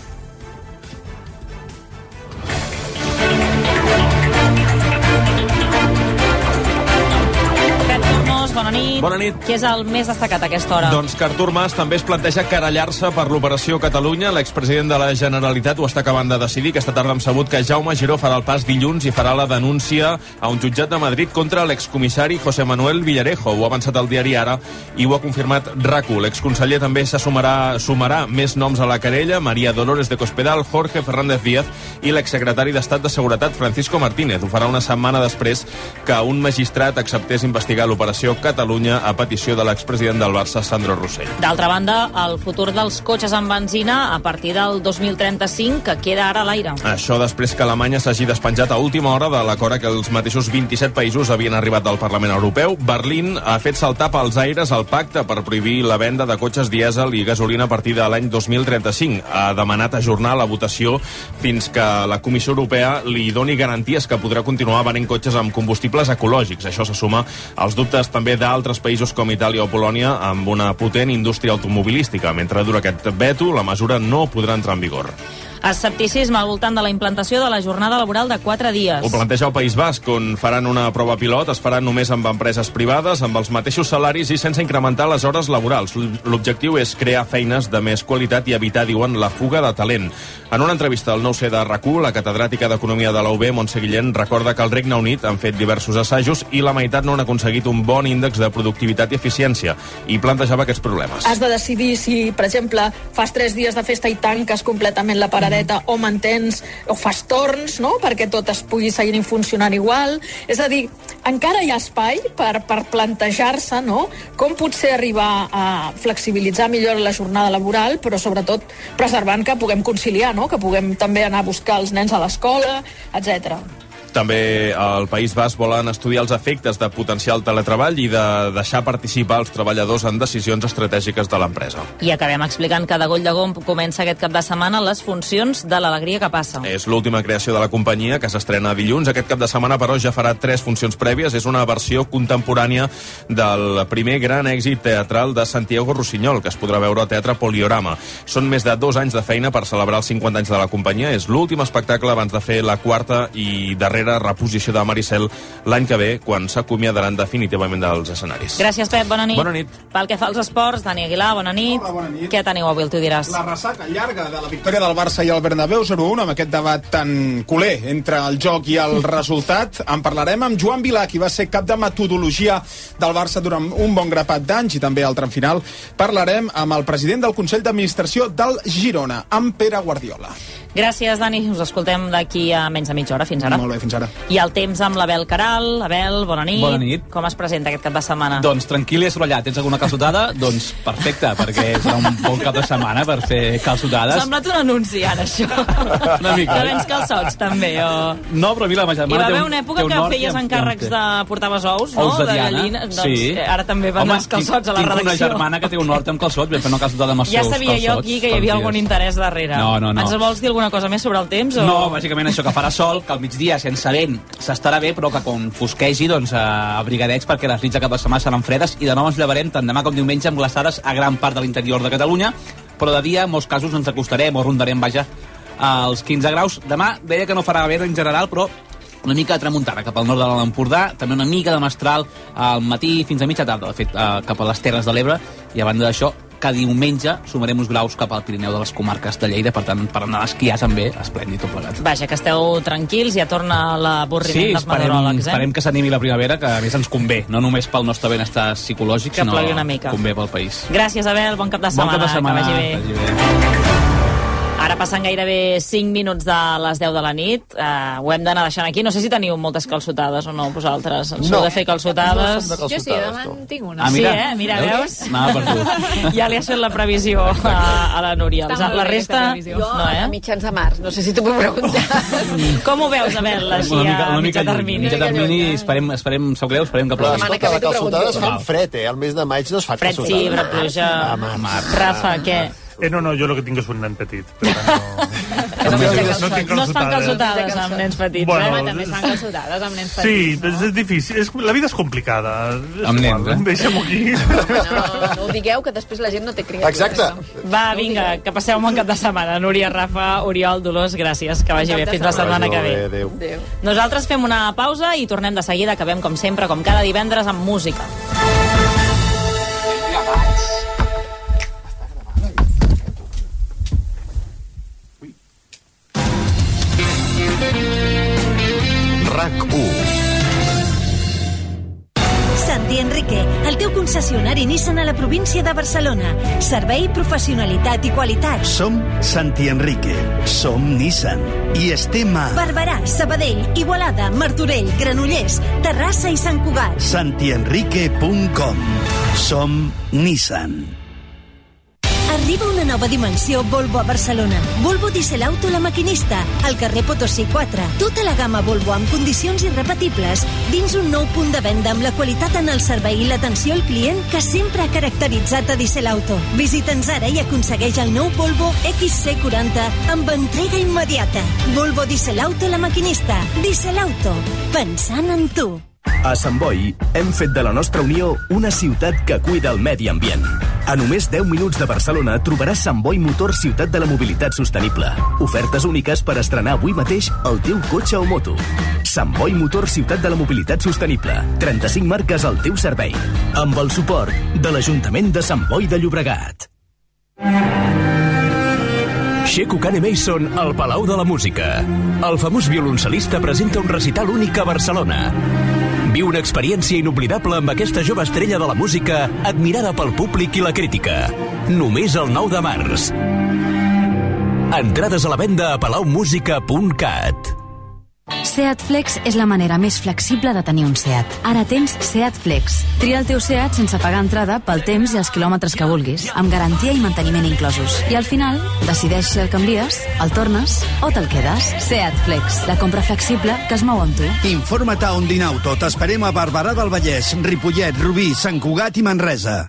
Nit. Bona nit. Què és el més destacat a aquesta hora? Doncs que Artur Mas també es planteja querellar-se per l'operació Catalunya. L'expresident de la Generalitat ho està acabant de decidir. Aquesta tarda hem sabut que Jaume Giró farà el pas dilluns i farà la denúncia a un jutjat de Madrid contra l'excomissari José Manuel Villarejo. Ho ha avançat el diari Ara i ho ha confirmat RACU. L'exconseller també se sumarà, sumarà més noms a la querella, Maria Dolores de Cospedal, Jorge Fernández Díaz i l'exsecretari d'Estat de Seguretat, Francisco Martínez. Ho farà una setmana després que un magistrat acceptés investigar l'operació Catalunya a petició de l'expresident del Barça, Sandro Rossell. D'altra banda, el futur dels cotxes amb benzina a partir del 2035, que queda ara a l'aire. Això després que Alemanya s'hagi despenjat a última hora de l'acord a què els mateixos 27 països havien arribat al Parlament Europeu. Berlín ha fet saltar pels aires el pacte per prohibir la venda de cotxes dièsel i gasolina a partir de l'any 2035. Ha demanat ajornar la votació fins que la Comissió Europea li doni garanties que podrà continuar venent cotxes amb combustibles ecològics. Això se suma als dubtes també d'altres altres països com Itàlia o Polònia amb una potent indústria automobilística. Mentre dura aquest veto, la mesura no podrà entrar en vigor. Escepticisme al voltant de la implantació de la jornada laboral de 4 dies. Ho planteja el País Basc, on faran una prova pilot, es faran només amb empreses privades, amb els mateixos salaris i sense incrementar les hores laborals. L'objectiu és crear feines de més qualitat i evitar, diuen, la fuga de talent. En una entrevista al 9C de rac la catedràtica d'Economia de la UB, Montse Guillén, recorda que al Regne Unit han fet diversos assajos i la meitat no han aconseguit un bon índex de productivitat i eficiència i plantejava aquests problemes. Has de decidir si, per exemple, fas tres dies de festa i tanques completament la paradeta o mantens o fas torns, no?, perquè tot es pugui seguir funcionant igual. És a dir, encara hi ha espai per, per plantejar-se, no?, com potser arribar a flexibilitzar millor la jornada laboral, però sobretot preservant que puguem conciliar, no?, que puguem també anar a buscar els nens a l'escola, etc. També al País Basc volen estudiar els efectes de potenciar el teletreball i de deixar participar els treballadors en decisions estratègiques de l'empresa. I acabem explicant que de Goll de Gom comença aquest cap de setmana les funcions de l'alegria que passa. És l'última creació de la companyia que s'estrena dilluns. Aquest cap de setmana, però, ja farà tres funcions prèvies. És una versió contemporània del primer gran èxit teatral de Santiago Rossinyol, que es podrà veure al Teatre Poliorama. Són més de dos anys de feina per celebrar els 50 anys de la companyia. És l'últim espectacle abans de fer la quarta i darrera reposició de Maricel l'any que ve, quan s'acomiadaran definitivament dels escenaris. Gràcies, Pep. Bona nit. Bona nit. Pel que fa als esports, Dani Aguilar, bona nit. Hola, bona nit. Què teniu avui, tu diràs? La ressaca llarga de la victòria del Barça i el Bernabéu 0-1 amb aquest debat tan culer entre el joc i el resultat. En parlarem amb Joan Vilà, qui va ser cap de metodologia del Barça durant un bon grapat d'anys i també al tram final. Parlarem amb el president del Consell d'Administració del Girona, amb Pere Guardiola. Gràcies, Dani. Us escoltem d'aquí a menys de mitja hora. Fins ara. Molt bé, fins ara. I el temps amb l'Abel Caral. Abel, bona nit. Bona nit. Com es presenta aquest cap de setmana? Doncs tranquil i assolellat. Tens alguna calçotada? doncs perfecte, perquè serà un bon cap de setmana per fer calçotades. Semblat un anunci, ara, això. Una mica. Que vens calçots, també, o... No, però mira, ma Hi germana va haver un, una època un que feies encàrrecs de... portaves ous, no? Ous de Diana. gallina. Doncs sí. eh, ara també van Home, els calçots a la redacció. Tinc una germana que té un hort amb calçots, vam fer una calçotada amb els Ja seus sabia jo calçots aquí que hi havia algun interès darrere. No, no, no. Ens vols dir alguna cosa més sobre el temps? O... No, bàsicament això, que farà sol, que al migdia, sense vent, s'estarà bé, però que quan fosquegi, doncs, eh, abrigadets, perquè les nits de cap de setmana seran fredes, i de nou ens llevarem tant demà com diumenge amb glaçades a gran part de l'interior de Catalunya, però de dia, en molts casos, ens acostarem o rondarem, vaja, als 15 graus. Demà deia que no farà vent en general, però una mica de tramuntana cap al nord de l'Empordà, també una mica de mestral al matí fins a mitja tarda, de fet, eh, cap a les Terres de l'Ebre, i a banda d'això, que diumenge sumarem uns graus cap al Pirineu de les comarques de Lleida, per tant, per anar a esquiar també, esplèndid tot plegat. Vaja, que esteu tranquils, ja torna l'avorriment Sí, dels esperem, meteoròlegs, eh? esperem que s'animi la primavera, que a més ens convé, no només pel nostre benestar psicològic, Que sinó una mica. convé pel país. Gràcies, Abel. Bon cap de Bon setmana. cap de setmana. Que vagi bé. vagi bé. Ara passen gairebé 5 minuts de les 10 de la nit. Uh, ho hem d'anar deixant aquí. No sé si teniu moltes calçotades o no, vosaltres. Ens No. heu de fer calçotades. No de Jo sí, demà en tinc una. Ah, mira. Sí, eh? Mira, veus? Anava per tu. ja li has fet la previsió a, a la Núria. Està La bé, resta, previsió. no, A eh? mitjans de març, no sé si t'ho puc preguntar. Com ho veus, Abel, així una mica, a una mitjà mica lluny. termini? Mitjà termini, esperem, esperem, sap greu, esperem que plogui. escolta, les calçotades fan fred, eh? Al mes de maig no es fa Fred sí, però pluja... Rafa, què? Eh, no, no, jo el que tinc és un nen petit. Per tant, no, No, no, tinc No es fan calçotades. amb nens petits, Bueno, eh? Home, també es fan calçotades amb nens Sí, petits. però és difícil. És, la vida és complicada. Amb nens, eh? Deixa'm-ho aquí. No, no ho digueu, que després la gent no té criatures. Va, vinga, que passeu un bon cap de setmana. Núria, Rafa, Oriol, Dolors, gràcies. Que vagi bé. Fins la setmana que ve. Adéu. Adéu. Nosaltres fem una pausa i tornem de seguida. Acabem, com sempre, com cada divendres, amb música. RAC1 Santi Enrique, el teu concessionari Nissan a la província de Barcelona. Servei, professionalitat i qualitat. Som Santi Enrique. Som Nissan. I estem a Barberà, Sabadell, Igualada, Martorell, Granollers, Terrassa i Sant Cugat. santienrique.com. Som Nissan. Arriba una nova dimensió Volvo a Barcelona. Volvo Diesel Auto La Maquinista, al carrer Potosí 4. Tota la gamma Volvo amb condicions irrepetibles dins un nou punt de venda amb la qualitat en el servei i l'atenció al client que sempre ha caracteritzat a Diesel Auto. Visita'ns ara i aconsegueix el nou Volvo XC40 amb entrega immediata. Volvo Diesel Auto La Maquinista. Diesel Auto. Pensant en tu. A Sant Boi hem fet de la nostra unió una ciutat que cuida el medi ambient. A només 10 minuts de Barcelona trobaràs Sant Boi Motor Ciutat de la Mobilitat Sostenible. Ofertes úniques per estrenar avui mateix el teu cotxe o moto. Sant Boi Motor Ciutat de la Mobilitat Sostenible. 35 marques al teu servei. Amb el suport de l'Ajuntament de Sant Boi de Llobregat. Sheku Kane Mason al Palau de la Música. El famós violoncel·lista presenta un recital únic a Barcelona. Viu una experiència inoblidable amb aquesta jove estrella de la música admirada pel públic i la crítica. Només el 9 de març. Entrades a la venda a palaumusica.cat. Seat Flex és la manera més flexible de tenir un Seat. Ara tens Seat Flex. Tria el teu Seat sense pagar entrada pel temps i els quilòmetres que vulguis, amb garantia i manteniment inclosos. I al final, decideix si el canvies, el tornes o te'l quedes. Seat Flex, la compra flexible que es mou amb tu. Informa't a Ondinauto. T'esperem a Barberà del Vallès, Ripollet, Rubí, Sant Cugat i Manresa.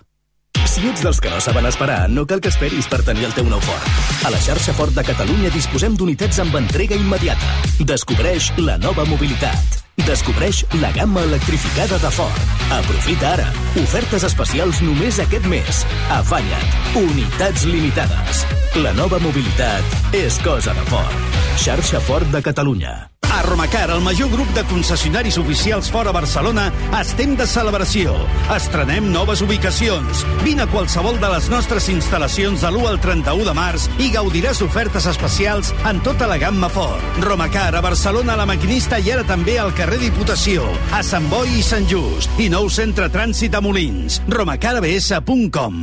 Si ets dels que no saben esperar, no cal que esperis per tenir el teu nou Ford. A la xarxa Ford de Catalunya disposem d'unitats amb entrega immediata. Descobreix la nova mobilitat. Descobreix la gamma electrificada de Ford. Aprofita ara. Ofertes especials només aquest mes. Afanya't. Unitats limitades. La nova mobilitat és cosa de Ford. Xarxa Ford de Catalunya. A Romacar, el major grup de concessionaris oficials fora Barcelona, estem de celebració. Estrenem noves ubicacions. Vine a qualsevol de les nostres instal·lacions de l'1 al 31 de març i gaudiràs d'ofertes especials en tota la gamma Ford. Romacar, a Barcelona, a la Maquinista i ara també al carrer Diputació, a Sant Boi i Sant Just, i nou centre trànsit a Molins. romacarabs.com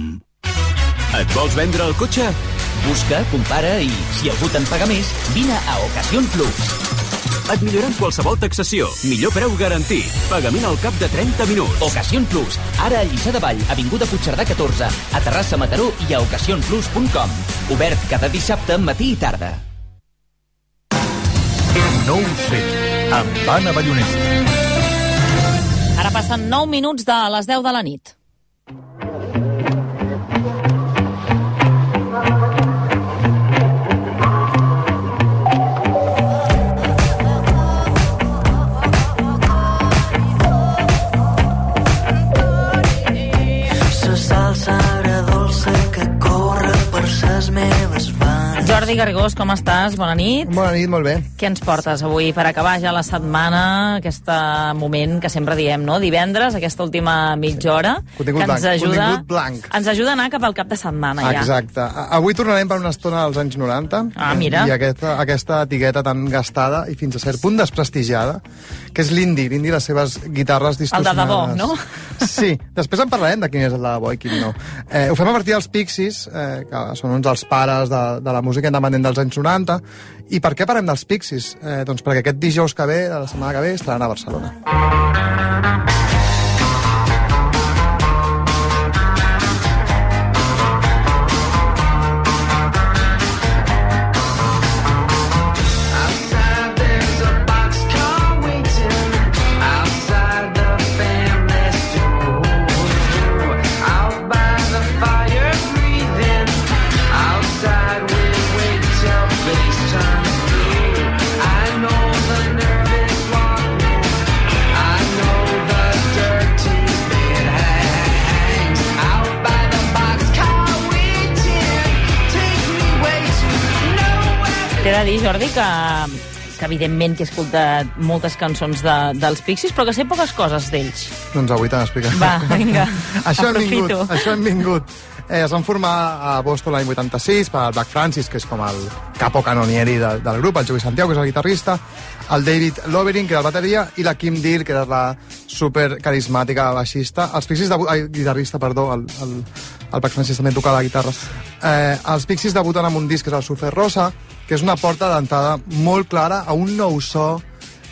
Et vols vendre el cotxe? Busca, compara i, si algú te'n paga més, vine a Ocasión Plus. Et millorem qualsevol taxació. Millor preu garantit. Pagament al cap de 30 minuts. Ocasión Plus. Ara a Lliçà de Vall, Avinguda Puigcerdà 14, a Terrassa Mataró i a ocasionplus.com. Obert cada dissabte, matí i tarda. No ho sé, amb Anna Ballonesta. Ara passen 9 minuts de les 10 de la nit. Jordi Garrigós, com estàs? Bona nit. Bona nit, molt bé. Què ens portes avui per acabar ja la setmana, aquest moment que sempre diem, no? Divendres, aquesta última mitja hora, Contingut que ens blanc, ajuda, contingut blanc. ens ajuda a anar cap al cap de setmana ja. Exacte. Avui tornarem per una estona als anys 90. Ah, mira. I aquesta, aquesta etiqueta tan gastada i fins a cert punt desprestigiada, que és l'indi, l'indi les seves guitarres El de distorsionades. debò, no? Sí, després en parlarem de quin és el de debò i quin no. Eh, ho fem a partir dels Pixies, eh, que són uns dels pares de, de la música independent dels anys 90. I per què parlem dels Pixies? Eh, doncs perquè aquest dijous que ve, de la setmana que ve, estaran a Barcelona. Jordi, que, que evidentment que he escoltat moltes cançons de, dels Pixies, però que sé poques coses d'ells. Doncs avui t'han explicat. Va, vinga, això hem vingut, aprofito. això hem vingut. Eh, es van formar a Boston l'any 86 per al Black Francis, que és com el capo canonieri de, del grup, el Joey Santiago, que és el guitarrista, el David Lovering, que era el bateria, i la Kim Deal, que era la super carismàtica baixista. Els Pixies, debu- ai, guitarrista, perdó, el, el, el Black Francis també toca la guitarra. Eh, els Pixies debuten amb un disc que és el Surfer Rosa, que és una porta d'entrada molt clara a un nou so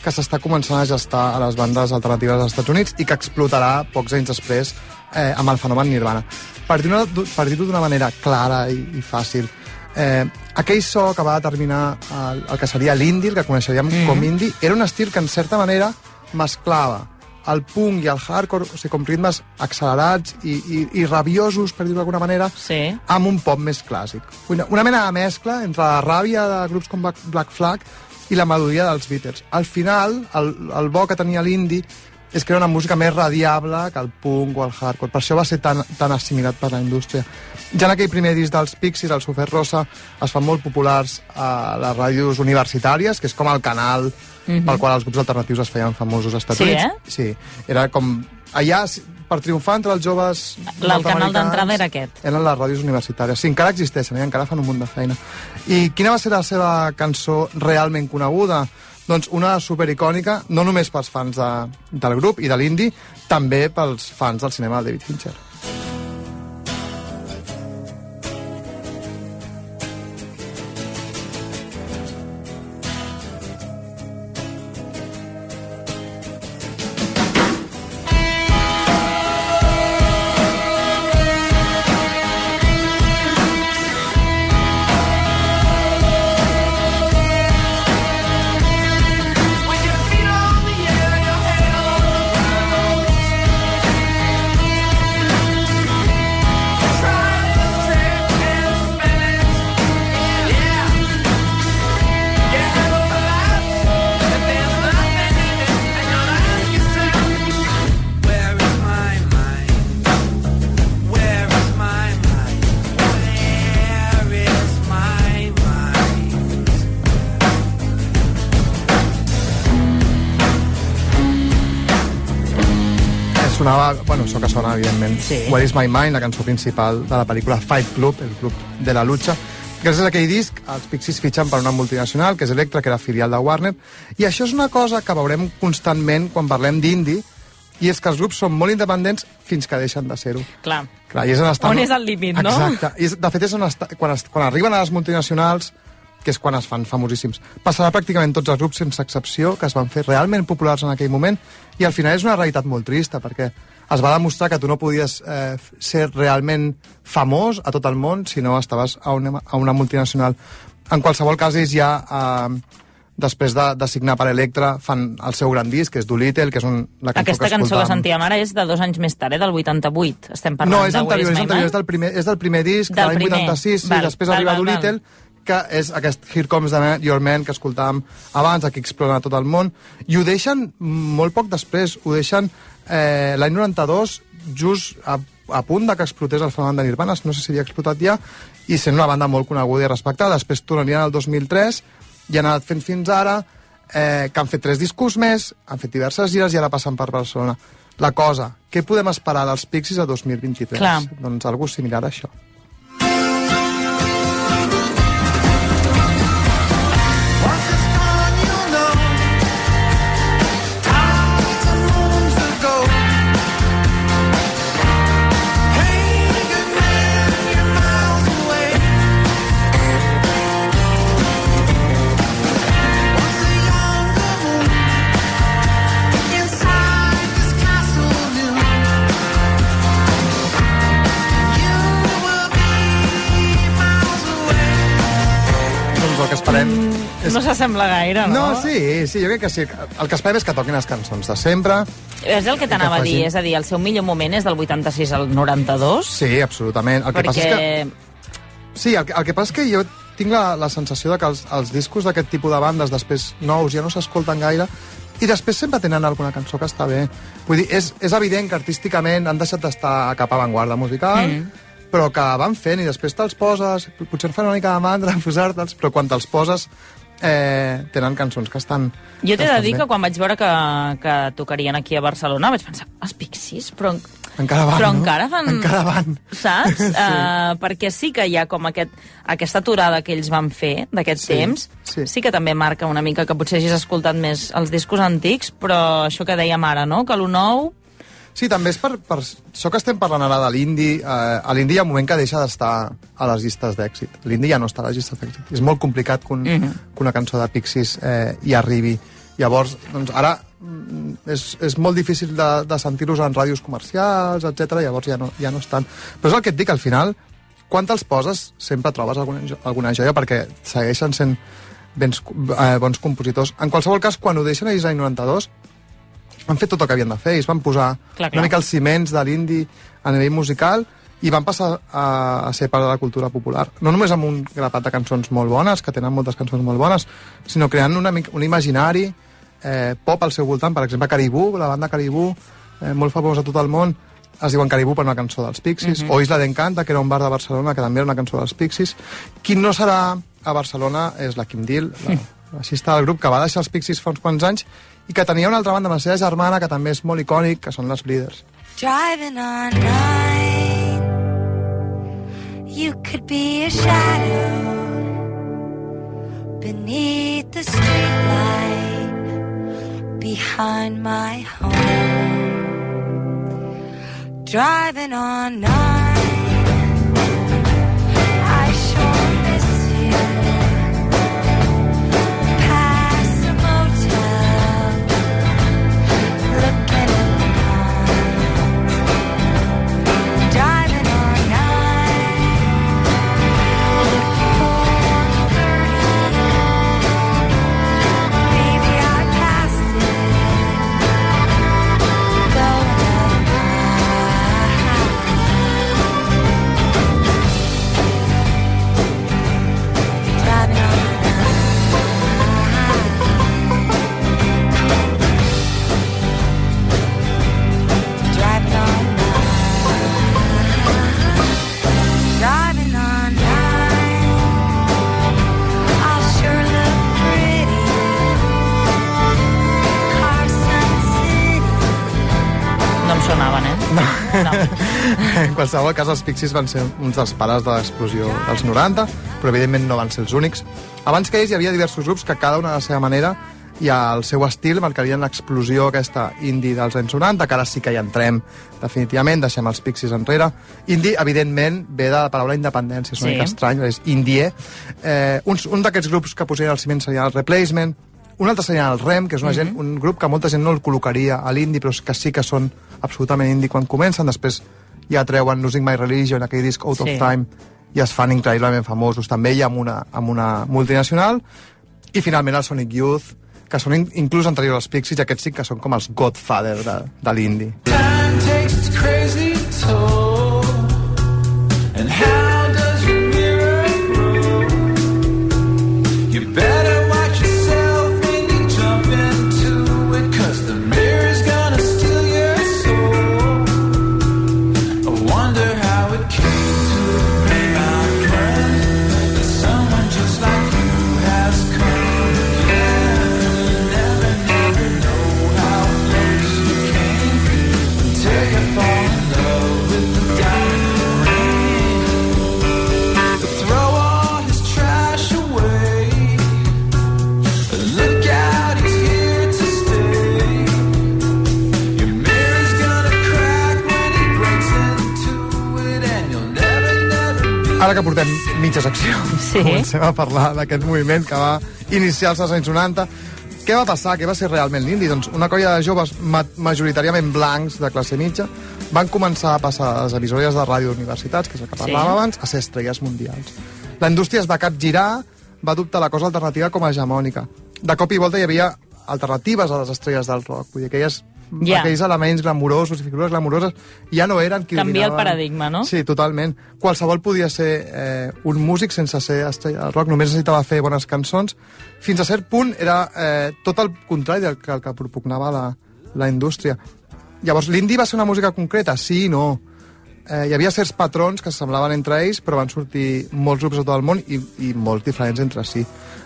que s'està començant a gestar a les bandes alternatives als Estats Units i que explotarà pocs anys després eh, amb el fenomen Nirvana. Per dir-ho dir d'una manera clara i, i fàcil, eh, aquell so que va determinar el, el que seria l'indie, el que coneixeríem mm. com indie, era un estil que en certa manera mesclava el punk i el hardcore, o sigui, com ritmes accelerats i, i, i rabiosos, per dir-ho d'alguna manera, sí. amb un pop més clàssic. Una, una mena de mescla entre la ràbia de grups com Black Flag i la melodia dels Beatles. Al final, el, el bo que tenia l'indie és que era una música més radiable que el punk o el hardcore. Per això va ser tan, tan assimilat per la indústria. Ja en aquell primer disc dels Pixies, el Super Rosa, es fan molt populars a les ràdios universitàries, que és com el canal Mhm. pel qual els grups alternatius es feien famosos als Estats Sí, Units. eh? Sí, era com... Allà, per triomfar entre els joves El canal d'entrada era aquest. eren les ràdios universitàries. Sí, encara existeixen, eh? encara fan un munt de feina. I quina va ser la seva cançó realment coneguda? Doncs una supericònica, no només pels fans de, del grup i de l'indie, també pels fans del cinema de David Fincher. Sí. Where is my mind, la cançó principal de la pel·lícula Fight Club, el club de la lucha. Gràcies a aquell disc, els Pixies fitxen per una multinacional, que és Electra, que era filial de Warner, i això és una cosa que veurem constantment quan parlem d'indie, i és que els grups són molt independents fins que deixen de ser-ho. Clar. Clar, i és on, estan... On és el límit, no? Exacte. I és, de fet, és on està... quan, es... quan arriben a les multinacionals, que és quan es fan famosíssims. Passarà pràcticament tots els grups, sense excepció, que es van fer realment populars en aquell moment, i al final és una realitat molt trista, perquè es va demostrar que tu no podies eh, ser realment famós a tot el món si no estaves a una, a una multinacional. En qualsevol cas, ells ja, eh, després de, de signar per Electra, fan el seu gran disc, que és Doolittle, que és un, la cançó Aquesta que cançó que sentíem ara és de dos anys més tard, eh, del 88. Estem parlant No, és anterior, és anterior, és del primer, és del primer disc, Del de l'any primer. 86, Val, i després val, arriba val, Doolittle, que és aquest Here Comes the Man, Your Man que escoltàvem abans, aquí explora tot el món, i ho deixen molt poc després, ho deixen eh, l'any 92, just a, a punt de que explotés el fenomen de Nirvana, no sé si havia explotat ja, i sent una banda molt coneguda i respectada. Després tornarien al 2003 i han anat fent fins ara, eh, que han fet tres discos més, han fet diverses gires i ara passen per Barcelona. La cosa, què podem esperar dels Pixies a 2023? Clar. Doncs algú similar a això. Esperem... No s'assembla gaire, no? No, sí, sí, jo crec que sí. El que esperem és que toquin les cançons de sempre. És el que t'anava a dir, és a dir, el seu millor moment és del 86 al 92, Sí, absolutament. El que passa és que... perquè... Sí, el, que- el que passa és que jo tinc la, la sensació de que els, els discos d'aquest tipus de bandes després nous ja no s'escolten gaire i després sempre tenen alguna cançó que està bé. Vull dir, és, és evident que artísticament han deixat d'estar a cap avantguarda musical, Mm. Però que van fent i després te'ls poses, potser fan una mica de mandra posar-te'ls, però quan te'ls poses eh, tenen cançons que estan... Jo t'he de dir bé. que quan vaig veure que, que tocarien aquí a Barcelona vaig pensar, els Pixies, però, Encara van, però no? encara fan... Encara van. Saps? sí. uh, perquè sí que hi ha com aquest, aquesta aturada que ells van fer d'aquest Sí, temps, sí. sí que també marca una mica que potser hagis escoltat més els discos antics, però això que dèiem ara, no? Que lo nou... Sí, també és per, per això que estem parlant ara de l'indi. Eh, a l'indi hi ha un moment que deixa d'estar a les llistes d'èxit. L'indi ja no està a les llistes d'èxit. És molt complicat que, un, Mhm. que una cançó de Pixies eh, hi arribi. Llavors, doncs, ara mm, és, és molt difícil de, de sentir-los en ràdios comercials, etc. llavors ja no, ja no estan. Però és el que et dic, al final, quan te'ls poses sempre trobes alguna, alguna joia perquè segueixen sent bens, eh, bons compositors. En qualsevol cas, quan ho deixen a l'any 92, han fet tot el que havien de fer, i es van posar Clar, clar. una mica els ciments de l'indi a nivell musical i van passar a, a ser part de la cultura popular. No només amb un grapat de cançons molt bones, que tenen moltes cançons molt bones, sinó creant una, mica- un imaginari eh, pop al seu voltant. Per exemple, Caribú, la banda Caribú, eh, molt famosa a tot el món, es diuen Caribú per una cançó dels Pixies, Mhm. o Isla d'Encanta, que era un bar de Barcelona, que també era una cançó dels Pixies. Qui no serà a Barcelona és la Kim Deal, la, la del grup, que va deixar els Pixies fa uns quants anys, i que tenia una altra banda amb la seva germana, que també és molt icònic, que són les Leaders. Driving all night, you could be a shadow beneath the streetlight behind my home. Driving all night, eh? en qualsevol cas, els Pixies van ser uns dels pares de l'explosió dels 90, però evidentment no van ser els únics. Abans que ells hi havia diversos grups que cada una a la seva manera i al seu estil marcarien l'explosió aquesta indie dels anys 90, que ara sí que hi entrem definitivament, deixem els Pixies enrere. Indie, evidentment, ve de la paraula independència, és una Sí. mica estrany, és indie. Eh, un un d'aquests grups que posarien al ciment seria el Replacement, un altre seria el REM, que és una gent, un grup que molta gent no el col·locaria a l'indie, però que sí que són absolutament indie quan comencen, després ja treuen Losing My Religion, aquell disc Out Sí. of Time, i es fan increïblement famosos també ja amb una, amb una multinacional i finalment el Sonic Youth que són in, inclús anteriors als Pixies i aquests sí que són com els godfather de, de l'indie Time takes crazy toll. Portem mitja secció Sí. comencem a parlar d'aquest moviment que va iniciar-se als anys 90 què va passar? Què va ser realment l'indi? Doncs una colla de joves ma majoritàriament blancs de classe mitja van començar a passar a les emissores de ràdio d'universitats, que és el que Sí. parlàvem abans, a ser estrelles mundials. La indústria es va capgirar, va adoptar la cosa alternativa com a hegemònica. De cop i volta hi havia alternatives a les estrelles del rock, vull dir, aquelles, Ja. aquells elements glamurosos i figures glamuroses ja no eren qui Canvia el paradigma, no? Sí, totalment. Qualsevol podia ser eh, un músic sense ser estrella del rock, només necessitava fer bones cançons. Fins a cert punt era eh, tot el contrari del que, el que propugnava la, la indústria. Llavors, l'indie va ser una música concreta? Sí i no. Eh, hi havia certs patrons que s'assemblaven entre ells, però van sortir molts grups de tot el món i, i molt diferents entre si.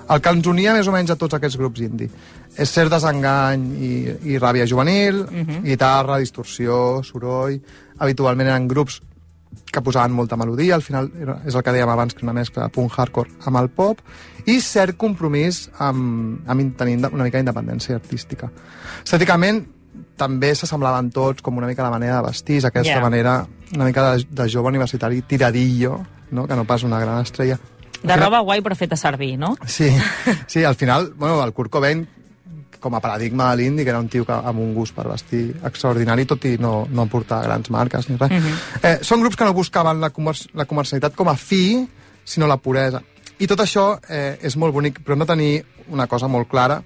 El que ens unia més o menys a tots aquests grups indie és cert desengany i, i ràbia juvenil, Mhm. guitarra, distorsió, soroll... Habitualment eren grups que posaven molta melodia, al final era, és el que dèiem abans, que una mescla de punk hardcore amb el pop, i cert compromís amb, amb tenint una mica d'independència artística. Estèticament, també s'assemblaven tots com una mica la manera de vestir, aquesta Ja. manera una mica de, de jove universitari tiradillo, no? que no pas una gran estrella. De roba guai però feta servir, no? Sí, sí, al final, bueno, el Kurt Cobain com a paradigma de l'indi, que era un tio que, amb un gust per vestir extraordinari, tot i no, no portar grans marques ni res. Mhm. eh, són grups que no buscaven la, comer la comercialitat com a fi, sinó la puresa. I tot això eh, és molt bonic, però hem de tenir una cosa molt clara,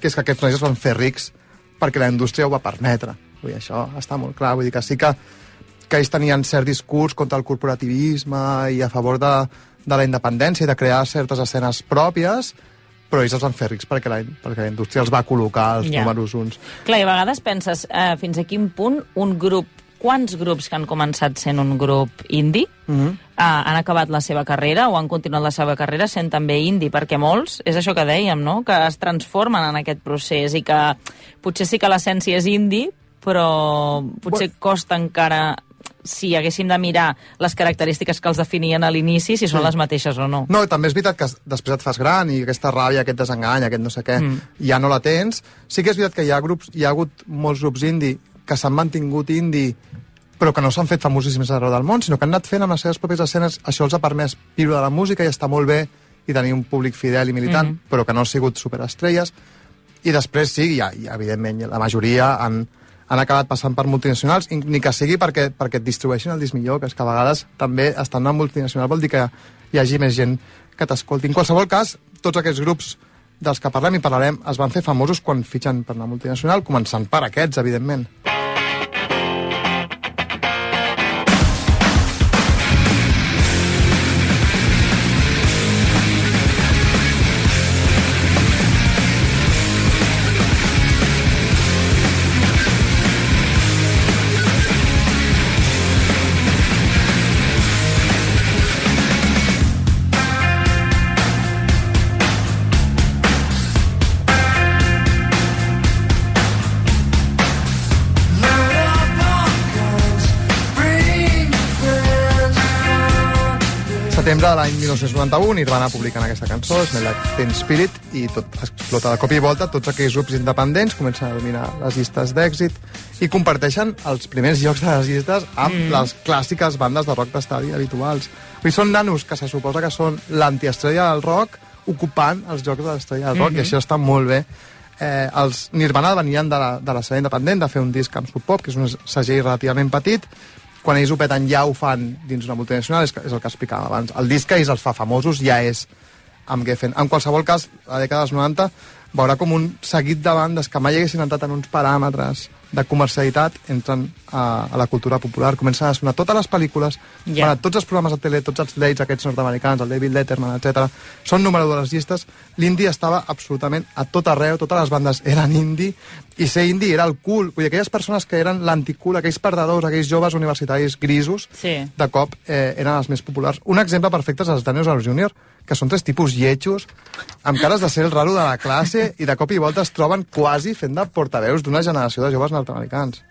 que és que aquests nois es van fer rics perquè la indústria ho va permetre. Vull dir, això està molt clar. Vull dir que sí que, que ells tenien cert discurs contra el corporativisme i a favor de, de la independència i de crear certes escenes pròpies, però ells els van fer rics perquè la, perquè la indústria els va col·locar els Ja. números uns. Clar, i a vegades penses eh, fins a quin punt un grup, quants grups que han començat sent un grup indie Mm -hmm. eh, han acabat la seva carrera o han continuat la seva carrera sent també indie, perquè molts, és això que dèiem, no? que es transformen en aquest procés i que potser sí que l'essència és indie, però potser costa encara si haguéssim de mirar les característiques que els definien a l'inici, si són Sí. les mateixes o no. No, també és veritat que després et fas gran i aquesta ràbia, aquest desengany, aquest no sé què, mm. ja no la tens. Sí que és veritat que hi ha grups, hi ha hagut molts grups indie que s'han mantingut indie però que no s'han fet famosíssims arreu del món, sinó que han anat fent amb les seves pròpies escenes, això els ha permès viure de la música i està molt bé i tenir un públic fidel i militant, Mhm. però que no han sigut superestrelles. I després sí, ja, ja, evidentment, la majoria han, han acabat passant per multinacionals, ni que sigui perquè, perquè et distribueixin el disc millor, que és que a vegades també estar en una multinacional vol dir que hi hagi més gent que t'escolti. En qualsevol cas, tots aquests grups dels que parlem i parlarem es van fer famosos quan fitxen per una multinacional, començant per aquests, evidentment. De l'any 1991, Nirvana publiquen aquesta cançó, Smell Like Teen Spirit, i tot explota de cop i volta. Tots aquells grups independents comencen a dominar les llistes d'èxit i comparteixen els primers llocs de les llistes amb Mm. mm. les clàssiques bandes de rock d'estadi habituals. Vull dir, són nanos que se suposa que són l'antiestrella del rock ocupant els jocs de l'estrella del rock, Mhm. i això està molt bé. Eh, els Nirvana venien de la, de la sèrie independent de fer un disc amb Sub Pop, que és un segell relativament petit, quan ells ho peten ja ho fan dins una multinacional, és, és el que explicàvem abans. El disc que ells els fa famosos ja és amb Geffen. En qualsevol cas, a la dècada dels 90 veurà com un seguit de bandes que mai haguessin entrat en uns paràmetres de comercialitat entren a, a la cultura popular, comencen a sonar totes les pel·lícules, yeah. tots els programes de tele, tots els dates aquests nord-americans, el David Letterman, etc. són número de les llistes. L'indie estava absolutament a tot arreu, totes les bandes eren indie, i ser indie era el cool. Vull dir, aquelles persones que eren l'anticool, aquells perdedors, aquells joves universitaris grisos, Sí. de cop eh, eren els més populars. Un exemple perfecte és els Dinosaurs Jr., que són tres tipus lletjos, amb cares de ser el raro de la classe, i de cop i volta es troben quasi fent de portaveus d'una generació de joves nord-americans.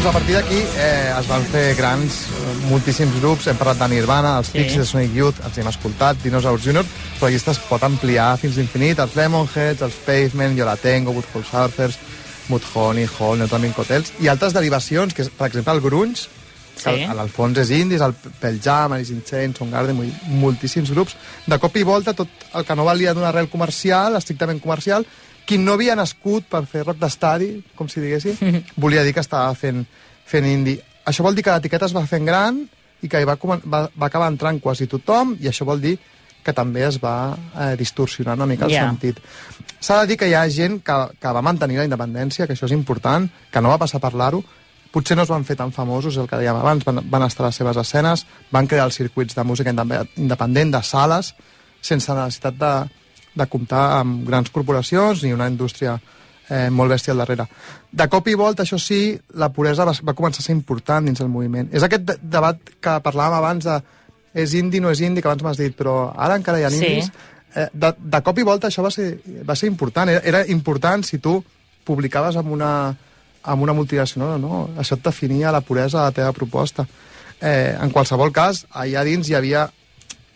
Doncs a partir d'aquí eh, es van fer grans, eh, moltíssims grups, hem parlat de Nirvana, els Sí. Pixies, Sonic Youth, els hem escoltat, Dinosaurs Jr., però la llista es pot ampliar fins l'infinit, els Lemonheads, els Pavement, Jo la Tengo, Woodhall Surfers, Mudhoney, Hall, Neutronic Hotels, i altres derivacions, que és, per exemple, el grunge, que Sí. sí. en el fons és indis, el Pearl Jam, Alice in Chains, Soundgarden, vull dir, moltíssims grups. De cop i volta, tot el que no valia d'una arrel comercial, estrictament comercial, qui no havia nascut per fer rock d'estadi, com si diguéssim, volia dir que estava fent, fent indie. Això vol dir que l'etiqueta es va fent gran i que hi va, va, va acabar entrant quasi tothom, i això vol dir que també es va eh, distorsionar una mica el Ja. sentit. S'ha de dir que hi ha gent que, que va mantenir la independència, que això és important, que no va passar a parlar-ho, potser no es van fer tan famosos, el que dèiem abans, van, van estar a les seves escenes, van crear els circuits de música indep- independent, de sales, sense necessitat de, de comptar amb grans corporacions ni una indústria eh, molt bèstia al darrere. De cop i volta, això sí, la puresa va, va començar a ser important dins el moviment. És aquest de debat que parlàvem abans de és indi, no és indi, que abans m'has dit, però ara encara hi ha Sí. indis. Eh, de, de cop i volta això va ser, va ser important. Era, era important si tu publicaves amb una, amb una multinacional o no. Això et definia la puresa de la teva proposta. Eh, en qualsevol cas, allà dins hi havia,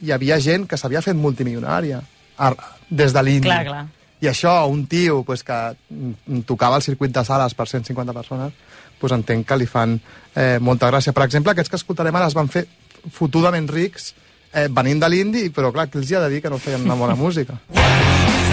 hi havia gent que s'havia fet multimilionària des de l'indi. Clar, clar. I això, un tio pues, que tocava el circuit de sales per 150 persones, pues, entenc que li fan eh, molta gràcia. Per exemple, aquests que escoltarem ara es van fer fotudament rics eh, venint de l'indi, però clar, que els hi ha de dir que no feien una bona música.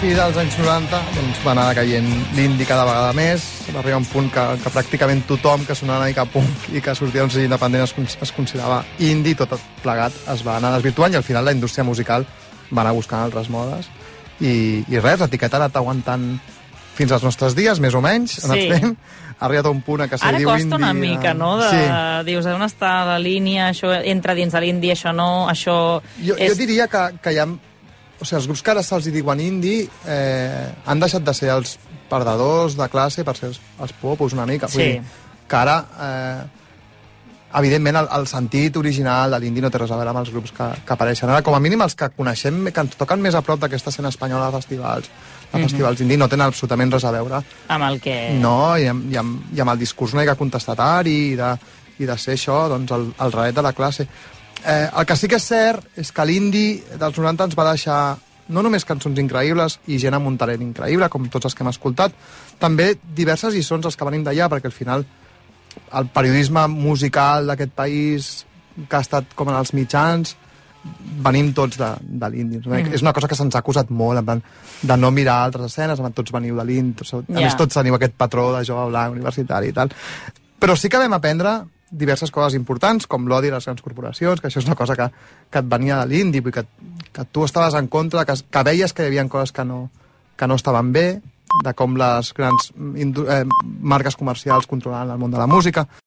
fi dels anys 90 doncs, va anar caient l'indi cada vegada més, va arribar un punt que, que pràcticament tothom que sonava una mica punk i que sortia segell independent es, es considerava indi, tot plegat es va anar desvirtuant i al final la indústria musical va anar buscant altres modes i, i res, l'etiqueta ha anat aguantant fins als nostres dies, més o menys, ha anat Sí. fent, ha arribat a un punt a que se Ara diu costa indi... una eh, mica, no? De, Sí. Dius, on està la línia, això entra dins de l'indi, això no, això... Jo, és... jo diria que, que hi ha... O sigui, els grups que ara se'ls hi diuen indie eh, han deixat de ser els perdedors de classe per ser els, els popos una mica. Vull Sí. dir, que ara, eh, evidentment, el, el sentit original de l'indie no té res a veure amb els grups que, que apareixen. Ara, com a mínim, els que coneixem, que ens toquen més a prop d'aquesta escena espanyola de festivals, de Mhm. festivals indie, no tenen absolutament res a veure Amb el que... no, i amb, i amb, i amb el discurs una mica contestatari i de, i de ser això, doncs, el, el raet de la classe. Eh, el que sí que és cert és que l'indi dels 90 ens va deixar no només cançons increïbles i gent amb un talent increïble, com tots els que hem escoltat, també diverses lliçons els que venim d'allà, perquè al final el periodisme musical d'aquest país que ha estat com en els mitjans venim tots de, de l'indi. Mm. És una cosa que se'ns ha acusat molt, en plan, de no mirar altres escenes, en tots veniu de l'indi, tots, a més tots teniu aquest patró de jove blanc universitari i tal. Però sí que vam aprendre diverses coses importants, com l'odi a les grans corporacions, que això és una cosa que, que et venia de l'indi, que, que tu estaves en contra, que, que veies que hi havia coses que no, que no estaven bé, de com les grans eh, marques comercials controlaven el món de la música.